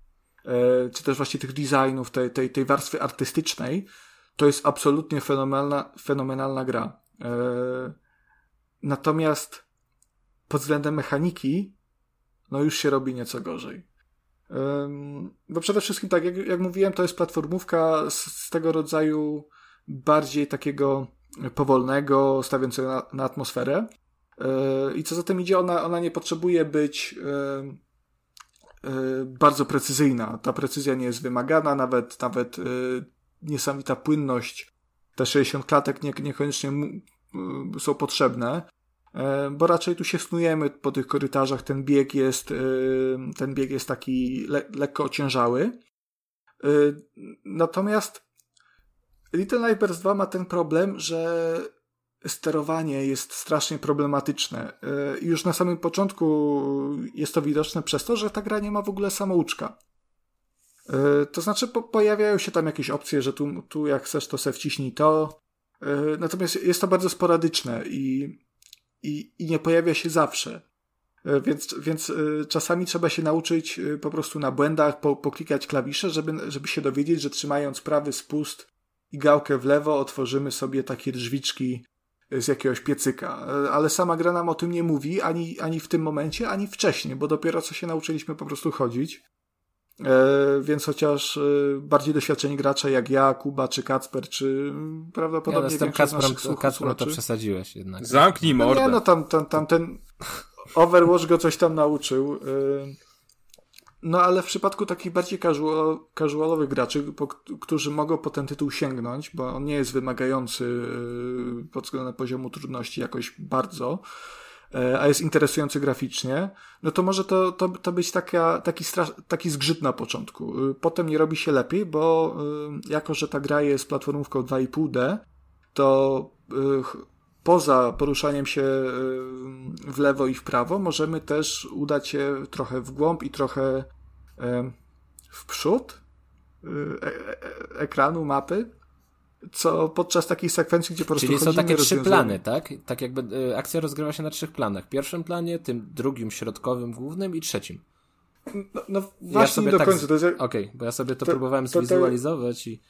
czy też właśnie tych designów, tej, tej, tej warstwy artystycznej, to jest absolutnie fenomenalna, fenomenalna gra. Natomiast pod względem mechaniki, no już się robi nieco gorzej. Bo przede wszystkim, tak jak, jak mówiłem, to jest platformówka z, z tego rodzaju bardziej takiego powolnego, stawiającego na, na atmosferę. Yy, I co za tym idzie, ona, ona nie potrzebuje być yy, bardzo precyzyjna. Ta precyzja nie jest wymagana, nawet, nawet niesamowita płynność. Te 60 klatek nie, niekoniecznie są potrzebne, bo raczej tu się snujemy po tych korytarzach. Ten bieg jest, ten bieg jest taki le, lekko ociężały. Natomiast Little Nightmares 2 ma ten problem, że sterowanie jest strasznie problematyczne. Już na samym początku jest to widoczne przez to, że ta gra nie ma w ogóle samouczka. To znaczy po, pojawiają się tam jakieś opcje, że tu, tu jak chcesz to se wciśnij to. Natomiast jest to bardzo sporadyczne i, i, i nie pojawia się zawsze. Więc, więc czasami trzeba się nauczyć po prostu na błędach po, poklikać klawisze, żeby, żeby się dowiedzieć, że trzymając prawy spust i gałkę w lewo otworzymy sobie takie drzwiczki z jakiegoś piecyka. Ale sama gra nam o tym nie mówi, ani, ani w tym momencie, ani wcześniej, bo dopiero co się nauczyliśmy po prostu chodzić. E, więc chociaż e, bardziej doświadczeni gracze jak ja, Kuba czy Kacper, czy prawdopodobnie ja jestem Kacprem, Kacprem to przesadziłeś jednak. Zamknij mordę. No nie, no tam, tam, tam ten Overwatch go coś tam nauczył. E, no ale w przypadku takich bardziej casual, casualowych graczy, po, którzy mogą po ten tytuł sięgnąć, bo on nie jest wymagający pod względem poziomu trudności jakoś bardzo, a jest interesujący graficznie, no to może to, to, to być taka, taki, strasz, taki zgrzyt na początku. Yy, potem nie robi się lepiej, bo jako, że ta gra jest platformówką 2,5D, to poza poruszaniem się w lewo i w prawo, możemy też udać się trochę w głąb i trochę w przód e, e, e, ekranu, mapy, co podczas takiej sekwencji, gdzie po prostu Czyli są takie trzy plany, tak? Tak jakby akcja rozgrywa się na trzech planach. pierwszym planie, tym drugim, środkowym, głównym i trzecim. No, no właśnie ja do tak końca. Z... Okej, okay, bo ja sobie to, to próbowałem to, zwizualizować i...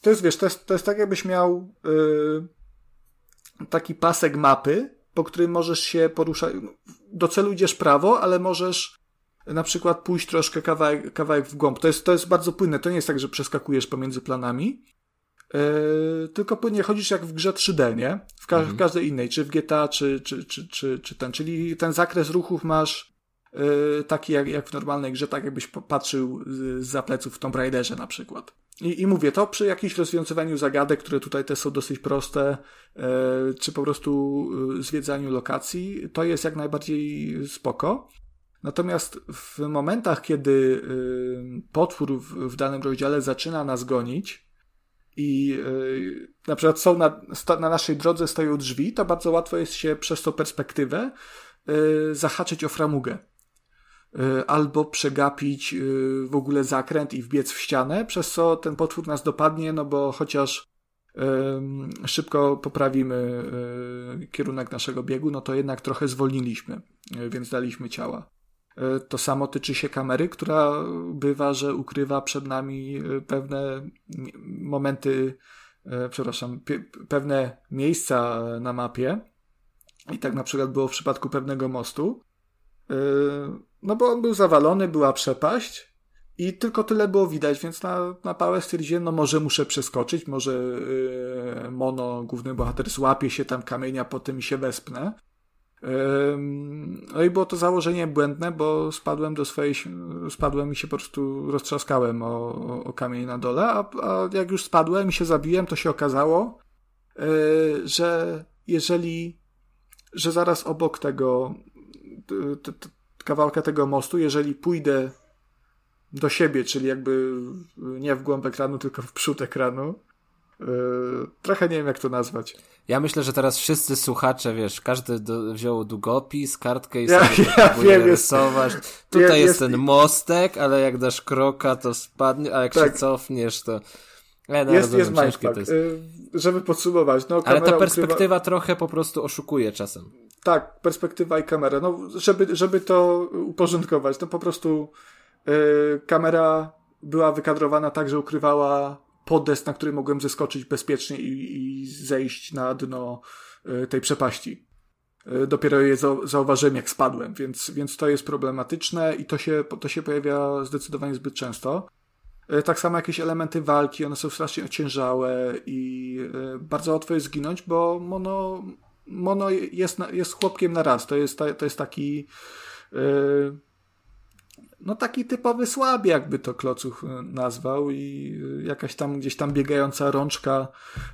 To jest, wiesz, to jest, to jest tak jakbyś miał yy, taki pasek mapy, po którym możesz się poruszać. Do celu idziesz prawo, ale możesz na przykład pójść troszkę kawałek, kawałek w głąb. To jest, to jest bardzo płynne. To nie jest tak, że przeskakujesz pomiędzy planami. Yy, tylko płynnie chodzisz jak w grze 3D, nie? W, ka mhm. w każdej innej, czy w GTA, czy, czy, czy, czy, czy ten. Czyli ten zakres ruchów masz yy, taki jak, jak w normalnej grze, tak jakbyś patrzył z, za pleców w Tomb Raiderze na przykład. I, I mówię to przy jakimś rozwiązywaniu zagadek, które tutaj też są dosyć proste, e, czy po prostu e, zwiedzaniu lokacji, to jest jak najbardziej spoko. Natomiast w momentach, kiedy e, potwór w, w danym rozdziale zaczyna nas gonić i na przykład są na, na naszej drodze stoją drzwi, to bardzo łatwo jest się przez tą perspektywę zahaczyć o framugę. Y, albo przegapić w ogóle zakręt i wbiec w ścianę, przez co ten potwór nas dopadnie, no bo chociaż szybko poprawimy kierunek naszego biegu, no to jednak trochę zwolniliśmy, więc daliśmy ciała. To samo tyczy się kamery, która bywa, że ukrywa przed nami pewne momenty, przepraszam, pewne miejsca na mapie. I tak na przykład było w przypadku pewnego mostu, no bo on był zawalony, była przepaść i tylko tyle było widać, więc na, na pałę stwierdziłem, no może muszę przeskoczyć, może Mono, główny bohater, złapie się tam kamienia, potem się wespnę. No i było to założenie błędne, bo spadłem do swojej, spadłem i się po prostu roztrzaskałem o, o, kamień na dole, a, a jak już spadłem i się zabiłem, to się okazało, yy, że jeżeli, że zaraz obok tego, kawałka tego mostu, jeżeli pójdę do siebie, czyli jakby nie w głąb ekranu, tylko w przód ekranu. Yy, trochę nie wiem, jak to nazwać. Ja myślę, że teraz wszyscy słuchacze, wiesz, każdy do, wziął długopis, kartkę i ja, sobie ja wiem, rysować. Jest, Tutaj jest, jest, ten mostek, ale jak dasz kroka, to spadnie, a jak tak. się cofniesz, to... Ja, no, jest, rozumiem, jest mindfuck. Jest. Yy, żeby podsumować, no Ale ta perspektywa ukrywa... trochę po prostu oszukuje czasem. Tak, perspektywa i kamera. No, żeby, żeby to uporządkować, no po prostu yy, kamera była wykadrowana tak, że ukrywała podest, na który mogłem zeskoczyć bezpiecznie i, i zejść na dno yy, tej przepaści. Yy, dopiero je zauważyłem, jak spadłem, więc, więc to jest problematyczne i to się, to się pojawia zdecydowanie zbyt często. Yy, tak samo jakieś elementy walki, one są strasznie ociężałe i bardzo łatwo jest zginąć, bo mono, Mono jest, jest chłopkiem na raz. To jest, to jest taki. Yy, no taki typowy słaby, jakby to Klocuch e, nazwał i e, jakaś tam gdzieś tam biegająca rączka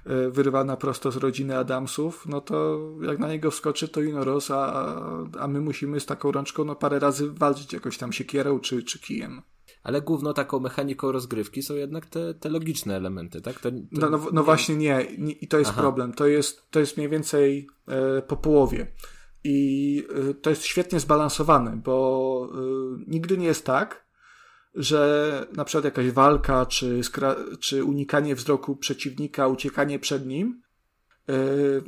e, wyrywana prosto z rodziny Adamsów, no to jak na niego wskoczy to Inoros, a, a my musimy z taką rączką no parę razy walczyć jakoś tam siekierą czy, czy kijem. Ale główną taką mechaniką rozgrywki są jednak te, te logiczne elementy, tak? No, no, no, właśnie nie. nie. I to jest Aha. problem. To jest, to jest mniej więcej e, po połowie. I y, to jest świetnie zbalansowane, bo y, nigdy nie jest tak, że na przykład jakaś walka, czy, czy unikanie wzroku przeciwnika, uciekanie przed nim y,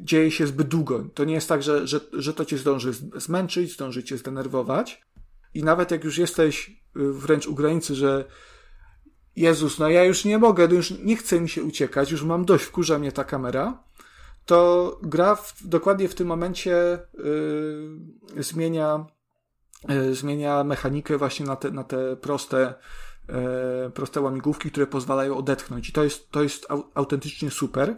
dzieje się zbyt długo. To nie jest tak, że, że, że to cię zdąży zmęczyć, zdąży cię zdenerwować. I nawet jak już jesteś wręcz u granicy, że Jezus, no ja już nie mogę, no już nie chce mi się uciekać, już mam dość, wkurza mnie ta kamera, to gra w, dokładnie w tym momencie yy, zmienia, yy, zmienia mechanikę właśnie na te, na te proste, yy, proste łamigłówki, które pozwalają odetchnąć. I to jest, to jest au, autentycznie super.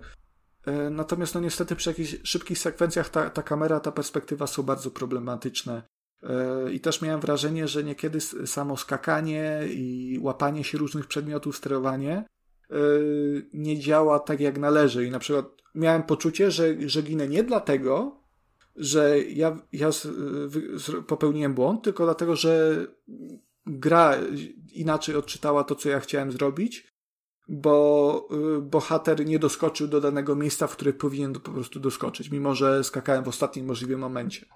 Y, natomiast no niestety przy jakichś szybkich sekwencjach ta, ta kamera, ta perspektywa są bardzo problematyczne. Y, I też miałem wrażenie, że niekiedy samo skakanie i łapanie się różnych przedmiotów, sterowanie y, nie działa tak jak należy. I na przykład miałem poczucie, że, że ginę nie dlatego, że ja, ja popełniłem błąd, tylko dlatego, że gra inaczej odczytała to, co ja chciałem zrobić, bo y, bohater nie doskoczył do danego miejsca, w którym powinien po prostu doskoczyć, mimo że skakałem w ostatnim możliwym momencie.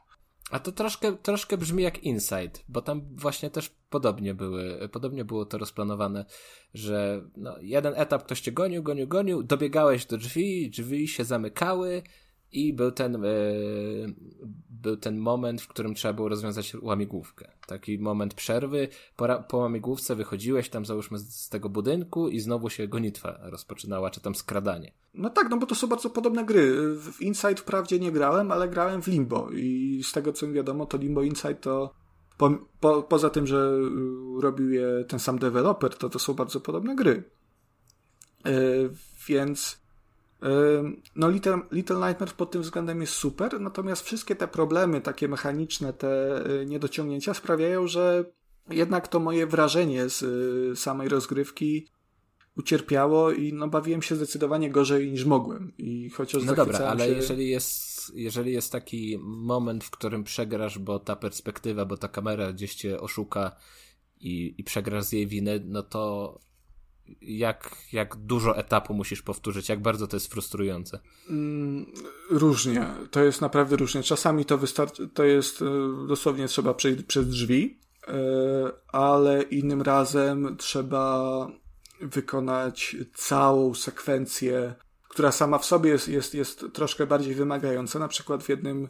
A to troszkę, troszkę brzmi jak Inside, bo tam właśnie też podobnie były, podobnie było to rozplanowane, że no, jeden etap ktoś cię gonił, gonił, gonił, dobiegałeś do drzwi, drzwi się zamykały i był ten, yy, był ten moment, w którym trzeba było rozwiązać łamigłówkę. Taki moment przerwy, po, po łamigłówce wychodziłeś tam załóżmy z, tego budynku i znowu się gonitwa rozpoczynała, czy tam skradanie. No tak, no bo to są bardzo podobne gry. W Inside wprawdzie nie grałem, ale grałem w Limbo i z tego co mi wiadomo, to Limbo Inside to po, po, poza tym, że y, robił je ten sam deweloper, to to są bardzo podobne gry. Yy, więc no Little, Little Nightmares pod tym względem jest super, natomiast wszystkie te problemy, takie mechaniczne, te y, niedociągnięcia sprawiają, że jednak to moje wrażenie z y, samej rozgrywki ucierpiało i no bawiłem się zdecydowanie gorzej niż mogłem. I chociaż no dobra, ale się... jeżeli jest, jeżeli jest taki moment, w którym przegrasz, bo ta perspektywa, bo ta kamera gdzieś cię oszuka i, i przegrasz z jej winy, no to jak, jak dużo etapu musisz powtórzyć, jak bardzo to jest frustrujące? Mm, różnie. To jest naprawdę różnie. Czasami to wystarczy, to jest e, dosłownie trzeba przejść przez drzwi, e, ale innym razem trzeba wykonać całą sekwencję, która sama w sobie jest, jest, jest troszkę bardziej wymagająca. Na przykład w jednym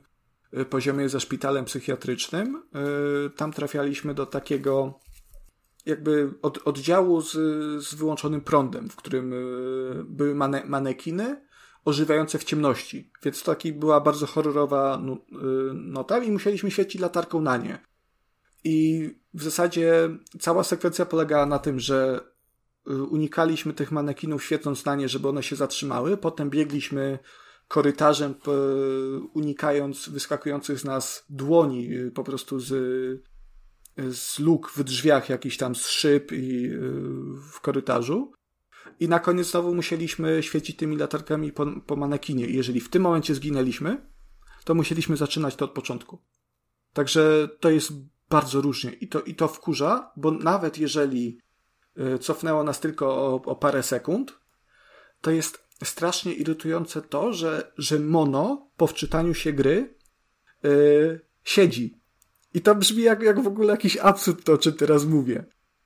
e, poziomie ze szpitalem psychiatrycznym, tam trafialiśmy do takiego jakby od, oddziału z, z wyłączonym prądem, w którym y, były mane, manekiny ożywające w ciemności. Więc to taki była bardzo horrorowa y, nota i musieliśmy świecić latarką na nie. I w zasadzie cała sekwencja polegała na tym, że y, unikaliśmy tych manekinów świecąc na nie, żeby one się zatrzymały. Potem biegliśmy korytarzem, unikając wyskakujących z nas dłoni po prostu z z luk w drzwiach, jakiś tam z szyb i y, w korytarzu. I na koniec znowu musieliśmy świecić tymi latarkami po, po manekinie. I jeżeli w tym momencie zginęliśmy, to musieliśmy zaczynać to od początku. Także to jest bardzo różnie. I to, i to wkurza, bo nawet jeżeli y, cofnęło nas tylko o, o parę sekund, to jest strasznie irytujące to, że, że mono po wczytaniu się gry yy, siedzi i to brzmi jak, jak w ogóle jakiś absurd to, o czym teraz mówię.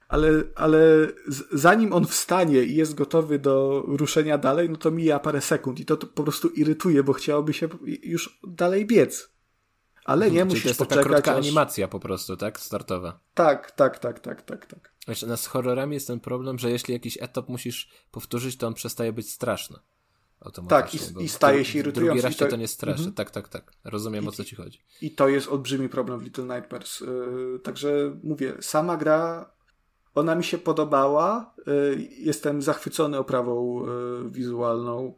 Ale, ale zanim on wstanie i jest gotowy do ruszenia dalej, no to mija parę sekund i to, to po prostu irytuje, bo chciałoby się już dalej biec. Ale nie, musi musisz poczekać. To taka krótka aż... animacja po prostu, tak? Startowa. Tak, tak, tak, tak, tak, tak. Wiesz, z horrorami jest ten problem, że jeśli jakiś etap musisz powtórzyć, to on przestaje być straszny. Tak, i, i staje się irytujący. Drugi raz to... to nie straszy. Mhm. Tak, tak, tak. Rozumiem, I, o co ci chodzi. I to jest olbrzymi problem w Little Nightmares. Yy, także mówię, sama gra, ona mi się podobała. Yy, jestem zachwycony oprawą yy, wizualną.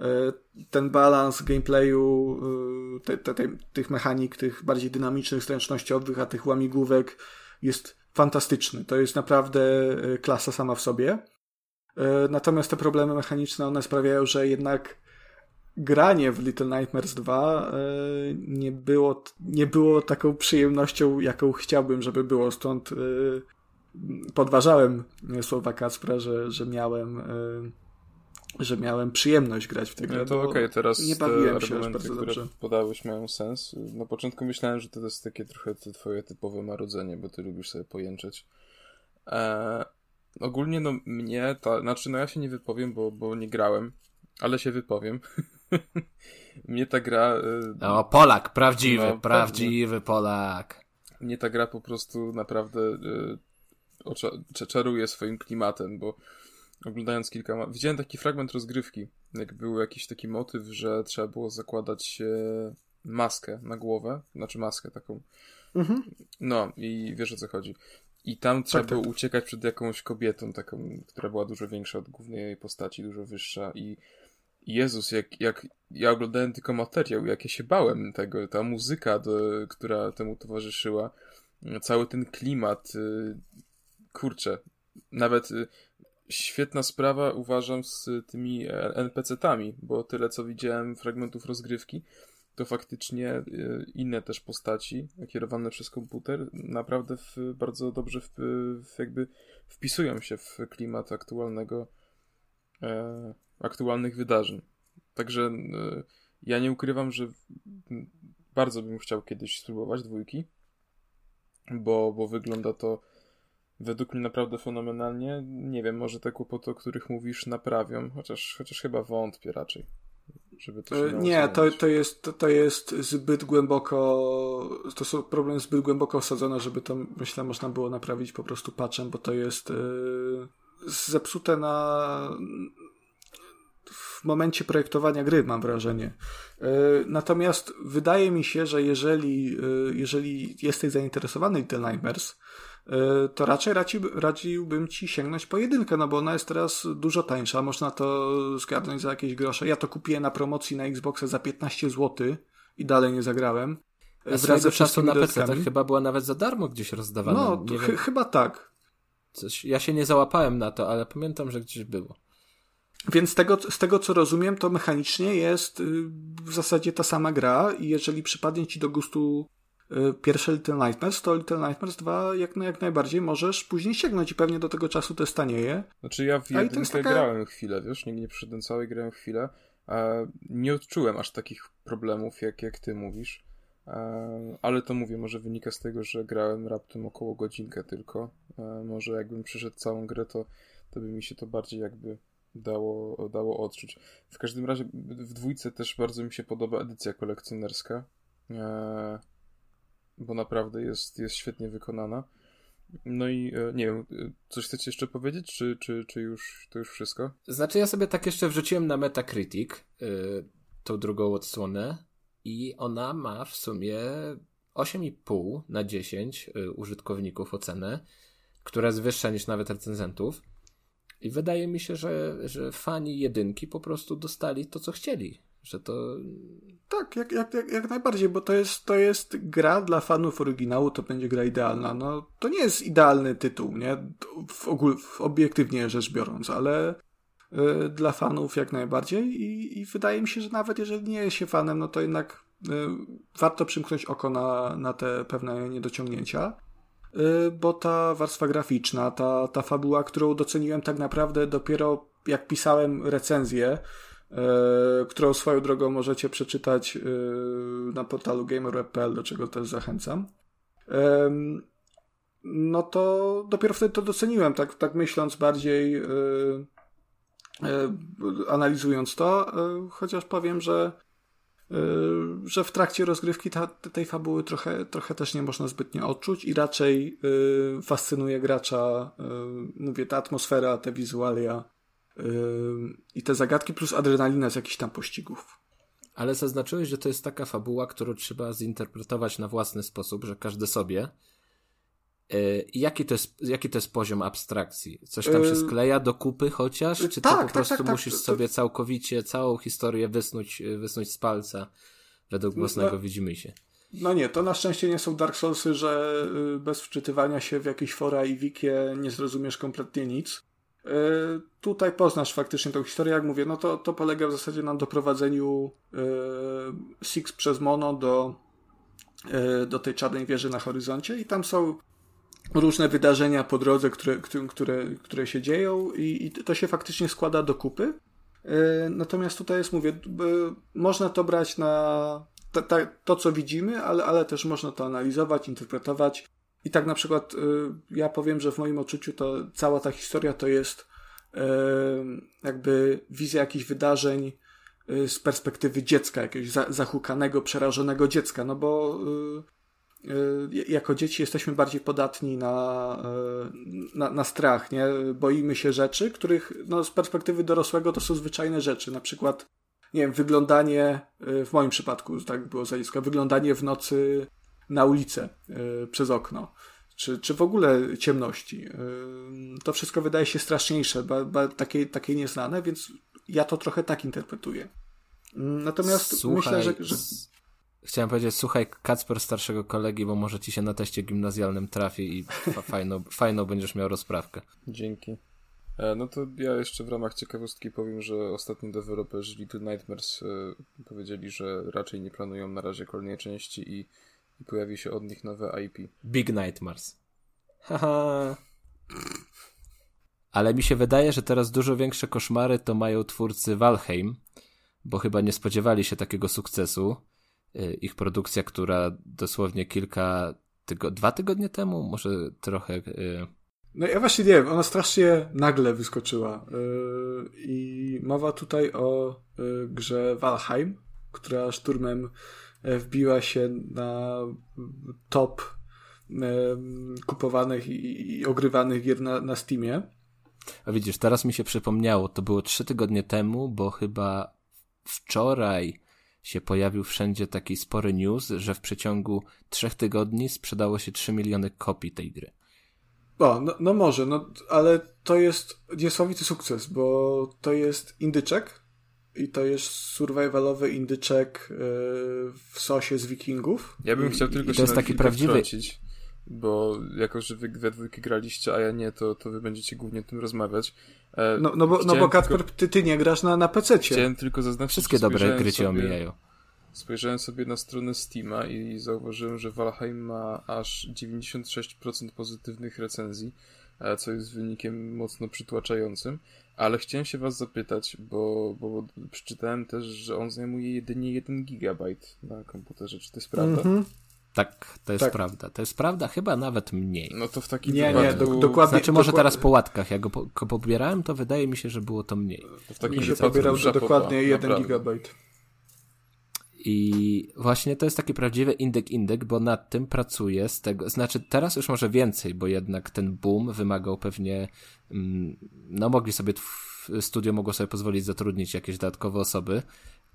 Y, ten balans gameplayu, y, te, te, te, tych mechanik, tych bardziej dynamicznych, zręcznościowych, a tych łamigłówek jest fantastyczny. To jest naprawdę klasa sama w sobie. Natomiast te problemy mechaniczne, one sprawiają, że jednak granie w Little Nightmares 2 nie było, nie było taką przyjemnością, jaką chciałbym, żeby było. Stąd podważałem słowa Kacpra, że, że miałem że miałem przyjemność grać w tę grę. No to okej, okay, teraz nie bawiłem się aż bardzo które dobrze. podałeś mają sens. Na początku myślałem, że to jest takie trochę twoje typowe marudzenie, bo ty lubisz sobie pojęczeć. Ogólnie no mnie ta, znaczy no ja się nie wypowiem, bo, bo nie grałem, ale się wypowiem. mnie ta gra... E, no Polak, prawdziwy, no, prawdziwy pewnie. Polak. Mnie ta gra po prostu naprawdę e, czaruje swoim klimatem, bo oglądając kilka. Widziałem taki fragment rozgrywki, jak był jakiś taki motyw, że trzeba było zakładać maskę na głowę, znaczy maskę taką. Mhm. No i wiesz o co chodzi. I tam trzeba tak, było tak. uciekać przed jakąś kobietą, taką, która była dużo większa od głównej jej postaci, dużo wyższa. I Jezus, jak, jak ja oglądałem tylko materiał, jak ja się bałem tego, ta muzyka, do, która temu towarzyszyła, cały ten klimat, y, kurczę, nawet y, świetna sprawa, uważam, z tymi NPC-tami, bo tyle co widziałem fragmentów rozgrywki, to faktycznie e, inne też postaci kierowane przez komputer naprawdę w, bardzo dobrze w, w jakby wpisują się w klimat aktualnego e, aktualnych wydarzeń. Także e, ja nie ukrywam, że bardzo bym chciał kiedyś spróbować dwójki, bo, bo wygląda to według mnie naprawdę fenomenalnie. Nie wiem, może te kłopoty, o których mówisz, naprawią, chociaż, chociaż chyba wątpię raczej. Żeby to e, nie, to, to, jest, to jest zbyt głęboko, to są problemy zbyt głęboko osadzone, żeby to, myślę, można było naprawić po prostu patchem, bo to jest yy, zepsute na, w momencie projektowania gry, mam wrażenie. E, natomiast wydaje mi się, że jeżeli, jeżeli jesteś zainteresowany Little Nightmares, to raczej raci, radziłbym ci sięgnąć po jedynkę, no bo ona jest teraz dużo tańsza, można to zgarnąć za jakieś grosze. Ja to kupiłem na promocji na Xboxa za 15 zł i dalej nie zagrałem. A wraz ze czasu na PC chyba była nawet za darmo gdzieś rozdawana. No, ch wiem. chyba tak. Coś, ja się nie załapałem na to, ale pamiętam, że gdzieś było. Więc z tego, z tego, co rozumiem, to mechanicznie jest y, w zasadzie ta sama gra i jeżeli przypadnie ci do gustu pierwsze Little Nightmares, to Little Nightmares 2 jak, jak najbardziej możesz później sięgnąć i pewnie do tego czasu to stanieje. Znaczy ja w jedynkę taka... grałem chwilę, wiesz, nie, nie przyszedłem całej, grałem chwilę. nie odczułem aż takich problemów, jak, jak ty mówisz. ale to mówię, może wynika z tego, że grałem raptem około godzinkę tylko. może jakbym przyszedł całą grę, to, to by mi się to bardziej jakby dało, dało odczuć. W każdym razie w dwójce też bardzo mi się podoba edycja kolekcjonerska. Bo naprawdę jest, jest świetnie wykonana. No i e, nie wiem, e, coś chcecie jeszcze powiedzieć, czy, czy, czy już to już wszystko? Znaczy ja sobie tak jeszcze wrzuciłem na Metacritic yy, tą drugą odsłonę i ona ma w sumie 8,5 na 10 yy, użytkowników ocenę, która jest wyższa niż nawet recenzentów. I wydaje mi się, że, że fani jedynki po prostu dostali to, co chcieli że to... Tak, jak, jak, jak, jak najbardziej, bo to jest, to jest gra dla fanów oryginału, to będzie gra idealna. No, to nie jest idealny tytuł, nie? W ogóle, obiektywnie rzecz biorąc, ale y, dla fanów jak najbardziej i, i wydaje mi się, że nawet jeżeli nie jest się fanem, no to jednak y, warto przymknąć oko na, na te pewne niedociągnięcia y, bo ta warstwa graficzna, ta, ta fabuła, którą doceniłem tak naprawdę dopiero jak pisałem recenzję, którą swoją drogą możecie przeczytać e, na portalu gamer.pl, do czego też zachęcam. No to dopiero wtedy to doceniłem, tak, tak myśląc bardziej, e, analizując to, chociaż powiem, że że w trakcie rozgrywki ta, tej fabuły trochę, trochę też nie można zbytnio odczuć i raczej fascynuje gracza, mówię, ta atmosfera, te wizualia, i te zagadki plus adrenalina z jakichś tam pościgów. Ale zaznaczyłeś, że to jest taka fabuła, którą trzeba zinterpretować na własny sposób, że każdy sobie. Yy, jaki to, jest, jaki to jest poziom abstrakcji? Coś tam się yy, skleja do kupy chociaż? Czy tak, ty po tak, prostu tak, tak, musisz sobie całkowicie całą historię wysnuć, wysnuć z palca według własnego no, widzimy się? no nie, to na szczęście nie są Dark Soulsy, że y, bez wczytywania się w jakieś fora i wikie nie zrozumiesz kompletnie nic. Y, tutaj poznasz faktycznie tą historię, jak mówię, no to, to polega w zasadzie na doprowadzeniu y, Six przez Mono do, do tej czarnej wieży na horyzoncie i tam są różne wydarzenia po drodze, które, które, które się dzieją i, i to się faktycznie składa do kupy. Natomiast tutaj jest, mówię, można to brać na to, to, co widzimy, ale, ale też można to analizować, interpretować. I tak na przykład y, ja powiem, że w moim odczuciu to cała ta historia to jest y, jakby wizja jakichś wydarzeń y, z perspektywy dziecka, jakiegoś za, zahukanego, przerażonego dziecka, no bo jako dzieci jesteśmy bardziej podatni na, na, na, strach, nie? Boimy się rzeczy, których no, z perspektywy dorosłego to są zwyczajne rzeczy. Na przykład nie wiem, wyglądanie, w moim przypadku tak było dziecko, wyglądanie w nocy na ulicę y, przez okno, czy, czy w ogóle ciemności. Y, to wszystko wydaje się straszniejsze, ba, ba, takie, takie nieznane, więc ja to trochę tak interpretuję. Natomiast słuchaj, myślę, że, że... Chciałem powiedzieć, słuchaj Kacper starszego kolegi, bo może ci się na teście gimnazjalnym trafi i fajną, fajną będziesz miał rozprawkę. Dzięki. E, no to ja jeszcze w ramach ciekawostki powiem, że ostatni deweloperzy Little Nightmares e, powiedzieli, że raczej nie planują na razie kolejnej części i, i pojawi się od nich nowe IP. Big Nightmares. Haha. Ale mi się wydaje, że teraz dużo większe koszmary to mają twórcy Valheim, bo chyba nie spodziewali się takiego sukcesu. E, ich produkcja, która dosłownie kilka tygo dwa tygodnie temu, może trochę no ja właśnie nie wiem, ona strasznie nagle wyskoczyła. Yy, I mowa tutaj o grze Valheim, która szturmem wbiła się na top kupowanych i, ogrywanych gier na, na Steamie. A widzisz, teraz mi się przypomniało, to było trzy tygodnie temu, bo chyba wczoraj się pojawił wszędzie taki spory news, że w przeciągu trzech tygodni sprzedało się 3 miliony kopii tej gry. O, no, no może, no, ale to jest niesamowity sukces, bo to jest indyczek i to jest survivalowy indyczek yy, w sosie z wikingów. Ja bym chciał tylko I się to jest taki prawdziwy wtrącić, bo jako, że wy we dwójkę graliście, a ja nie, to, to wy będziecie głównie o tym rozmawiać. E, no, no bo, no bo Kacper, tylko... ty, ty nie grasz na, na PC-cie. Chciałem tylko zaznaczyć, Wszystkie dobre gry cię omijają. Spojrzałem sobie na stronę Steama i zauważyłem, że Valheim ma aż 96% pozytywnych recenzji, e, co jest wynikiem mocno przytłaczającym. Ale chciałem się was zapytać, bo, bo przeczytałem też, że on zajmuje jedynie 1 GB na komputerze. Czy to jest prawda? Mm -hmm. Tak, to jest tak. prawda. To jest prawda, chyba nawet mniej. No to w takim nie, wypadku... Nie, do, dokładnie. Znaczy może teraz po łatkach, jak go, po, go pobierałem, to wydaje mi się, że było to mniej. To w takim mi się pobierał dokładnie 1 GB. I właśnie to jest taki prawdziwy indek-indek, bo nad tym pracuję z tego, znaczy teraz już może więcej, bo jednak ten boom wymagał pewnie, mm, no mogli sobie, studio mogło sobie pozwolić zatrudnić jakieś dodatkowe osoby,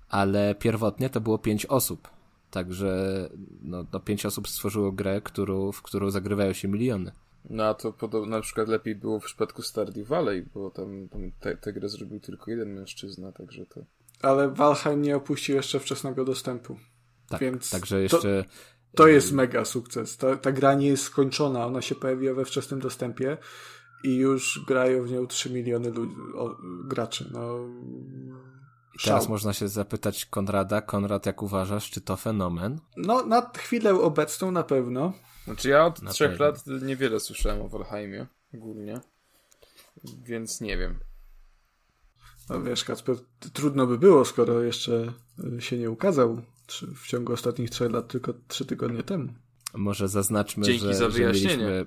ale pierwotnie to było pięć osób. Także no, no pięć osób stworzyło grę, którą, w którą zagrywają się miliony. No a to podobno na przykład lepiej było w przypadku Stardew Valley, bo tam, tam tę grę zrobił tylko jeden mężczyzna, także to ale Valheim nie opuścił jeszcze wczesnego dostępu. Tak, Więc także jeszcze. To, to jest mega sukces. Ta, ta gra nie jest skończona, ona się pojawiła we wczesnym dostępie i już grają w nią 3 miliony ludzi, o, graczy. No, teraz można się zapytać Konrada. Konrad, jak uważasz, czy to fenomen? No, na chwilę obecną na pewno. Znaczy ja od na trzech pewno. lat niewiele słyszałem o Valheimie ogólnie, więc nie wiem. No wiesz, Kacper, trudno by było, skoro jeszcze y, się nie ukazał w ciągu ostatnich trzech lat, tylko trzy tygodnie temu. Może zaznaczmy, Dzięki że, za że mieliśmy,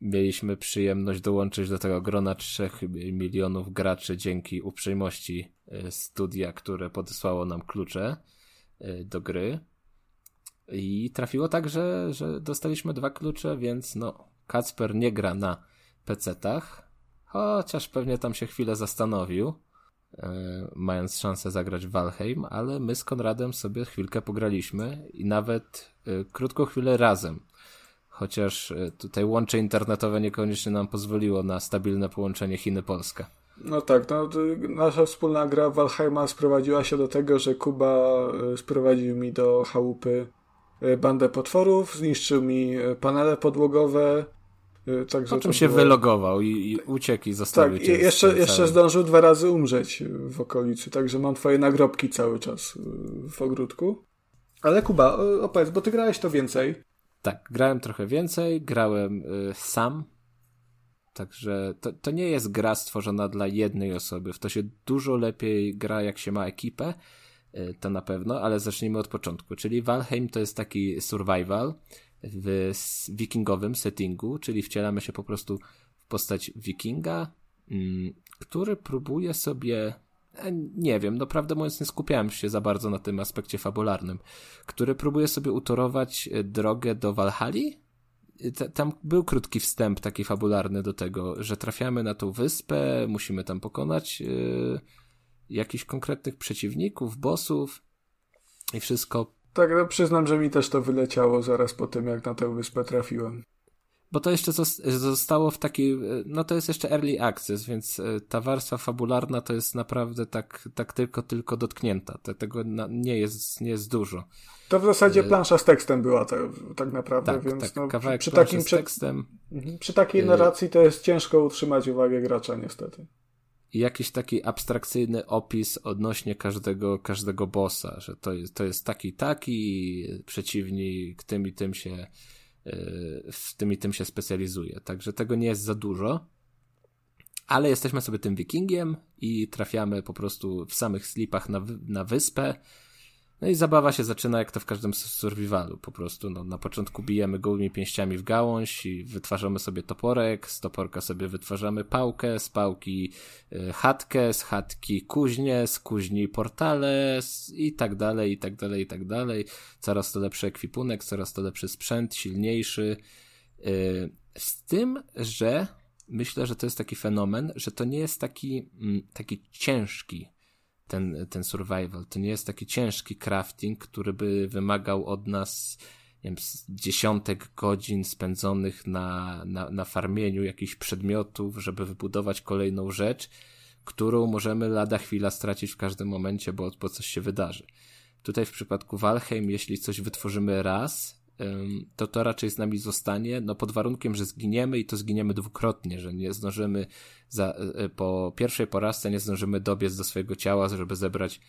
mieliśmy przyjemność dołączyć do tego grona 3 milionów graczy dzięki uprzejmości y, studia, które podesłało nam klucze y, do gry. I trafiło tak, że, że dostaliśmy dwa klucze, więc no, Kacper nie gra na PC-tach, Chociaż pewnie tam się chwilę zastanowił, e, mając szansę zagrać w Valheim, ale my z Konradem sobie chwilkę pograliśmy i nawet e, krótką chwilę razem. Chociaż e, tutaj łącze internetowe niekoniecznie nam pozwoliło na stabilne połączenie Chiny-Polska. No tak, no, nasza wspólna gra Valheima sprowadziła się do tego, że Kuba sprowadził mi do chałupy bandę potworów, zniszczył mi panele podłogowe, Także po czym się było... wylogował i, i uciekł i zostawił Tak, jeszcze, jeszcze zdążył dwa razy umrzeć w okolicy, także mam twoje nagrobki cały czas w ogródku. Ale Kuba, opowiedz, bo ty grałeś to więcej. Tak, grałem trochę więcej, grałem y, sam. Także to, to nie jest gra stworzona dla jednej osoby. W to się dużo lepiej gra, jak się ma ekipę. Y, to na pewno, ale zacznijmy od początku. Czyli Valheim to jest taki survival w wikingowym settingu, czyli wcielamy się po prostu w postać wikinga, mm, który próbuje sobie E, nie wiem, no prawdę mówiąc nie skupiałem się za bardzo na tym aspekcie fabularnym, który próbuje sobie utorować e, drogę do Walhali. E, tam był krótki wstęp taki fabularny do tego, że trafiamy na tą wyspę, musimy tam pokonać yy, jakichś konkretnych przeciwników, bossów i wszystko. Tak, no przyznam, że mi też to wyleciało zaraz po tym, jak na tę wyspę trafiłem bo to jeszcze zostało w takiej, no to jest jeszcze early access, więc e, ta warstwa fabularna to jest naprawdę tak, tak tylko, tylko dotknięta. Tego nie jest, nie jest dużo. To w zasadzie e, plansza z tekstem była tak, tak naprawdę, tak, więc tak, no, kawałek przy, takim z tekstem. Mhm, przy takiej e, narracji to jest ciężko utrzymać uwagę gracza niestety. Jakiś taki abstrakcyjny opis odnośnie każdego, każdego bossa, że to jest, to jest taki, taki, przeciwnik tym i tym się w tym i tym się specjalizuje. Także tego nie jest za dużo. Ale jesteśmy sobie tym wikingiem i trafiamy po prostu w samych slipach na, na wyspę no i zabawa się zaczyna jak to w każdym survivalu. Po prostu no, na początku bijemy gołymi pięściami w gałąź i wytwarzamy sobie toporek, z toporka sobie wytwarzamy pałkę, z pałki y, chatkę, z chatki kuźnię, z kuźni portale i tak dalej, i tak dalej, i tak dalej. Coraz to lepszy ekwipunek, coraz to lepszy sprzęt, silniejszy. Y, z tym, że myślę, że to jest taki fenomen, że to nie jest taki, mm, taki ciężki ten, ten survival. To nie jest taki ciężki crafting, który by wymagał od nas nie wiem, dziesiątek godzin spędzonych na, na, na farmieniu jakichś przedmiotów, żeby wybudować kolejną rzecz, którą możemy lada chwila stracić w każdym momencie, bo, bo coś się wydarzy. Tutaj w przypadku Valheim, jeśli coś wytworzymy raz, to to raczej z nami zostanie, no pod warunkiem, że zginiemy i to zginiemy dwukrotnie, że nie zdążymy za, e, e, po pierwszej porażce nie zdążymy dobiec do swojego ciała, żeby zebrać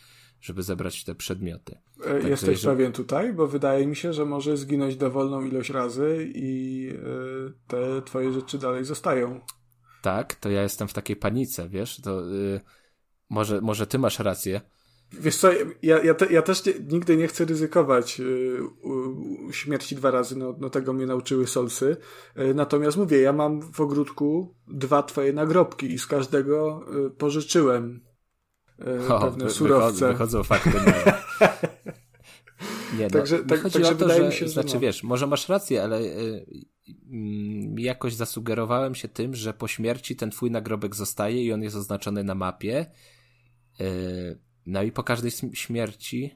żeby zebrać te przedmioty. Tak, Jesteś jeżeli... pewien tutaj, bo wydaje mi się, że może zginąć dowolną ilość razy i te twoje rzeczy dalej zostają. Tak, to ja jestem w takiej panice, wiesz, to yy, może, może ty masz rację, Wiesz co, ja, ja, te, ja też nie, nigdy nie chcę ryzykować y, śmierci dwa razy, no, no tego mnie nauczyły solsy. Y, natomiast mówię, ja mam w ogródku dwa twoje nagrobki i z każdego y, pożyczyłem o, pewne surowce. Wychodzą fakty. Nie, no, także, tak, chodzi także o to, że, się, znaczy no. wiesz, może masz rację, ale y, y, jakoś zasugerowałem się tym, że po śmierci ten twój nagrobek zostaje i on jest oznaczony na mapie. Y, no i po każdej śmierci,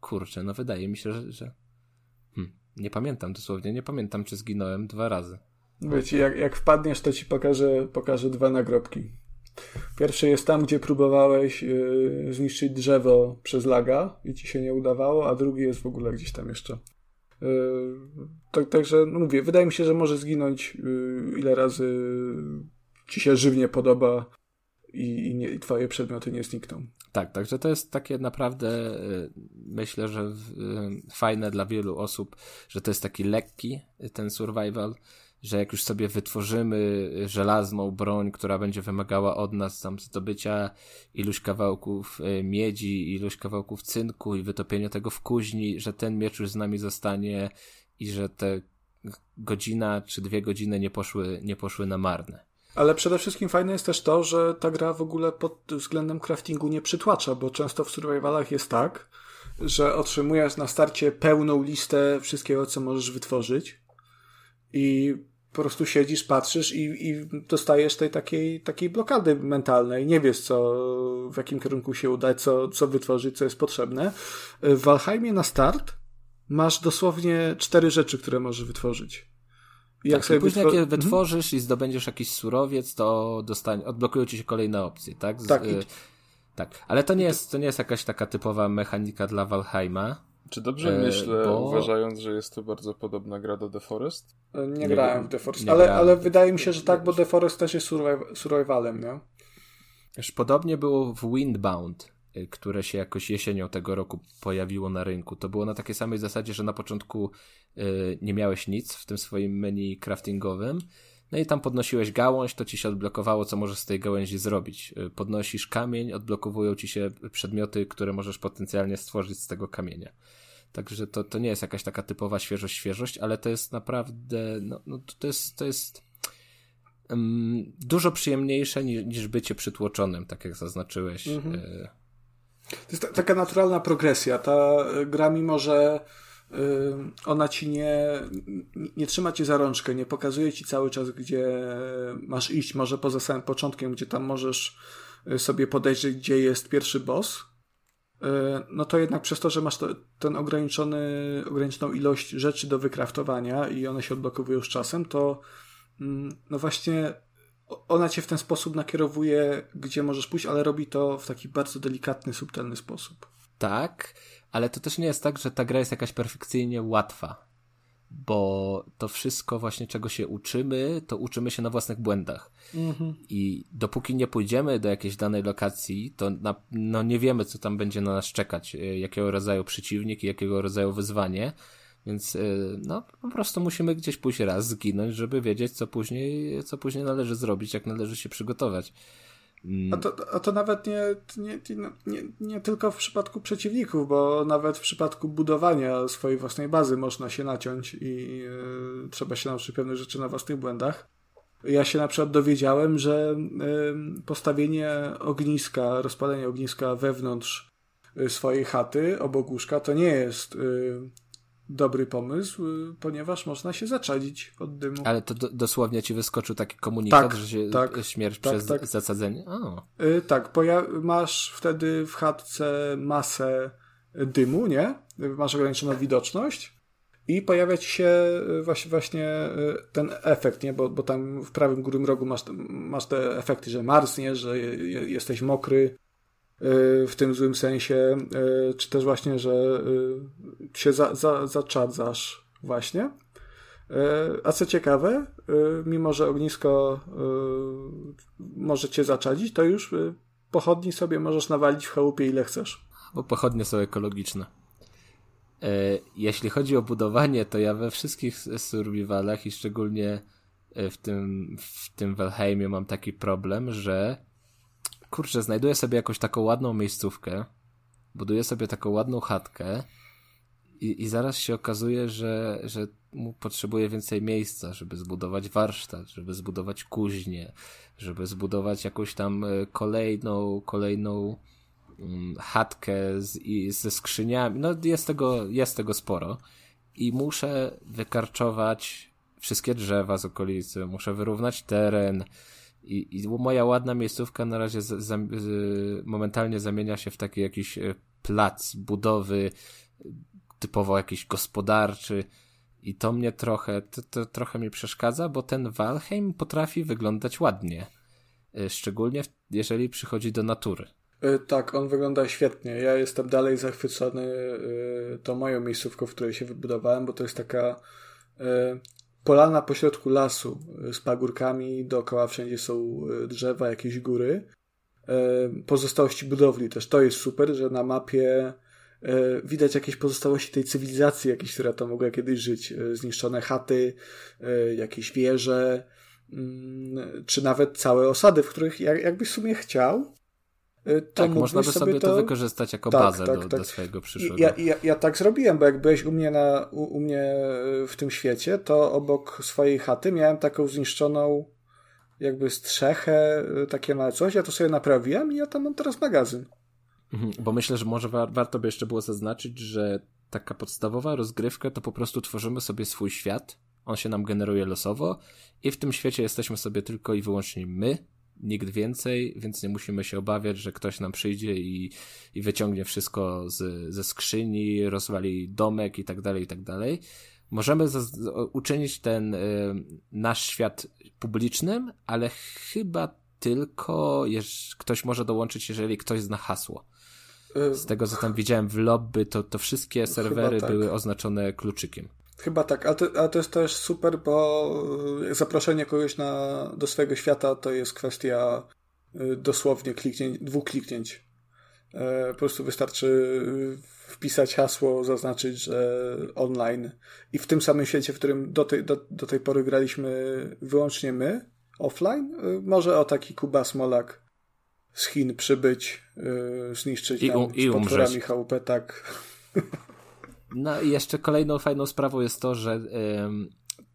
kurczę, no wydaje mi się, że, że... Hmm, nie pamiętam dosłownie, nie pamiętam, czy zginąłem dwa razy. Wiecie, jak, jak wpadniesz, to ci pokażę, pokażę dwa nagrobki. Pierwszy jest tam, gdzie próbowałeś yy, zniszczyć drzewo przez laga i ci się nie udawało, a drugi jest w ogóle gdzieś tam jeszcze. Yy, tak, także, no mówię, wydaje mi się, że może zginąć yy, ile razy ci się żywnie podoba i, i, nie, i twoje przedmioty nie znikną. Tak, także to jest takie naprawdę, y, myślę, że y, fajne dla wielu osób, że to jest taki lekki y, ten survival, że jak już sobie wytworzymy żelazną broń, która będzie wymagała od nas tam zdobycia iluś kawałków miedzi, iluś kawałków cynku i wytopienia tego w kuźni, że ten miecz już z nami zostanie i że te godzina czy dwie godziny nie poszły, nie poszły na marne. Ale przede wszystkim fajne jest też to, że ta gra w ogóle pod względem craftingu nie przytłacza, bo często w survivalach jest tak, że otrzymujesz na starcie pełną listę wszystkiego, co możesz wytworzyć i po prostu siedzisz, patrzysz i, i dostajesz tej takiej, takiej blokady mentalnej. Nie wiesz, co, w jakim kierunku się udać, co, co wytworzyć, co jest potrzebne. W Valheimie na start masz dosłownie cztery rzeczy, które możesz wytworzyć. Jak tak, sobie później wytwor... jak je mhm. wytworzysz hmm? i zdobędziesz jakiś surowiec, to dostań... odblokują ci się kolejne opcje, tak? Z, tak. Y... Tak, ale to nie jest, to nie jest jakaś taka typowa mechanika dla Valheima. Czy dobrze e, myślę, bo... uważając, że jest to bardzo podobna gra do The Forest? Nie, nie grałem w The Forest, ale, ale wydaje mi się, że tak, bo The Forest też jest survivalem, nie? Już podobnie było w Windbound, które się jakoś jesienią tego roku pojawiło na rynku. To było na takiej samej zasadzie, że na początku y, nie miałeś nic w tym swoim menu craftingowym, no i tam podnosiłeś gałąź, to ci się odblokowało, co możesz z tej gałęzi zrobić. Y, podnosisz kamień, odblokowują ci się przedmioty, które możesz potencjalnie stworzyć z tego kamienia. Także to, to nie jest jakaś taka typowa świeżość, świeżość, ale to jest naprawdę, no, no to jest, to jest um, dużo przyjemniejsze niż, niż bycie przytłoczonym, tak jak zaznaczyłeś. Mhm. Y to jest taka naturalna progresja. Ta gra, mimo że ona ci nie, nie trzyma cię za rączkę, nie pokazuje ci cały czas, gdzie masz iść, może poza samym początkiem, gdzie tam możesz y, sobie podejrzeć, gdzie jest pierwszy boss, no to jednak przez to, że masz to, ten ograniczony, ograniczoną ilość rzeczy do wykraftowania i one się odblokowują z czasem, to mm, no właśnie ona cię w ten sposób nakierowuje, gdzie możesz pójść, ale robi to w taki bardzo delikatny, subtelny sposób. Tak, ale to też nie jest tak, że ta gra jest jakaś perfekcyjnie łatwa, bo to wszystko właśnie czego się uczymy, to uczymy się na własnych błędach. Mhm. I dopóki nie pójdziemy do jakiejś danej lokacji, to na, no nie wiemy, co tam będzie na nas czekać, e, jakiego rodzaju przeciwnik i jakiego rodzaju wyzwanie. Więc e, no, po prostu musimy gdzieś pójść raz, zginąć, żeby wiedzieć, co później, co później należy zrobić, jak należy się przygotować. A to, a to nawet nie, nie, nie, nie tylko w przypadku przeciwników, bo nawet w przypadku budowania swojej własnej bazy można się naciąć i yy, trzeba się nauczyć pewnych rzeczy na własnych błędach. Ja się na przykład dowiedziałem, że yy, postawienie ogniska, rozpalenie ogniska wewnątrz y, swojej chaty obok łóżka to nie jest yy, dobry pomysł, y, ponieważ można się zaczadzić od dymu. Ale to do, dosłownie ci wyskoczył taki komunikat, tak, że się tak, śmierć tak, przez tak. zasadzenie? O. Y, tak, masz wtedy w chatce masę dymu, nie? Masz ograniczoną widoczność i pojawia ci się y, właśnie, właśnie ten efekt, nie? Bo, bo tam w prawym górnym rogu masz, masz te efekty, że marzniesz, że jesteś mokry, w tym złym sensie, y, czy też właśnie, że y, się za, za, zaczadzasz właśnie. A co ciekawe, mimo że ognisko może cię zaczadzić, to już pochodni sobie możesz nawalić w chałupie ile chcesz. Bo pochodnie są ekologiczne. Jeśli chodzi o budowanie, to ja we wszystkich survivalach i szczególnie w tym, w tym Valheimie mam taki problem, że kurczę, znajduję sobie jakąś taką ładną miejscówkę, buduję sobie taką ładną chatkę i, i zaraz się okazuje, że, że mu potrzebuje więcej miejsca, żeby zbudować warsztat, żeby zbudować kuźnię, żeby zbudować jakąś tam e, kolejną, kolejną um, chatkę z, i, ze skrzyniami. No jest tego, jest tego sporo i muszę wykarczować wszystkie drzewa z okolicy, muszę wyrównać teren, i, I moja ładna miejscówka na razie momentalnie zamienia się w taki jakiś e, plac budowy, typowo jakiś gospodarczy. I to mnie trochę, to, to trochę mi przeszkadza, bo ten Valheim potrafi wyglądać ładnie. E, szczególnie jeżeli przychodzi do natury. E, tak, on wygląda świetnie. Ja jestem dalej zachwycony tą moją miejscówką, w której się wybudowałem, bo to jest taka polana pośrodku lasu y, z pagórkami, dookoła wszędzie są y, drzewa, jakieś góry. Y, pozostałości budowli też. To jest super, że na mapie widać jakieś pozostałości tej cywilizacji, jakieś, która tam mogła kiedyś żyć. Zniszczone chaty, jakieś wieże, mm, czy nawet całe osady, w których jakbyś w sumie chciał, tak, można by sobie to... to, wykorzystać jako tak, bazę tak, do, tak. do swojego przyszłego. Ja, ja, ja, tak zrobiłem, bo jak byłeś u mnie, na, u, u, mnie w tym świecie, to obok swojej chaty miałem taką zniszczoną jakby strzechę, y, takie małe coś, ja to sobie naprawiłem i ja tam mam teraz magazyn. Mhm, bo myślę, że może wa warto by jeszcze było zaznaczyć, że taka podstawowa rozgrywka to po prostu tworzymy sobie swój świat, on się nam generuje losowo i w tym świecie jesteśmy sobie tylko i wyłącznie my, nikt więcej, więc nie musimy się obawiać, że ktoś nam przyjdzie i, i wyciągnie wszystko z, ze skrzyni, rozwali domek i tak dalej, i tak dalej. Możemy uczynić ten y, nasz świat publicznym, ale chyba tylko jeż, ktoś może dołączyć, jeżeli ktoś zna hasło. Z tego, co tam widziałem w lobby, to, to wszystkie serwery tak. były oznaczone kluczykiem. Chyba tak, ale to, ale to jest też super, bo zaproszenie kogoś na, do swojego świata to jest kwestia dosłownie kliknięć, dwóch kliknięć. Po prostu wystarczy wpisać hasło, zaznaczyć, że online i w tym samym świecie, w którym do tej, do, do tej pory graliśmy wyłącznie my, offline, może o taki Kuba Smolak z Chin przybyć, zniszczyć I, um, i z potworami chałupę, tak. No i jeszcze kolejną fajną sprawą jest to, że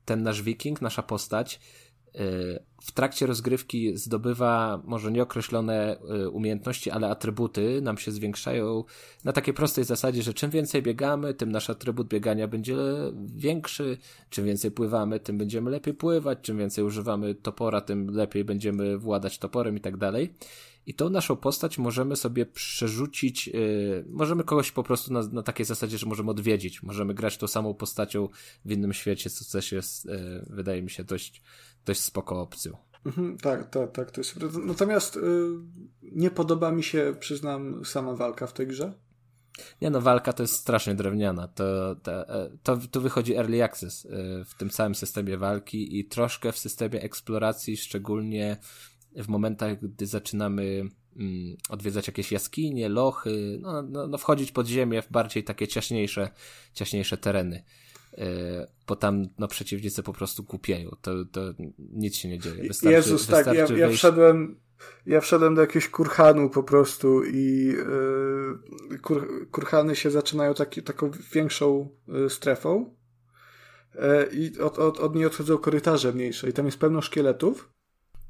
ten nasz wiking, nasza postać Y, w trakcie rozgrywki zdobywa może nieokreślone y, umiejętności, ale atrybuty nam się zwiększają na takiej prostej zasadzie, że czym więcej biegamy, tym nasz atrybut biegania będzie większy, czym więcej pływamy, tym będziemy lepiej pływać, czym więcej używamy topora, tym lepiej będziemy władać toporem i tak dalej. I tą naszą postać możemy sobie przerzucić, yy, możemy kogoś po prostu na, na takiej zasadzie, że możemy odwiedzić, możemy grać tą samą postacią w innym świecie, co też jest, yy, wydaje mi się, dość, dość spoko opcją. Mhm, tak, tak, tak. To jest... Natomiast yy, nie podoba mi się, przyznam, sama walka w tej grze. Nie no, walka to jest strasznie drewniana. To, to, e, to, tu wychodzi early access y, w tym całym systemie walki i troszkę w systemie eksploracji, szczególnie w momentach, gdy zaczynamy mm, odwiedzać jakieś jaskinie, lochy, no, no, no, wchodzić pod ziemię w bardziej takie ciaśniejsze, ciaśniejsze tereny. Yy, bo tam no, przeciwnicy po prostu kupieją. To, to nic się nie dzieje. Wystarczy, Jezus, tak, ja, ja wszedłem ja wszedłem do jakiegoś kurhanu po prostu i yy, kur, kurhany się zaczynają taki, taką większą yy, strefą yy, i od, od, od niej odchodzą korytarze mniejsze i tam jest pełno szkieletów E,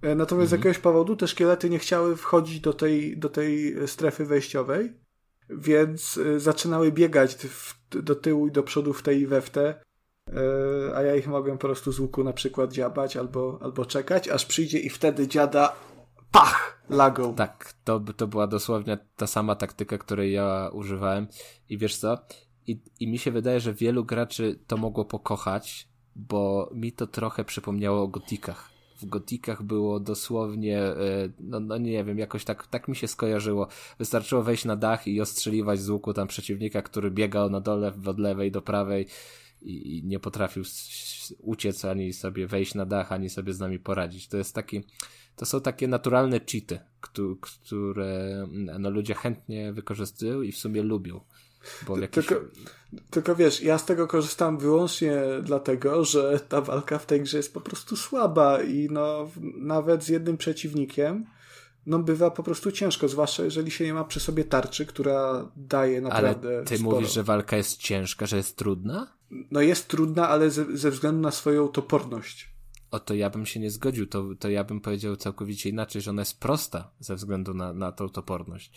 natomiast z mhm. jakiegoś powodu te szkielety nie chciały wchodzić do tej, do tej strefy wejściowej, więc e, zaczynały biegać w, do tyłu i do przodu w tej i we w te, e, a ja ich mogłem po prostu z łuku na przykład dziabać albo, albo czekać, aż przyjdzie i wtedy dziada pach lagą. Tak, to, to była dosłownie ta sama taktyka, której ja używałem i wiesz co? I, I mi się wydaje, że wielu graczy to mogło pokochać, bo mi to trochę przypomniało o gotikach w gotikach było dosłownie, e, no, no nie wiem, jakoś tak, tak mi się skojarzyło. Wystarczyło wejść na dach i ostrzeliwać z łuku tam przeciwnika, który biegał na dole od lewej do prawej i, i nie potrafił uciec ani sobie wejść na dach, ani sobie z nami poradzić. To jest taki, to są takie naturalne cheaty, które no, ludzie chętnie wykorzystują i w sumie lubią. Bo jakiś... tylko, tylko wiesz, ja z tego korzystam wyłącznie dlatego, że ta walka w tej grze jest po prostu słaba i no nawet z jednym przeciwnikiem no bywa po prostu ciężko, zwłaszcza jeżeli się nie ma przy sobie tarczy, która daje naprawdę Ale ty sporo. mówisz, że walka jest ciężka, że jest trudna? No jest trudna, ale ze, ze względu na swoją toporność. O to ja bym się nie zgodził, to, to ja bym powiedział całkowicie inaczej, że ona jest prosta ze względu na, na tą toporność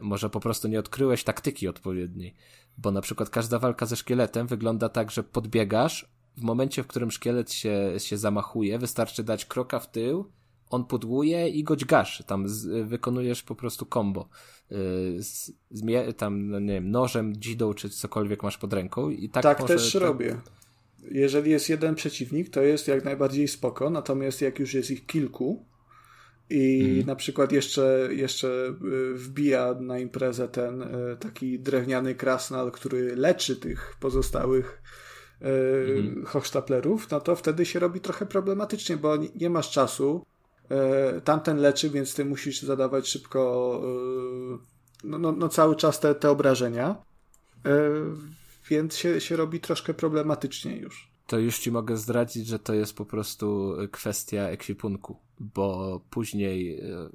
może po prostu nie odkryłeś taktyki odpowiedniej. Bo na przykład każda walka ze szkieletem wygląda tak, że podbiegasz, w momencie, w którym szkielet się, się zamachuje, wystarczy dać kroka w tył, on pudłuje i go dźgasz. Tam z, wykonujesz po prostu combo. Yy, z, z, tam, no nie wiem, nożem, dzidą, czy cokolwiek masz pod ręką. I tak, tak może, też to... robię. Jeżeli jest jeden przeciwnik, to jest jak najbardziej spoko, natomiast jak już jest ich kilku, i mm. na przykład jeszcze, jeszcze y, wbija na imprezę ten y, taki drewniany krasnal, który leczy tych pozostałych mm. hochsztaplerów, no to wtedy się robi trochę problematycznie, bo nie masz czasu. Tamten leczy, więc ty musisz zadawać szybko no, no, no cały czas te, te obrażenia. Więc się, się robi troszkę problematycznie już to już ci mogę zdradzić, że to jest po prostu kwestia ekwipunku, bo później, e,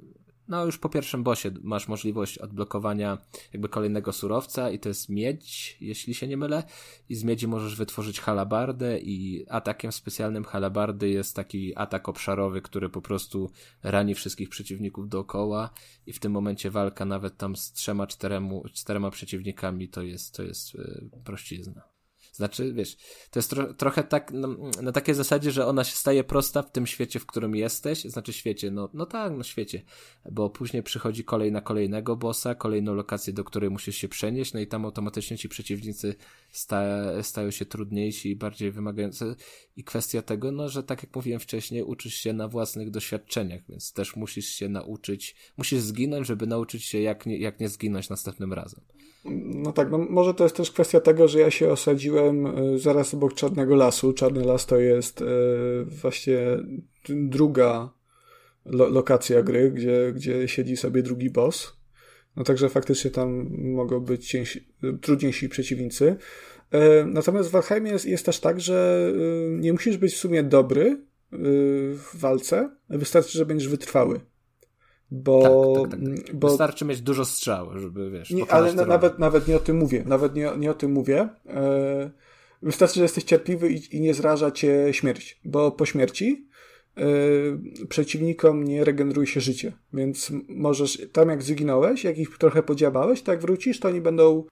no już po pierwszym bosie masz możliwość odblokowania jakby kolejnego surowca i to jest miedź, jeśli się nie mylę, i z miedzi możesz wytworzyć halabardę i atakiem specjalnym halabardy jest taki atak obszarowy, który po prostu rani wszystkich przeciwników dookoła i w tym momencie walka nawet tam z trzema, czterema, czterema przeciwnikami to jest, to jest e, prościzna. Znaczy, wiesz, to jest tro trochę tak, no, na takiej zasadzie, że ona się staje prosta w tym świecie, w którym jesteś, znaczy świecie, no, no tak, no świecie, bo później przychodzi kolej na kolejnego bossa, kolejną lokację, do której musisz się przenieść, no i tam automatycznie ci przeciwnicy sta stają się trudniejsi i bardziej wymagający. I kwestia tego, no, że tak jak mówiłem wcześniej, uczysz się na własnych doświadczeniach, więc też musisz się nauczyć, musisz zginąć, żeby nauczyć się jak nie, jak nie zginąć następnym razem. No tak, no może to jest też kwestia tego, że ja się osadziłem e, zaraz obok Czarnego Lasu. Czarny Las to jest e, właśnie druga lo lokacja gry, gdzie, gdzie siedzi sobie drugi boss. No także faktycznie tam mogą być cięsi, trudniejsi przeciwnicy. E, natomiast w Valheimie jest, jest też tak, że nie musisz być w sumie dobry w walce, wystarczy, że będziesz wytrwały. Bo, tak, tak, tak, tak. bo... Wystarczy mieć dużo strzał, żeby wiesz. Nie, ale na, nawet, nawet nie o tym mówię. Nawet nie, nie o tym mówię. E, wystarczy, że jesteś cierpliwy i, i, nie zraża cię śmierć, bo po śmierci e, przeciwnikom nie regeneruje się życie. Więc możesz, tam jak zginąłeś, jak ich trochę podziabałeś, tak wrócisz, to oni będą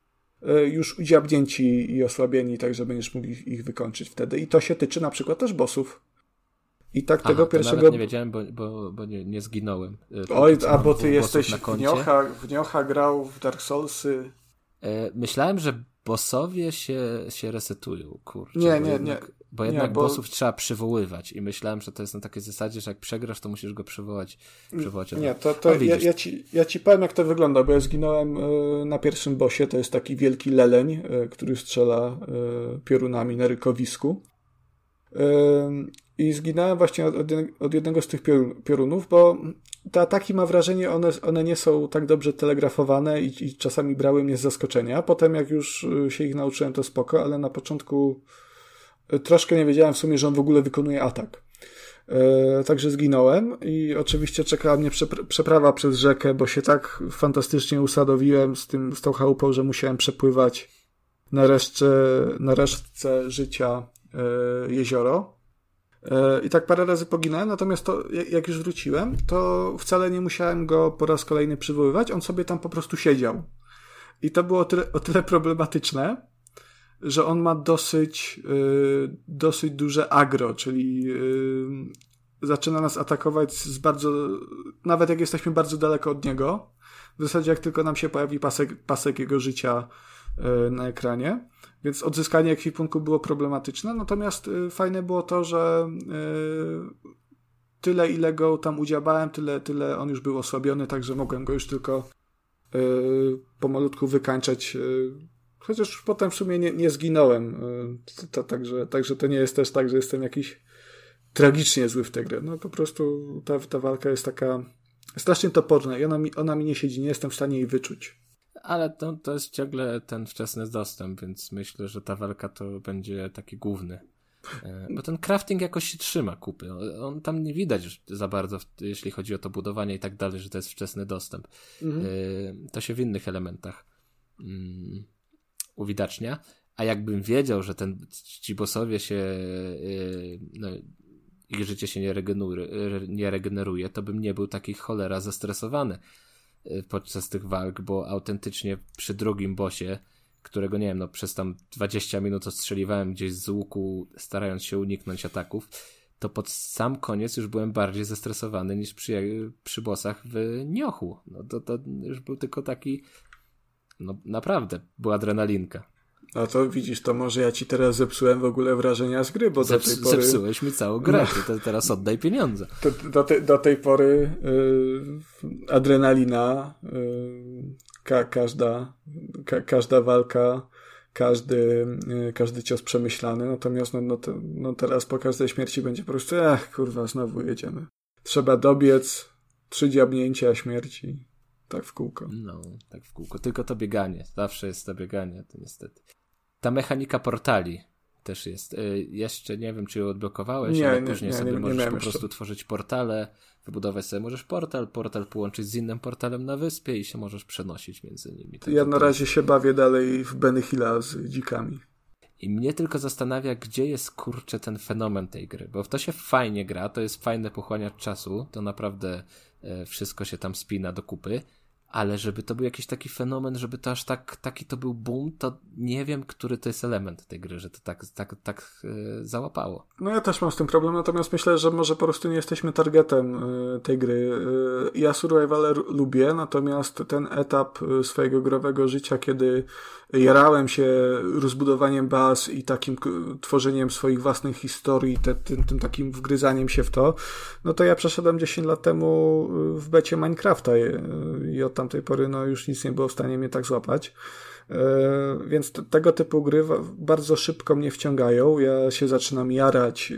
e, już udziabnięci i osłabieni, tak że będziesz mógł ich, ich wykończyć wtedy. I to się tyczy na przykład też bossów. I tak Aha, tego pierwszego. nie wiedziałem, bo, bo, bo nie, nie zginąłem. E, Oj, a bo ty jesteś w Niocha, w Niocha grał w Dark Soulsy. E, myślałem, że bossowie się, się resetują, kurczę. Nie, nie, jednak, nie. Bo jednak nie, bo... bossów trzeba przywoływać i myślałem, że to jest na takiej zasadzie, że jak przegrasz, to musisz go przywołać. przywołać nie, to, to ja, ja, ci, ja ci powiem, jak to wygląda, bo ja zginąłem y, na pierwszym bossie, to jest taki wielki leleń, który strzela piorunami na rykowisku. I zginąłem właśnie od, od jednego z tych piorunów, bo te ataki, mam wrażenie, one, one nie są tak dobrze telegrafowane i, i czasami brały mnie z zaskoczenia. Potem, jak już y, się ich nauczyłem, to spoko, ale na początku y, troszkę nie wiedziałem w sumie, że on w ogóle wykonuje atak. E, także zginąłem i oczywiście czekała mnie przeprawa przez rzekę, bo się tak fantastycznie usadowiłem z, tym, z tą chałupą, że musiałem przepływać na na resztce życia jezioro. E, I tak parę razy poginąłem, natomiast to, jak już wróciłem, to wcale nie musiałem go po raz kolejny przywoływać, on sobie tam po prostu siedział. I to było o tyle, o tyle problematyczne, że on ma dosyć, yy, dosyć duże agro, czyli yy, zaczyna nas atakować z bardzo, nawet jak jesteśmy bardzo daleko od niego. W zasadzie jak tylko nam się pojawi pasek, pasek jego życia na ekranie, więc odzyskanie ekwipunku było problematyczne, natomiast y, fajne było to, że y, tyle ile go tam udziałałem, tyle, tyle on już był osłabiony, także mogłem go już tylko y, pomalutku wykańczać. Chociaż potem w sumie nie, nie zginąłem. Także, także to nie jest też tak, że jestem jakiś tragicznie zły w tę grę. No po prostu ta, ta walka jest taka strasznie toporna i ona mi, ona mi nie siedzi, nie jestem w stanie jej wyczuć ale to, to jest ciągle ten wczesny dostęp, więc myślę, że ta walka to będzie taki główny. E, bo ten crafting jakoś się trzyma kupy. On tam nie widać za bardzo, jeśli chodzi o to budowanie i tak dalej, że to jest wczesny dostęp. Mhm. E, to się w innych elementach um, uwidacznia. A jakbym wiedział, że ten, ci bossowie się, e, no, ich życie się nie regeneruje, nie regeneruje, to bym nie był taki cholera zestresowany. Y, podczas tych walk, bo autentycznie przy drugim bosie, którego nie wiem, no przez tam 20 minut ostrzeliwałem gdzieś z łuku, starając się uniknąć ataków, to pod sam koniec już byłem bardziej zestresowany niż przy, przy bossach w Niochu. No to, to już był tylko taki, no naprawdę, była adrenalinka. A to widzisz, to może ja ci teraz zepsułem w ogóle wrażenia z gry, bo Zeps, do tej pory... Zepsułeś mi całą grę, no. to teraz oddaj pieniądze. Do, do, te, do tej pory yy, adrenalina, yy, ka, każda, ka, każda walka, każdy, yy, każdy cios przemyślany, natomiast no, no, to, no teraz po każdej śmierci będzie po prostu, ach kurwa, znowu jedziemy. Trzeba dobiec, trzy dziabnięcia śmierci. Tak w kółko. No, tak w kółko. Tylko to bieganie. Zawsze jest to bieganie, to niestety. Ta mechanika portali też jest. Y, jeszcze nie wiem, czy ją odblokowałeś, nie, ale nie, później nie, sobie możesz po prostu tworzyć portale, wybudować sobie możesz portal, portal połączyć z innym portalem na wyspie i się możesz przenosić między nimi. Tak ja na razie się bawię dalej w Benny Hilla z dzikami. I mnie tylko zastanawia, gdzie jest kurczę ten fenomen tej gry, bo w to się fajnie gra, to jest fajne pochłaniać czasu, to naprawdę e, wszystko się tam spina do kupy, ale żeby to był jakiś taki fenomen, żeby to aż tak, taki to był boom, to nie wiem, który to jest element tej gry, że to tak, tak, tak yy, załapało. No ja też mam z tym problem, natomiast myślę, że może po prostu nie jesteśmy targetem yy, tej gry. Yy, ja Survivale lubię, natomiast ten etap swojego growego życia, kiedy jarałem się rozbudowaniem baz i takim tworzeniem swoich własnych historii, te, tym, tym takim wgryzaniem się w to, no to ja przeszedłem 10 lat temu w becie Minecrafta i od tamtej pory no już nic nie było w stanie mnie tak złapać. E, więc tego typu gry bardzo szybko mnie wciągają. Ja się zaczynam jarać e,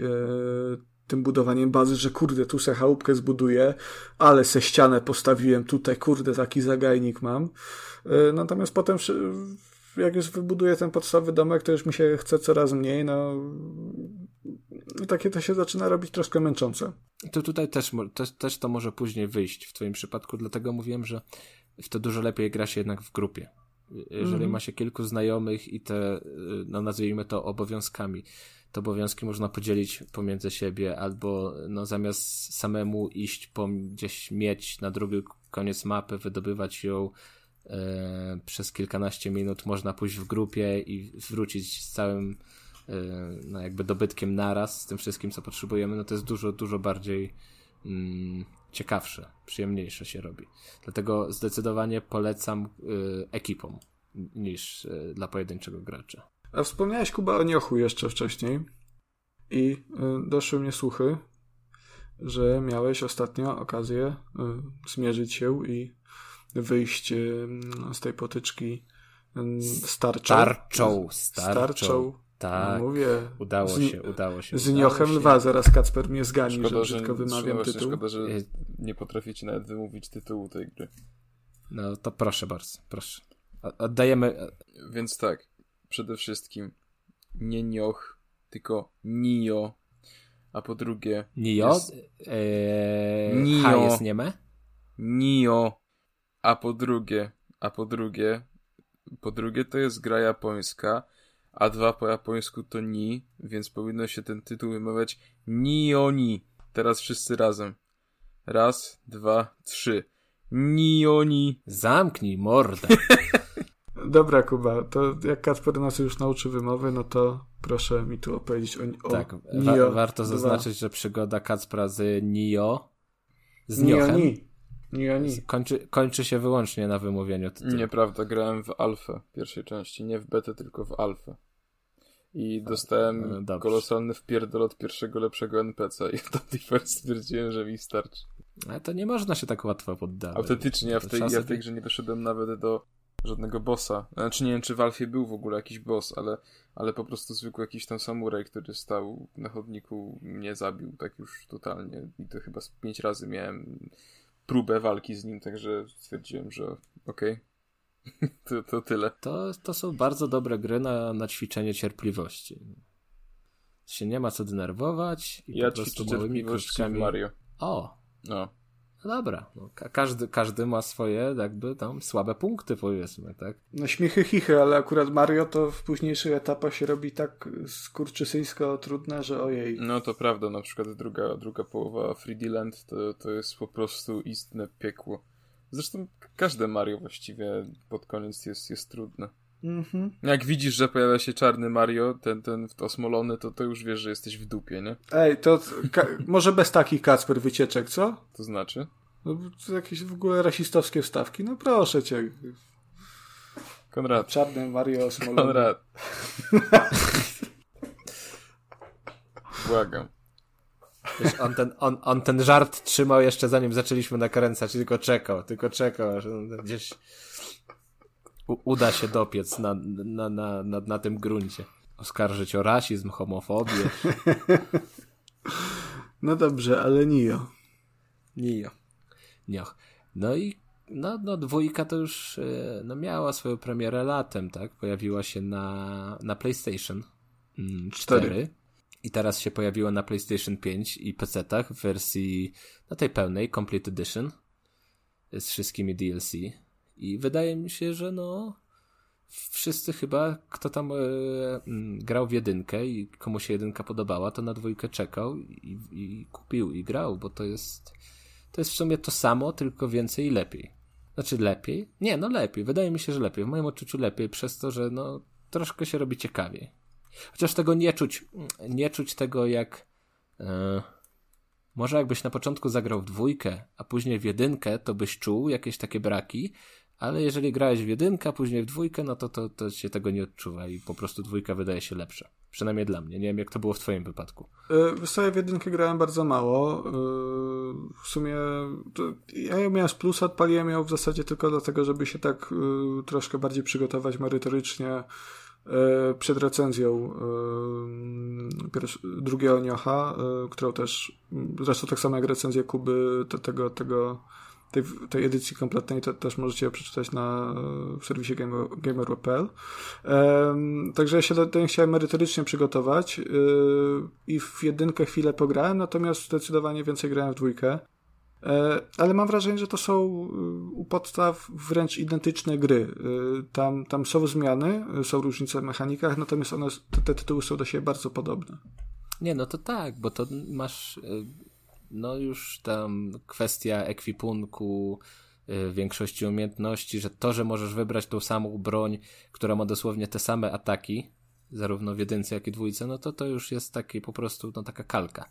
tym budowaniem bazy, że kurde, tu se chałupkę zbuduję, ale se ścianę postawiłem tutaj, kurde, taki zagajnik mam. E, natomiast potem jak już wybuduję ten podstawowy domek, to już mi się chce coraz mniej, no takie to się zaczyna robić troszkę męczące. To tutaj też, też, też to może później wyjść w twoim przypadku, dlatego mówiłem, że w to dużo lepiej gra się jednak w grupie. Jeżeli mm. ma się kilku znajomych i te, no nazwijmy to obowiązkami, to obowiązki można podzielić pomiędzy siebie, albo no zamiast samemu iść po gdzieś mieć na drugi koniec mapy, wydobywać ją e, przez kilkanaście minut, można pójść w grupie i wrócić z całym no jakby dobytkiem naraz, z tym wszystkim, co potrzebujemy, no to jest dużo, dużo bardziej mm, ciekawsze, przyjemniejsze się robi. Dlatego zdecydowanie polecam y, ekipom niż y, dla pojedynczego gracza. A wspomniałeś Kuba o Niochu jeszcze wcześniej i y, doszły mnie słuchy, że miałeś ostatnio okazję y, zmierzyć się i wyjść y, z tej potyczki y, starczą. Starczą, starczą. starczą tak, no mówię. Udało z, się, udało się. Z Niochem Lwa zaraz Kacper mnie zgani, szkoda, że brzydko wymawiam tytuł. Szkoda, że nie potraficie nawet wymówić tytułu tej gry. No to proszę bardzo, proszę. Oddajemy... Więc tak, przede wszystkim nie Nioch, tylko Nio. A po drugie... Nio? Jest... Eee, Nio. H jest nieme? Nio. A po drugie, a po drugie, po drugie to jest gra japońska, a dwa po japońsku to ni, więc powinno się ten tytuł wymawiać Nioni. Teraz wszyscy razem. Raz, dwa, trzy. Nioni. Zamknij mordę. Dobra, Kuba, to jak Kacper nas już nauczy wymowy, no to proszę mi tu opowiedzieć o, o Tak, Nio wa warto zaznaczyć, że przygoda Kacpra z Nio z Niochem Nioni. Kończy, kończy się wyłącznie na wymówieniu tytułu. Nieprawda, grałem w alfę pierwszej części, nie w betę, tylko w alfę. I dostałem no, Dobrze. kolosalny wpierdol od pierwszego lepszego NPC i w tamtej pory stwierdziłem, że mi starczy. Ale to nie można się tak łatwo poddawać. Autentycznie, ja w tej, ja w tej grze nie doszedłem nawet do żadnego bossa. Znaczy nie wiem, czy w Alfie był w ogóle jakiś boss, ale, ale po prostu zwykły jakiś tam samuraj, który stał na chodniku, mnie zabił tak już totalnie. I to chyba pięć razy miałem próbę walki z nim, także stwierdziłem, że okej. Okay. to, to tyle. To, to są bardzo dobre gry na, na ćwiczenie cierpliwości. Się nie ma co denerwować i ja po prostu małymi kroczkami. Mario. O! No. No dobra, no, ka każdy, każdy ma swoje jakby tam słabe punkty powiedzmy, tak? No śmiechy chichy, ale akurat Mario to w późniejszych etapach się robi tak skurczysyjsko trudne, że ojej. No to prawda, na przykład druga, druga połowa 3D Land to, to jest po prostu istne piekło. Zresztą każde Mario właściwie pod koniec jest, jest trudne. Mhm. Jak widzisz, że pojawia się czarny Mario, ten, ten osmolony, to, to już wiesz, że jesteś w dupie, nie? Ej, to może bez takich Kacper wycieczek, co? To znaczy? No, to jakieś w ogóle rasistowskie wstawki, no proszę cię. Konrad. Czarny Mario osmolony. Konrad. Błagam. Wiesz, on, ten, on, on ten żart trzymał jeszcze zanim zaczęliśmy nakręcać, tylko czekał, tylko czekał, że gdzieś uda się dopiec na, na, na, na, na tym gruncie. Oskarżyć o rasizm, homofobię. No dobrze, ale Nio. Nio. Nio. No i no, no dwójka to już e, no, miała swoją premierę latem, tak? Pojawiła się na, na PlayStation 4. Mm, I teraz się pojawiła na PlayStation 5 i PC-tach w wersji no, tej pełnej, Complete Edition z wszystkimi DLC. I wydaje mi się, że no wszyscy chyba, kto tam e, mm, grał w jedynkę i komu się jedynka podobała, to na dwójkę czekał i, i kupił i grał, bo to jest to jest w sumie to samo, tylko więcej i lepiej. Znaczy lepiej? Nie, no lepiej. Wydaje mi się, że lepiej. W moim odczuciu lepiej przez to, że no troszkę się robi ciekawiej. Chociaż tego nie czuć, nie czuć tego jak... Yy, może jakbyś na początku zagrał w dwójkę, a później w jedynkę, to byś czuł jakieś takie braki, ale jeżeli grałeś w jedynkę, później w dwójkę, no to, to, to się tego nie odczuwa i po prostu dwójka wydaje się lepsza. Przynajmniej dla mnie. Nie wiem, jak to było w twoim wypadku. Yy, w jedynkę grałem bardzo mało. Yy, w sumie ja ją miałem z plusa, odpaliłem ją w zasadzie tylko dlatego, żeby się tak yy, troszkę bardziej przygotować merytorycznie przed recenzją drugiego Niocha, którą też, zresztą tak samo jak recenzja Kuby tego, tego tej, tej edycji kompletnej to, też możecie przeczytać na, w serwisie gamer, gamer.pl. Um, także ja się do tego chciałem merytorycznie przygotować yy, i w jedynkę chwilę pograłem, natomiast zdecydowanie więcej grałem w dwójkę. E, ale mam wrażenie, że to są y, u podstaw wręcz identyczne gry. Y, tam, tam są zmiany, y, są różnice w mechanikach, natomiast one, te, te tytuły są do siebie bardzo podobne. Nie, no to tak, bo to masz no już tam kwestia ekwipunku, y, większości umiejętności, że to, że możesz wybrać tą samą broń, która ma dosłownie te same ataki, zarówno w jedynce, jak i dwójce, no to to już jest taki po prostu no, taka kalka.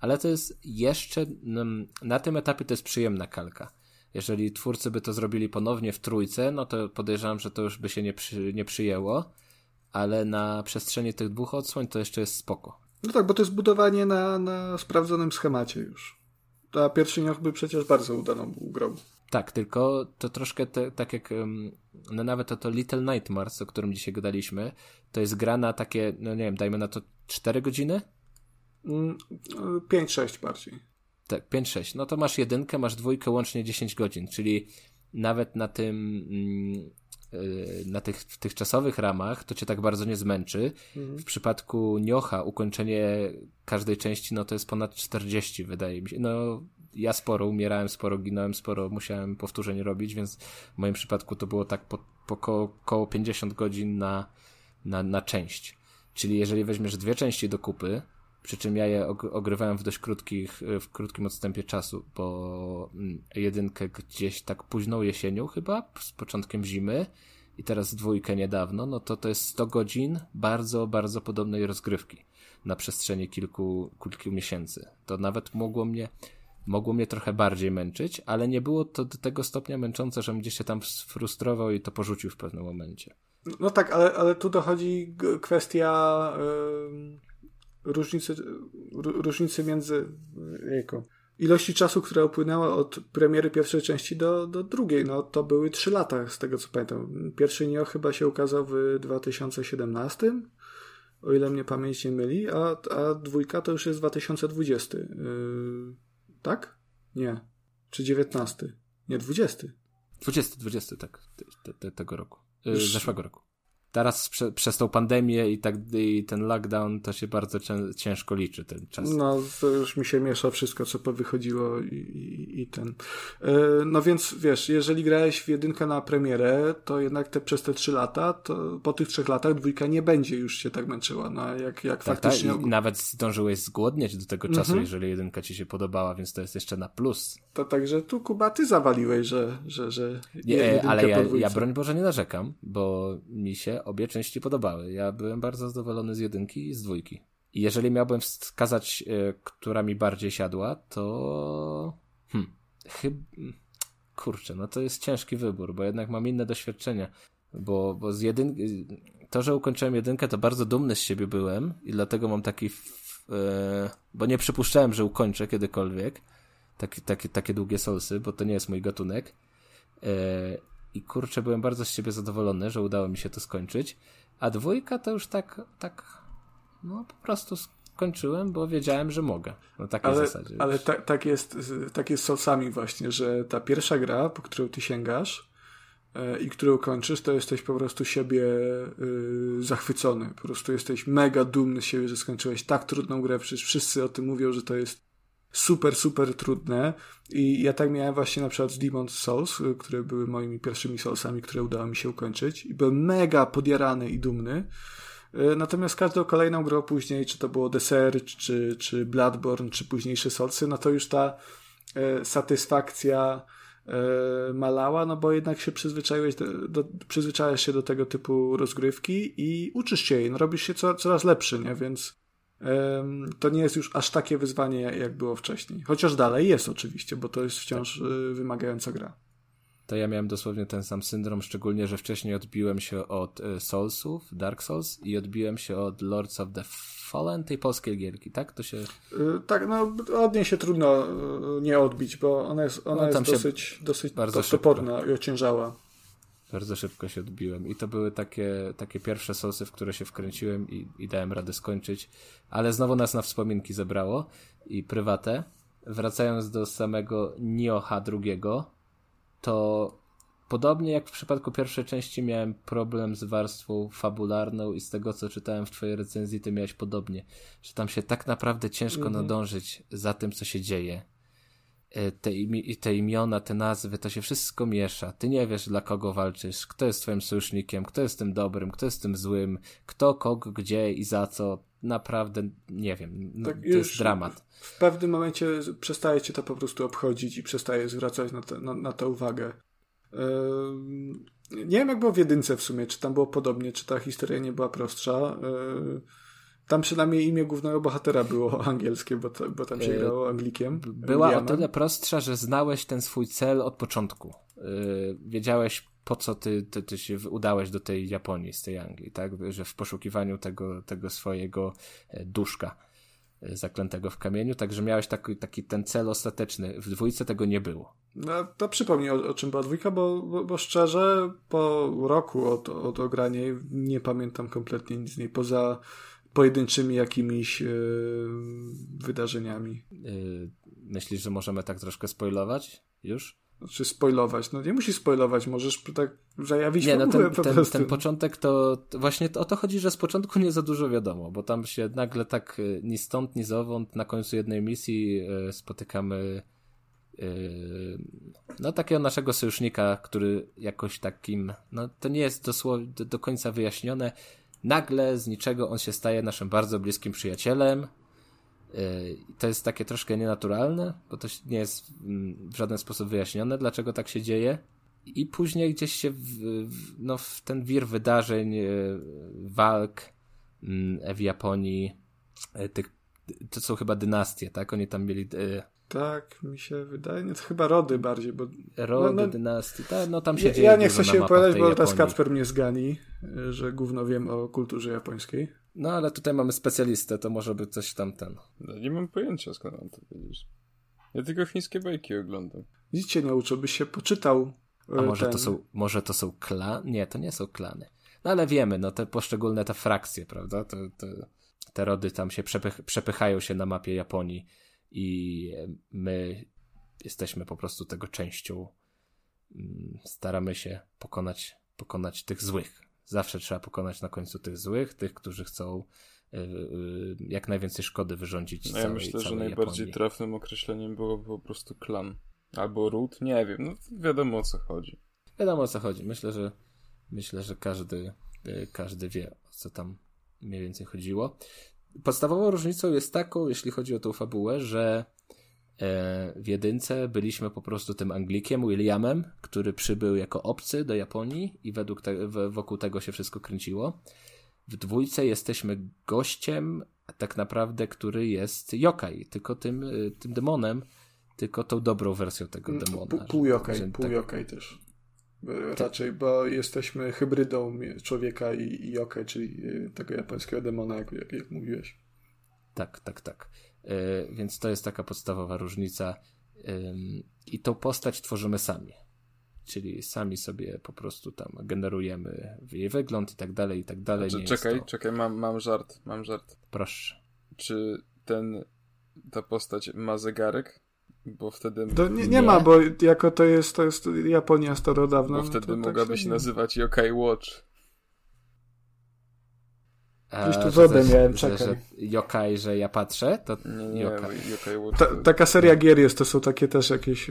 Ale to jest jeszcze, mm, na tym etapie to jest przyjemna kalka. Jeżeli twórcy by to zrobili ponownie w trójce, no to podejrzewam, że to już by się nie, przy, nie przyjęło, ale na przestrzeni tych dwóch odsłoń to jeszcze jest spoko. No tak, bo to jest budowanie na, na sprawdzonym schemacie już. A pierwszy niech by przecież bardzo udaną był grą. Tak, tylko to troszkę te, tak jak no nawet to, to Little Nightmares, o którym dzisiaj gadaliśmy, to jest gra na takie, no nie wiem, dajmy na to 4 godziny? 5-6 mm, bardziej. Tak, 5-6. No to masz jedynkę, masz dwójkę, łącznie 10 godzin, czyli nawet na tym mm, na tych, w tych czasowych ramach to cię tak bardzo nie zmęczy. Mhm. W przypadku Niocha ukończenie każdej części no to jest ponad 40 wydaje mi się. No ja sporo umierałem, sporo ginąłem, sporo musiałem powtórzeń robić, więc w moim przypadku to było tak po, po koło, koło 50 godzin na, na, na część. Czyli jeżeli weźmiesz dwie części do kupy, przy czym ja je ogrywałem w dość krótkich, w krótkim odstępie czasu, bo mm, jedynkę gdzieś tak późną jesienią chyba, z początkiem zimy i teraz dwójkę niedawno, no to to jest 100 godzin bardzo, bardzo podobnej rozgrywki na przestrzeni kilku, kilku miesięcy. To nawet mogło mnie, mogło mnie trochę bardziej męczyć, ale nie było to do tego stopnia męczące, że gdzieś się tam sfrustrował i to porzucił w pewnym momencie. No tak, ale, ale tu dochodzi kwestia... Yy różnicy, różnicy między jako, ilości czasu, która upłynęła od premiery pierwszej części do, do drugiej. No to były trzy lata, z tego co pamiętam. Pierwszy Neo chyba się ukazał w 2017, o ile mnie pamięć nie myli, a, a dwójka to już jest 2020. Yy, tak? Nie. Czy 19? Nie, 20. 20, 20, tak. Te, te, tego roku. Yy, zeszłego roku teraz prze, przez tą pandemię i tak i ten lockdown to się bardzo ciężko liczy ten czas. No, to już mi się miesza wszystko, co powychodziło i, i, i ten. E, no więc wiesz, jeżeli grałeś w jedynkę na premierę, to jednak te przez te trzy lata, to po tych trzech latach dwójka nie będzie już się tak męczyła, no jak, jak tak, faktycznie. Tak, i nawet zdążyłeś zgłodnieć do tego czasu, mhm. jeżeli jedynka ci się podobała, więc to jest jeszcze na plus. To także tu Kuba, ty zawaliłeś, że, że, że nie, ale ja, ja broń Boże nie narzekam, bo mi się obie części podobały. Ja byłem bardzo zadowolony z jedynki i z dwójki. I jeżeli miałbym wskazać, e, która mi bardziej siadła, to. Hmm, chyba. Kurczę, no to jest ciężki wybór, bo jednak mam inne doświadczenia. Bo, bo z jedynki. To, że ukończyłem jedynkę, to bardzo dumny z siebie byłem i dlatego mam taki. F... E, bo nie przypuszczałem, że ukończę kiedykolwiek taki, takie, takie długie solsy, bo to nie jest mój gatunek. E, i kurczę, byłem bardzo z siebie zadowolony, że udało mi się to skończyć. A dwójka to już tak, tak, no po prostu skończyłem, bo wiedziałem, że mogę. No takiej ale, zasadzie. Ale ta, tak, jest, tak jest z solsami właśnie, że ta pierwsza gra, po którą ty sięgasz e, i którą kończysz, to jesteś po prostu siebie y, zachwycony. Po prostu jesteś mega dumny z siebie, że skończyłeś tak trudną grę. Przecież wszyscy o tym mówią, że to jest super, super trudne. I ja tak miałem właśnie na przykład z Demon's Souls, y, które były moimi pierwszymi Soulsami, które udało mi się ukończyć. I byłem mega podjarany i dumny. Y, natomiast każdą kolejną grą później, czy to było The Search, czy, czy Bloodborne, czy późniejsze Soulsy, no to już ta e, satysfakcja e, malała, no bo jednak się przyzwyczaiłeś do, do, przyzwyczajasz się do tego typu rozgrywki i uczysz się jej, no robisz się co, coraz lepszy, nie? Więc to nie jest już aż takie wyzwanie, jak było wcześniej. Chociaż dalej jest oczywiście, bo to jest wciąż tak. wymagająca gra to ja miałem dosłownie ten sam syndrom, szczególnie, że wcześniej odbiłem się od e, Soulsów, Dark Souls i odbiłem się od Lords of the Fallen, tej polskiej gierki, tak? To się... Yy, tak, no od niej się trudno nie odbić, bo ona jest, ona no, jest dosyć, dosyć bardzo toporna i ociężała. Bardzo szybko się odbiłem i to były takie, takie pierwsze Soulsy, w które się wkręciłem i, i dałem radę skończyć, ale znowu nas na wspominki zebrało i prywatę. Wracając do samego Nioha drugiego, to podobnie jak w przypadku pierwszej części miałem problem z warstwą fabularną i z tego co czytałem w twojej recenzji ty miałeś podobnie, że tam się tak naprawdę ciężko mhm. nadążyć za tym co się dzieje. E, te, imi te imiona, te nazwy, to się wszystko miesza. Ty nie wiesz dla kogo walczysz, kto jest twoim sojusznikiem, kto jest tym dobrym, kto jest tym złym, kto, kogo, gdzie i za co. Naprawdę nie wiem. No, tak to jest dramat. W pewnym momencie przestaje cię to po prostu obchodzić i przestaje zwracać na, te, na, na to uwagę. Yy, nie wiem, jak było w jedynce w sumie, czy tam było podobnie, czy ta historia nie była prostsza. Yy, tam przynajmniej imię głównego bohatera było angielskie, bo, to, bo tam się yy, grało Anglikiem. Była Williamem. o tyle prostsza, że znałeś ten swój cel od początku. Wiedziałeś, po co ty, ty, ty się udałeś do tej Japonii z tej Anglii, tak? Że w poszukiwaniu tego, tego swojego e, duszka e, zaklętego w kamieniu, także miałeś taki, taki ten cel ostateczny. W dwójce tego nie było. No, to przypomnij, o, o czym była dwójka, bo, bo, bo, szczerze po roku od, od ograniej nie pamiętam kompletnie nic z niej, poza pojedynczymi jakimiś yy, wydarzeniami. Yy, myślisz, że możemy tak troszkę spoilować już? Znaczy spoilować. No nie musisz spoilować, możesz tak zajawić nie, no ten, po ten, ten, początek to właśnie o to chodzi, że z początku nie za dużo wiadomo, bo tam się nagle tak y, ni stąd, ni zowąd na końcu jednej misji spotykamy no takiego naszego sojusznika, który jakoś takim, no to nie jest dosłownie do, do końca wyjaśnione. Nagle z niczego on się staje naszym bardzo bliskim przyjacielem, to jest takie troszkę nienaturalne, bo to nie jest w żaden sposób wyjaśnione, dlaczego tak się dzieje. I później gdzieś się w, w, no, w ten wir wydarzeń, e, walk mm, w Japonii, e, tych, to są chyba dynastie, tak? Oni tam mieli. Tak, mi się wydaje, nie, to chyba rody bardziej, bo... Rody, no, no, dynastii, tak, no tam się ja, dzieje Ja nie chcę się opowiadać, bo teraz Kacper mnie zgani, że gówno wiem o kulturze japońskiej. No ale tutaj mamy specjalistę, to może być coś tam ten. No, nie mam pojęcia skąd mam to wiedzieć. Ja tylko chińskie bajki oglądam. Nic cię nie uczył, byś się poczytał. A e, może ten... to są, może to są klany? Nie, to nie są klany. No ale wiemy, no te poszczególne te frakcje, prawda? To, to, te rody tam się przepych, przepychają się na mapie Japonii i my jesteśmy po prostu tego częścią. Mm, staramy się pokonać, pokonać tych złych. Zawsze trzeba pokonać na końcu tych złych, tych, którzy chcą y, y, jak najwięcej szkody wyrządzić. No ja całej, myślę, całej że najbardziej Japonii. trafnym określeniem było po prostu klan. Albo ród, nie wiem, no wiadomo o co chodzi. Wiadomo o co chodzi. Myślę, że myślę, że każdy, y, każdy wie o co tam mniej więcej chodziło. Podstawową różnicą jest taką, jeśli chodzi o tą fabułę, że E, w jedynce byliśmy po prostu tym Anglikiem, Williamem, który przybył jako obcy do Japonii i według te, wokół tego się wszystko kręciło. W dwójce jesteśmy gościem, tak naprawdę, który jest yokai, tylko tym, e, tym demonem, tylko tą dobrą wersją tego mm, demona. Pół, pół yokai, pół tak... yokai też. Raczej, bo jesteśmy hybrydą człowieka i, i czyli e, tego japońskiego demona, jak, jak, jak mówiłeś. Tak, tak, tak. E, więc to jest taka podstawowa różnica. I tą postać tworzymy sami. Czyli sami sobie po prostu tam generujemy jej wygląd i tak dalej, i tak dalej. Znaczy, czekaj, to... czekaj, mam, mam żart, mam żart. Proszę. Czy ten, ta postać ma zegarek? Bo wtedy... To nie, nie, nie, ma, bo jako to jest, to jest Japonia starodawna. Bo wtedy no mogłaby tak się nazywać Yokai Watch. Gdzieś tu wodę miałem, czekaj. Że, że yokai, że ja patrzę, to nie, nie, yokai. yokai Ta, taka seria gier jest, to są takie też jakieś...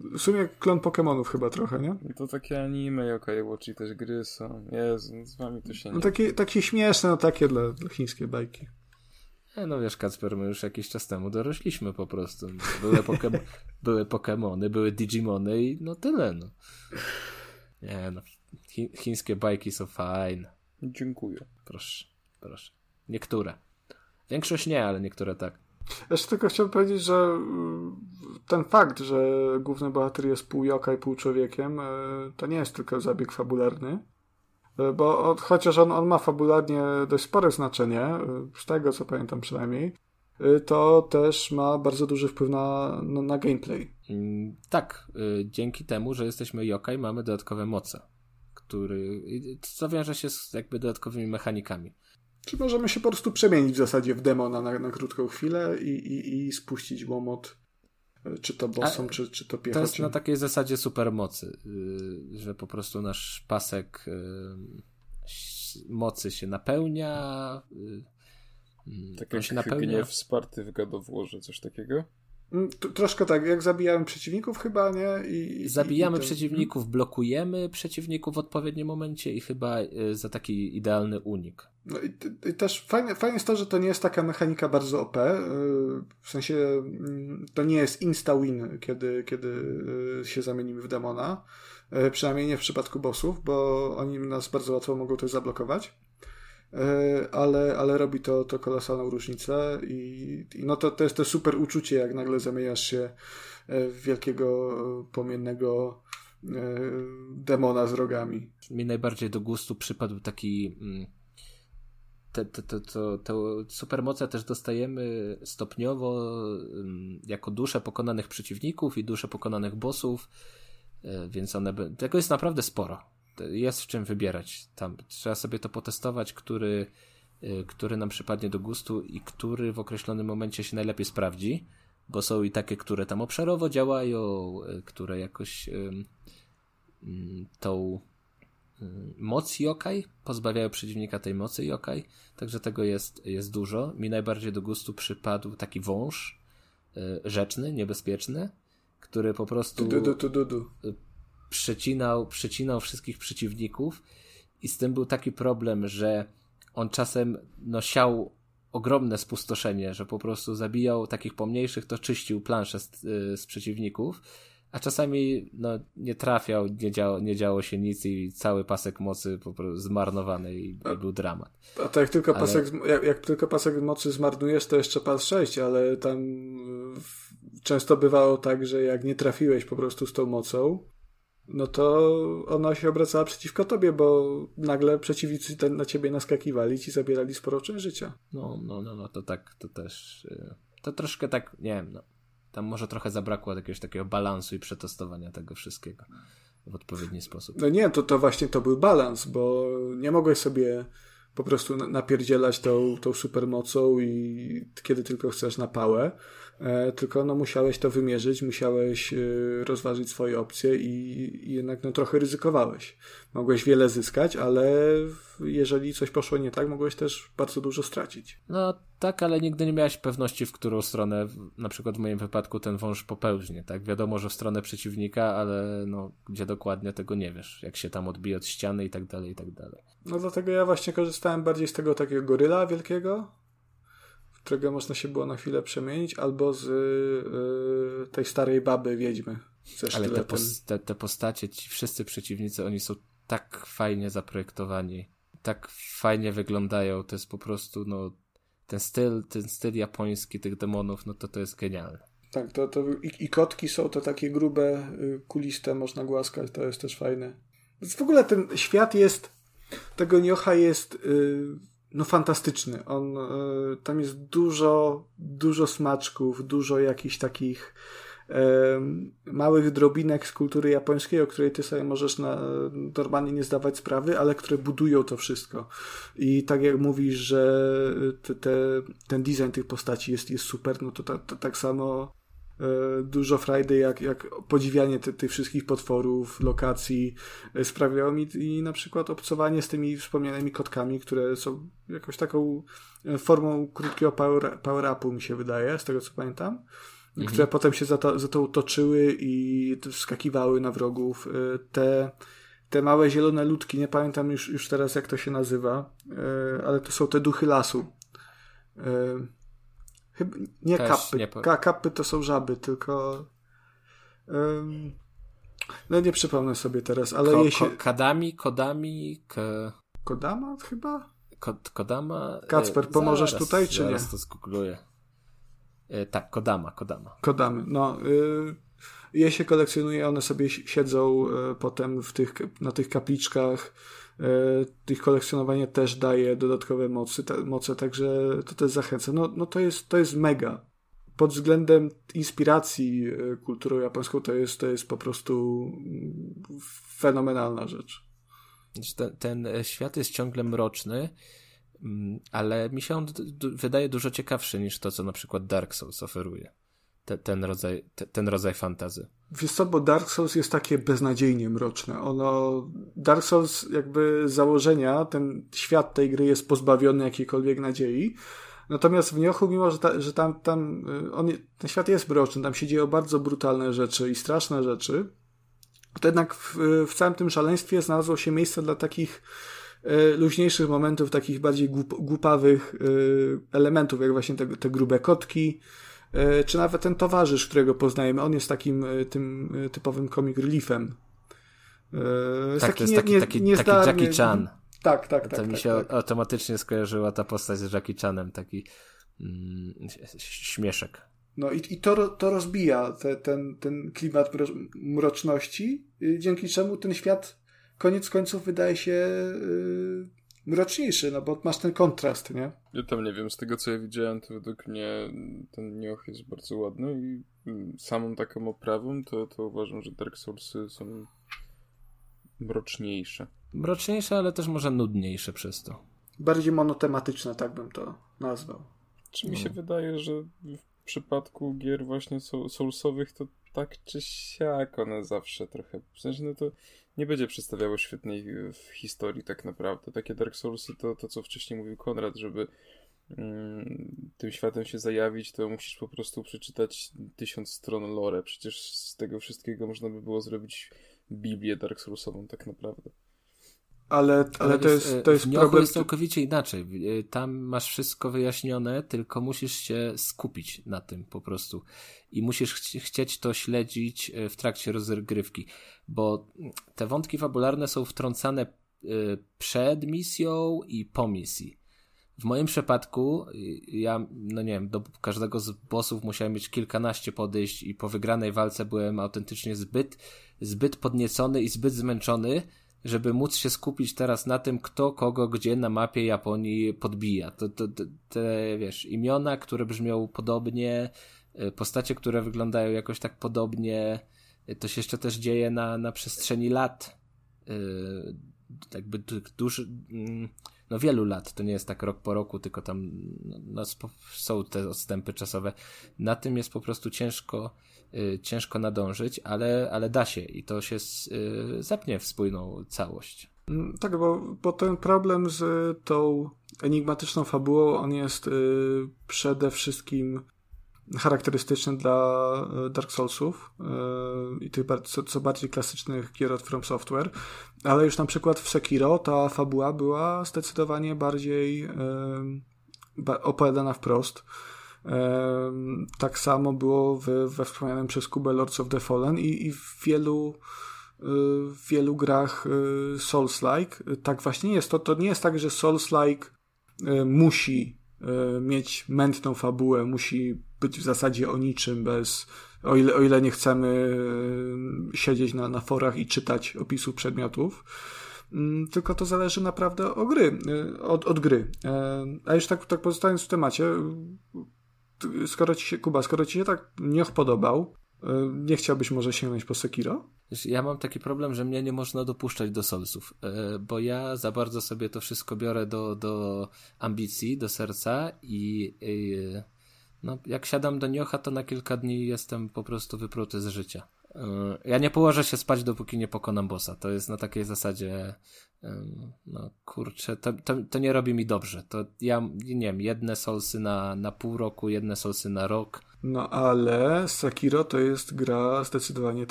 w sumie klon Pokémonów chyba trochę, nie? To takie anime Yokai Watch i też gry są. Jezu, no z wami to się nie... No takie, takie śmieszne, no takie dla, dla chińskiej bajki. E, no wiesz, Kacper, my już jakiś czas temu dorośliśmy po prostu. Były, pokem były Pokemony, były Digimony i no tyle, no. Nie no, chi chińskie bajki są fajne. Dziękuję. Proszę, proszę. Niektóre. Większość nie, ale niektóre tak. Jeszcze tylko chciałem powiedzieć, że mm, ten fakt, że główny bohater jest pół joka i pół człowiekiem, e, to nie jest tylko zabieg fabularny. E, bo chociaż on, on ma fabularnie dość spore znaczenie, e, z tego co pamiętam przynajmniej, to też ma bardzo duży wpływ na, na, na gameplay. Mm, tak, dzięki temu, że jesteśmy yokai, mamy dodatkowe moce, który, co wiąże się z jakby dodatkowymi mechanikami. Czy możemy się po prostu przemienić w zasadzie w demona na, na krótką chwilę i, i, i spuścić łomot czy to bossem, czy, czy to piechotą. To jest na takiej zasadzie supermocy, y, że po prostu nasz pasek y, mocy się napełnia. Y, tak jak się napełnia. gniew wsparty w gadowłoże, coś takiego? Mm, troszkę tak, jak zabijamy przeciwników chyba, nie? I, Zabijamy i ten... przeciwników, blokujemy przeciwników w odpowiednim momencie i chyba za taki idealny unik. No i, i, też fajne, fajne jest to, że to nie jest taka mechanika bardzo OP. Y, w sensie mm, to nie jest insta-win, kiedy, kiedy y, się zamienimy w demona. Przynajmniej nie w przypadku bossów, bo oni nas bardzo łatwo mogą też zablokować. Ale, ale robi to, to kolosalną różnicę i, i no to, to jest to super uczucie, jak nagle zamieniasz się w wielkiego, płomiennego demona z rogami. Mi najbardziej do gustu przypadł taki mm, te, te, te, te, te supermoce też dostajemy stopniowo jako dusze pokonanych przeciwników i dusze pokonanych bossów, e, więc one, tego jest naprawdę sporo. Jest w czym wybierać. Tam trzeba sobie to potestować, który, e, który nam przypadnie do gustu i który w określonym momencie się najlepiej sprawdzi, bo są i takie, które tam obszarowo działają, e, które jakoś tą Y, moc yokai, pozbawiają przeciwnika tej mocy yokai, także tego jest, jest dużo. Mi najbardziej do gustu przypadł taki wąż y, rzeczny, niebezpieczny, który po prostu du, du, du. Y, przecinał, przecinał wszystkich przeciwników i z tym był taki problem, że on czasem no, siał ogromne spustoszenie, że po prostu zabijał takich pomniejszych, to czyścił planszę z, z przeciwników a czasami no, nie trafiał, nie działo, nie działo się nic i cały pasek mocy po prostu zmarnowany i, i był dramat. A to jak tylko, ale... pasek, jak, jak, tylko pasek mocy zmarnujesz, to jeszcze pas 6, ale tam często bywało tak, że jak nie trafiłeś po prostu z tą mocą, no to ona się obracała przeciwko tobie, bo nagle przeciwnicy ten na ciebie naskakiwali i ci zabierali sporo część życia. No, no, no, no to tak, to też, y, to troszkę tak, nie wiem, no tam może trochę zabrakło jakiegoś takiego balansu i przetestowania tego wszystkiego w odpowiedni sposób. No nie, to, to właśnie to był balans, bo nie mogłeś sobie po prostu napierdzielać tą, tą supermocą i kiedy tylko chcesz na pałę, tylko no musiałeś to wymierzyć, musiałeś e, rozważyć swoje opcje i, i jednak no trochę ryzykowałeś. Mogłeś wiele zyskać, ale jeżeli coś poszło nie tak, mogłeś też bardzo dużo stracić. No tak, ale nigdy nie miałeś pewności, w którą stronę, na przykład w moim wypadku, ten wąż popełźnie, tak? Wiadomo, że w stronę przeciwnika, ale no, gdzie dokładnie tego nie wiesz, jak się tam odbije od ściany i tak dalej, i tak dalej. No dlatego ja właśnie korzystałem bardziej z tego takiego goryla wielkiego, którego można się było na chwilę przemienić, albo z yy, tej starej baby wiedźmy. Ale te, pos te, te postacie, ci wszyscy przeciwnicy, oni są tak fajnie zaprojektowani, tak fajnie wyglądają, to jest po prostu, no, ten styl, ten styl japoński tych demonów, no to to jest genialne. Tak, to, to i, i kotki są to takie grube, y, kuliste, można głaskać, to jest też fajne. W ogóle ten świat jest, tego Niocha jest yy, no fantastyczny. On, yy, tam jest dużo, dużo smaczków, dużo jakichś takich małych drobinek z kultury japońskiej, o której ty sobie możesz na, normalnie nie zdawać sprawy, ale które budują to wszystko. I tak jak mówisz, że te, te, ten design tych postaci jest, jest super, no to, to, to tak samo dużo frajdy, jak, jak podziwianie tych wszystkich potworów, lokacji e, sprawiało mi i na przykład obcowanie z tymi wspomnianymi kotkami, które są jakąś taką e, formą krótkiego power, power mi się wydaje, z tego co pamiętam mhm. które potem się za to, za to utoczyły i wskakiwały na wrogów. Te, te małe zielone ludki, nie pamiętam już, już teraz jak to się nazywa, ale to są te duchy lasu. Chyba, nie Też kapy. Nie po... kapy to są żaby, tylko. Um, no nie przypomnę sobie teraz, ale ko, jeśli... Ko, kadami, kodami, k... Kodama chyba? Kod, kodama? Kacper, pomożesz zaraz, tutaj, czy nie? to skoogluję. E, tak, Kodama, Kodama. Kodamy, no. Y, je się kolekcjonuje, one sobie siedzą y, potem w tych, na tych kapliczkach. Y, ich kolekcjonowanie też daje dodatkowe mocy, te, moce, także to też zachęca. No, no to, jest, to jest mega. Pod względem inspiracji kulturą japońską to jest, to jest po prostu mm, fenomenalna rzecz. Ten, ten świat jest ciągle mroczny Mm, ale mi się on wydaje dużo ciekawszy niż to, co na przykład Dark Souls oferuje. Te, ten, rodzaj, te, ten rodzaj fantazy. Wiesz co, bo Dark Souls jest takie beznadziejnie mroczne. Ono, Dark Souls jakby z założenia, ten świat tej gry jest pozbawiony jakiejkolwiek nadziei. Natomiast w Niochu, mimo że, ta, że tam, tam y, on, ten świat jest mroczny, tam się dzieją bardzo brutalne rzeczy i straszne rzeczy, to jednak w, w całym tym szaleństwie znalazło się miejsce dla takich E, luźniejszych momentów, takich bardziej głup, głupawych e, elementów, jak właśnie te, te grube kotki, czy nawet ten towarzysz, którego poznajemy, on jest takim tym typowym comic reliefem. Tak, taki to jest taki, nie, taki, nie, taki Jackie Chan. Tak, tak, tak. To mi tak, się tak. automatycznie skojarzyła ta postać z Jackie Chanem, taki mm, śmieszek. No i, i to, to rozbija te, ten, ten klimat mroczności, y, dzięki czemu ten świat koniec końców wydaje się yy, mroczniejszy, no bo masz ten kontrast, nie? Ja tam nie wiem, z tego co ja widziałem, to według mnie ten nioch jest bardzo ładny i mm, samą taką oprawą to, to uważam, że Dark Soulsy są mroczniejsze. Mroczniejsze, ale też może nudniejsze przez to. Bardziej monotematyczne, tak bym to nazwał. Czy mi się no. wydaje, że w przypadku gier właśnie soulsowych to tak czy siak one zawsze trochę, w sensie no to nie będzie przedstawiało świetnej e, historii tak naprawdę. Takie Dark Soulsy to, to co wcześniej mówił Konrad, żeby mm, tym światem się zajawić, to musisz po prostu przeczytać tysiąc stron lore. Przecież z tego wszystkiego można by było zrobić Biblię Dark Soulsową tak naprawdę. Ale, ale to jest, to jest w problem. jest całkowicie inaczej. E, tam masz wszystko wyjaśnione, tylko musisz się skupić na tym po prostu. I musisz ch chcieć to śledzić e, w trakcie rozgrywki, bo te wątki fabularne są wtrącane e, przed misją i po misji. W moim przypadku, ja, no nie wiem, do każdego z bossów musiałem mieć kilkanaście podejść i po wygranej walce byłem autentycznie zbyt, zbyt podniecony i zbyt zmęczony, żeby móc się skupić teraz na tym, kto kogo gdzie na mapie Japonii podbija. To, to, to, te, wiesz, imiona, które brzmią podobnie, e, postacie, które wyglądają jakoś tak podobnie, e, to się jeszcze też dzieje na, na przestrzeni lat. Yy, jakby duży, mm, no wielu lat, to nie jest tak rok po roku, tylko tam no, no są te odstępy czasowe. Na tym jest po prostu ciężko ciężko nadążyć, ale, ale da się i to się y, zepnie w spójną całość. Mm, tak, bo, bo ten problem z tą enigmatyczną fabułą, on jest y, przede wszystkim charakterystyczny dla Dark Soulsów i tych co, co bardziej klasycznych gier od From Software, ale już na przykład w Sekiro ta fabuła była zdecydowanie bardziej opowiadana wprost. Tak samo było we, we wspomnianym przez Kubę Lords of the Fallen i, i w wielu y, w wielu grach y, Souls-like tak właśnie jest. To, to nie jest tak, że Souls-like y, musi mieć mętną fabułę, musi być w zasadzie o niczym, bez, o ile, o ile nie chcemy siedzieć na, na forach i czytać opisów przedmiotów. Mm, tylko to zależy naprawdę o gry, od, od gry. A już tak, tak pozostając w temacie, skoro ci się, Kuba, skoro ci się tak nie podobał, y, nie chciałbyś może sięgnąć po Sekiro? Ja mam taki problem, że mnie nie można dopuszczać do solsów, y, bo ja za bardzo sobie to wszystko biorę do, do ambicji, do serca i, i no, jak siadam do niocha, to na kilka dni jestem po prostu wypruty z życia. Y, ja nie położę się spać, dopóki nie pokonam bossa. To jest na takiej zasadzie, no kurczę, to, to, to nie robi mi dobrze. To ja, nie wiem, jedne solsy na, na pół roku, jedne solsy na rok. No ale Sakiro to jest gra zdecydowanie y,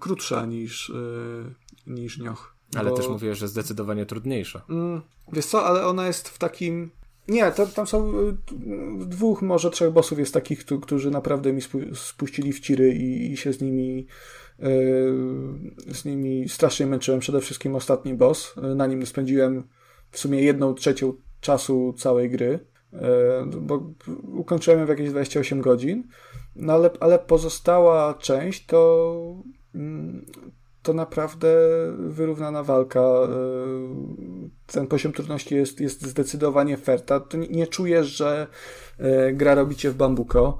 krótsza niż, yy, niż Nioch. Ale bo... też mówię, że zdecydowanie trudniejsza. Mm, wiesz co, ale ona jest w takim Nie, to, tam są dwóch, może trzech bossów jest takich, którzy naprawdę mi spuścili w ciry i, i się z nimi z nimi strasznie męczyłem. Przede wszystkim ostatni boss. Na nim spędziłem w sumie jedną trzecią czasu całej gry, bo ukończyłem w jakieś 28 godzin. No ale, ale pozostała część to mm, to naprawdę wyrównana walka. Ten poziom trudności jest, jest zdecydowanie ferta. To nie, nie czujesz, że e, gra robicie w bambuko.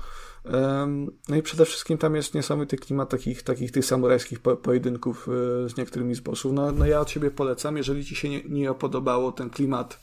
No i przede wszystkim tam jest niesamowity klimat takich, takich tych samurajskich pojedynków e, z niektórymi z bossów. No, no ja od siebie polecam, jeżeli ci się nie, nie podobało ten klimat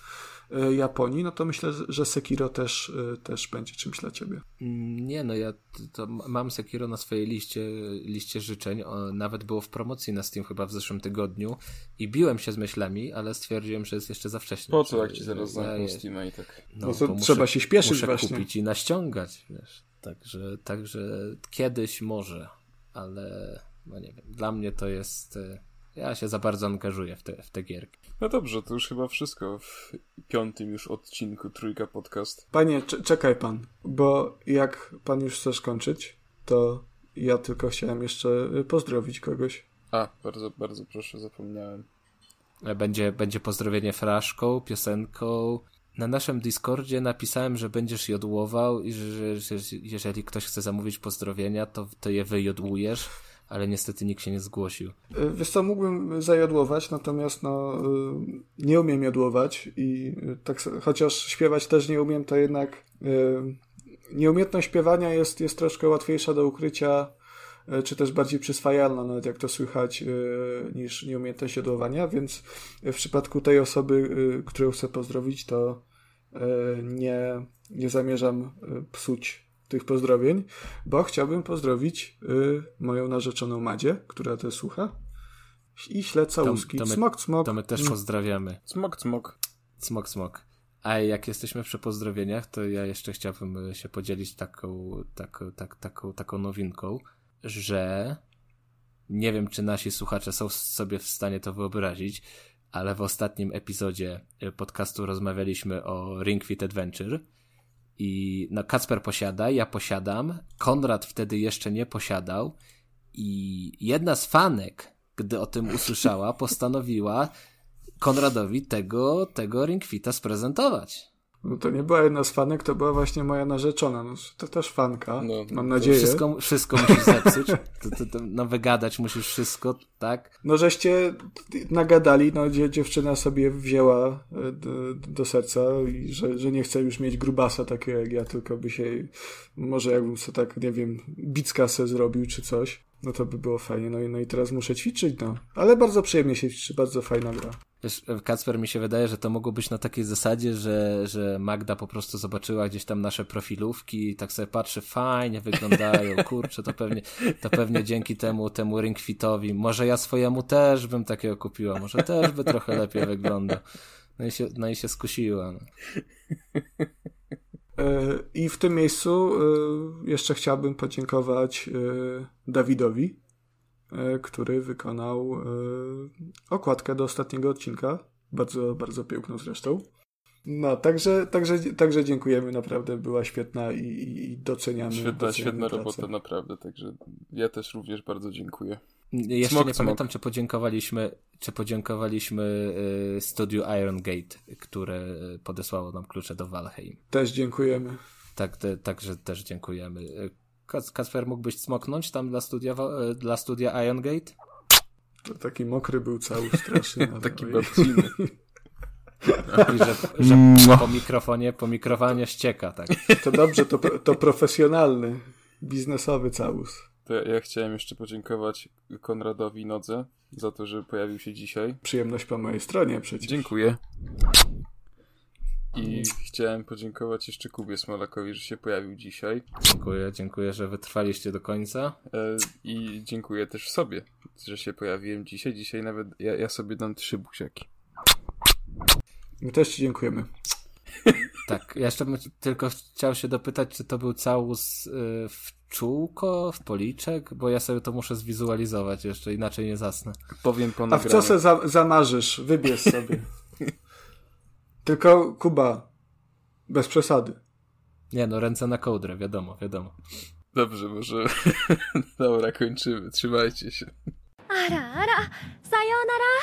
Japonii, no to myślę, że Sekiro też, e, też będzie czymś dla ciebie. Mm, nie, no ja to mam Sekiro na swojej liście, liście życzeń. O, nawet było w promocji na Steam chyba w zeszłym tygodniu i biłem się z myślami, ale stwierdziłem, że jest jeszcze za wcześnie. Po co jak ci zaraz zamkną Steam i tak? No, no to muszę, trzeba się śpieszyć muszę właśnie. kupić i naściągać, wiesz. Także, także kiedyś może, ale no nie wiem. Dla mnie to jest e, ja się za bardzo angażuję w te, w te gierki. No dobrze, to już chyba wszystko w piątym już odcinku Trójka Podcast. Panie, czekaj pan, bo jak pan już chce skończyć, to ja tylko chciałem jeszcze y, pozdrowić kogoś. A, bardzo, bardzo proszę, zapomniałem. Będzie, będzie pozdrowienie fraszką, piosenką. Na naszym Discordzie napisałem, że będziesz jodłował i że, że, że jeżeli ktoś chce zamówić pozdrowienia, to, to je wyjodłujesz ale niestety nikt się nie zgłosił. E, wiesz co, mógłbym zajodłować, natomiast no, e, nie umiem jodłować i e, tak, chociaż śpiewać też nie umiem, to jednak nieumiejętność śpiewania jest, jest troszkę łatwiejsza do ukrycia, czy też bardziej przyswajalna, nawet jak to słychać, niż nieumiejętność jodłowania, więc w przypadku tej osoby, którą chcę pozdrowić, to nie, nie zamierzam psuć tych pozdrowień, bo chciałbym pozdrowić y, moją narzeczoną Madzie, która to słucha. I ślę całuski. To, to my, smok, smok. To my też mm. pozdrawiamy. Smok, smok. Smok, smok. A jak jesteśmy przy pozdrowieniach, to ja jeszcze chciałbym y, się podzielić taką, taką, tak, taką, taką nowinką, że nie wiem, czy nasi słuchacze są sobie w stanie to wyobrazić, ale w ostatnim epizodzie y, podcastu rozmawialiśmy o Ring Fit Adventure i no, Kacper posiada, ja posiadam, Konrad wtedy jeszcze nie posiadał i jedna z fanek, gdy o tym usłyszała, postanowiła Konradowi tego, tego Ringfita sprezentować. No to nie była jedna z fanek, to była właśnie moja narzeczona. No, to też fanka, no, mam nadzieję. Wszystko, wszystko musisz zepsuć, to, to, to, no wygadać musisz wszystko, tak? No żeście nagadali, no dziewczyna sobie wzięła e, do, do serca, i że, że nie chce już mieć grubasa takiego jak ja, tylko by się, może jakbym sobie tak, nie wiem, bicka se zrobił czy coś, no to by było fajnie. No i, no i teraz muszę ćwiczyć, no. Ale bardzo przyjemnie się ćwiczy, bardzo fajna gra. Wiesz, Kacper, mi się wydaje, że to mogło być na takiej zasadzie, że, że Magda po prostu zobaczyła gdzieś tam nasze profilówki i tak sobie patrzy, fajnie wyglądają, kurczę, to pewnie, to pewnie dzięki temu, temu ringfitowi, może ja swojemu też bym takiego kupiła, może też by trochę lepiej wyglądał. No i się, no i się skusiła. No. E, I w tym miejscu e, jeszcze chciałbym podziękować e, Dawidowi, który wykonał okładkę do ostatniego odcinka. Bardzo, bardzo piękną zresztą. No, także, także, także dziękujemy, naprawdę była świetna i, i doceniamy. Świetna, doceniamy świetna pracę. robota, naprawdę, także ja też również bardzo dziękuję. Jeszcze smok, nie smok. pamiętam, czy podziękowaliśmy, czy podziękowaliśmy y, studiu Iron Gate, które podesłało nam klucze do Valheim. Też dziękujemy. Tak, te, także też dziękujemy. Kasper mógłbyś smoknąć tam dla studia, e, dla studia Iron Gate? To taki mokry był cały straszny. taki babciny. I że, że no. po mikrofonie, po mikrofonie ścieka, tak. To dobrze, to, to profesjonalny, biznesowy całus. To ja, ja chciałem jeszcze podziękować Konradowi Nodze za to, że pojawił się dzisiaj. Przyjemność po mojej stronie przecież. Dziękuję. I chciałem podziękować jeszcze Kubie Smolakowi, że się pojawił dzisiaj. Dziękuję, dziękuję, że wytrwaliście do końca. E, I dziękuję też sobie, że się pojawiłem dzisiaj. Dzisiaj nawet ja, ja sobie dam trzy buziaki. My też Ci dziękujemy. Tak, ja jeszcze bym tylko chciał się dopytać, czy to był całus y, w czółko, w policzek, bo ja sobie to muszę zwizualizować jeszcze, inaczej nie zasnę. Powiem po nagraniu. A w co se za zamarzysz? Wybierz sobie. tylko, Kuba, bez przesady. Nie no, ręce na kołdrę, wiadomo, wiadomo. Dobrze, może... Dobra, kończymy. Trzymajcie się. Ara, ara, sayonara!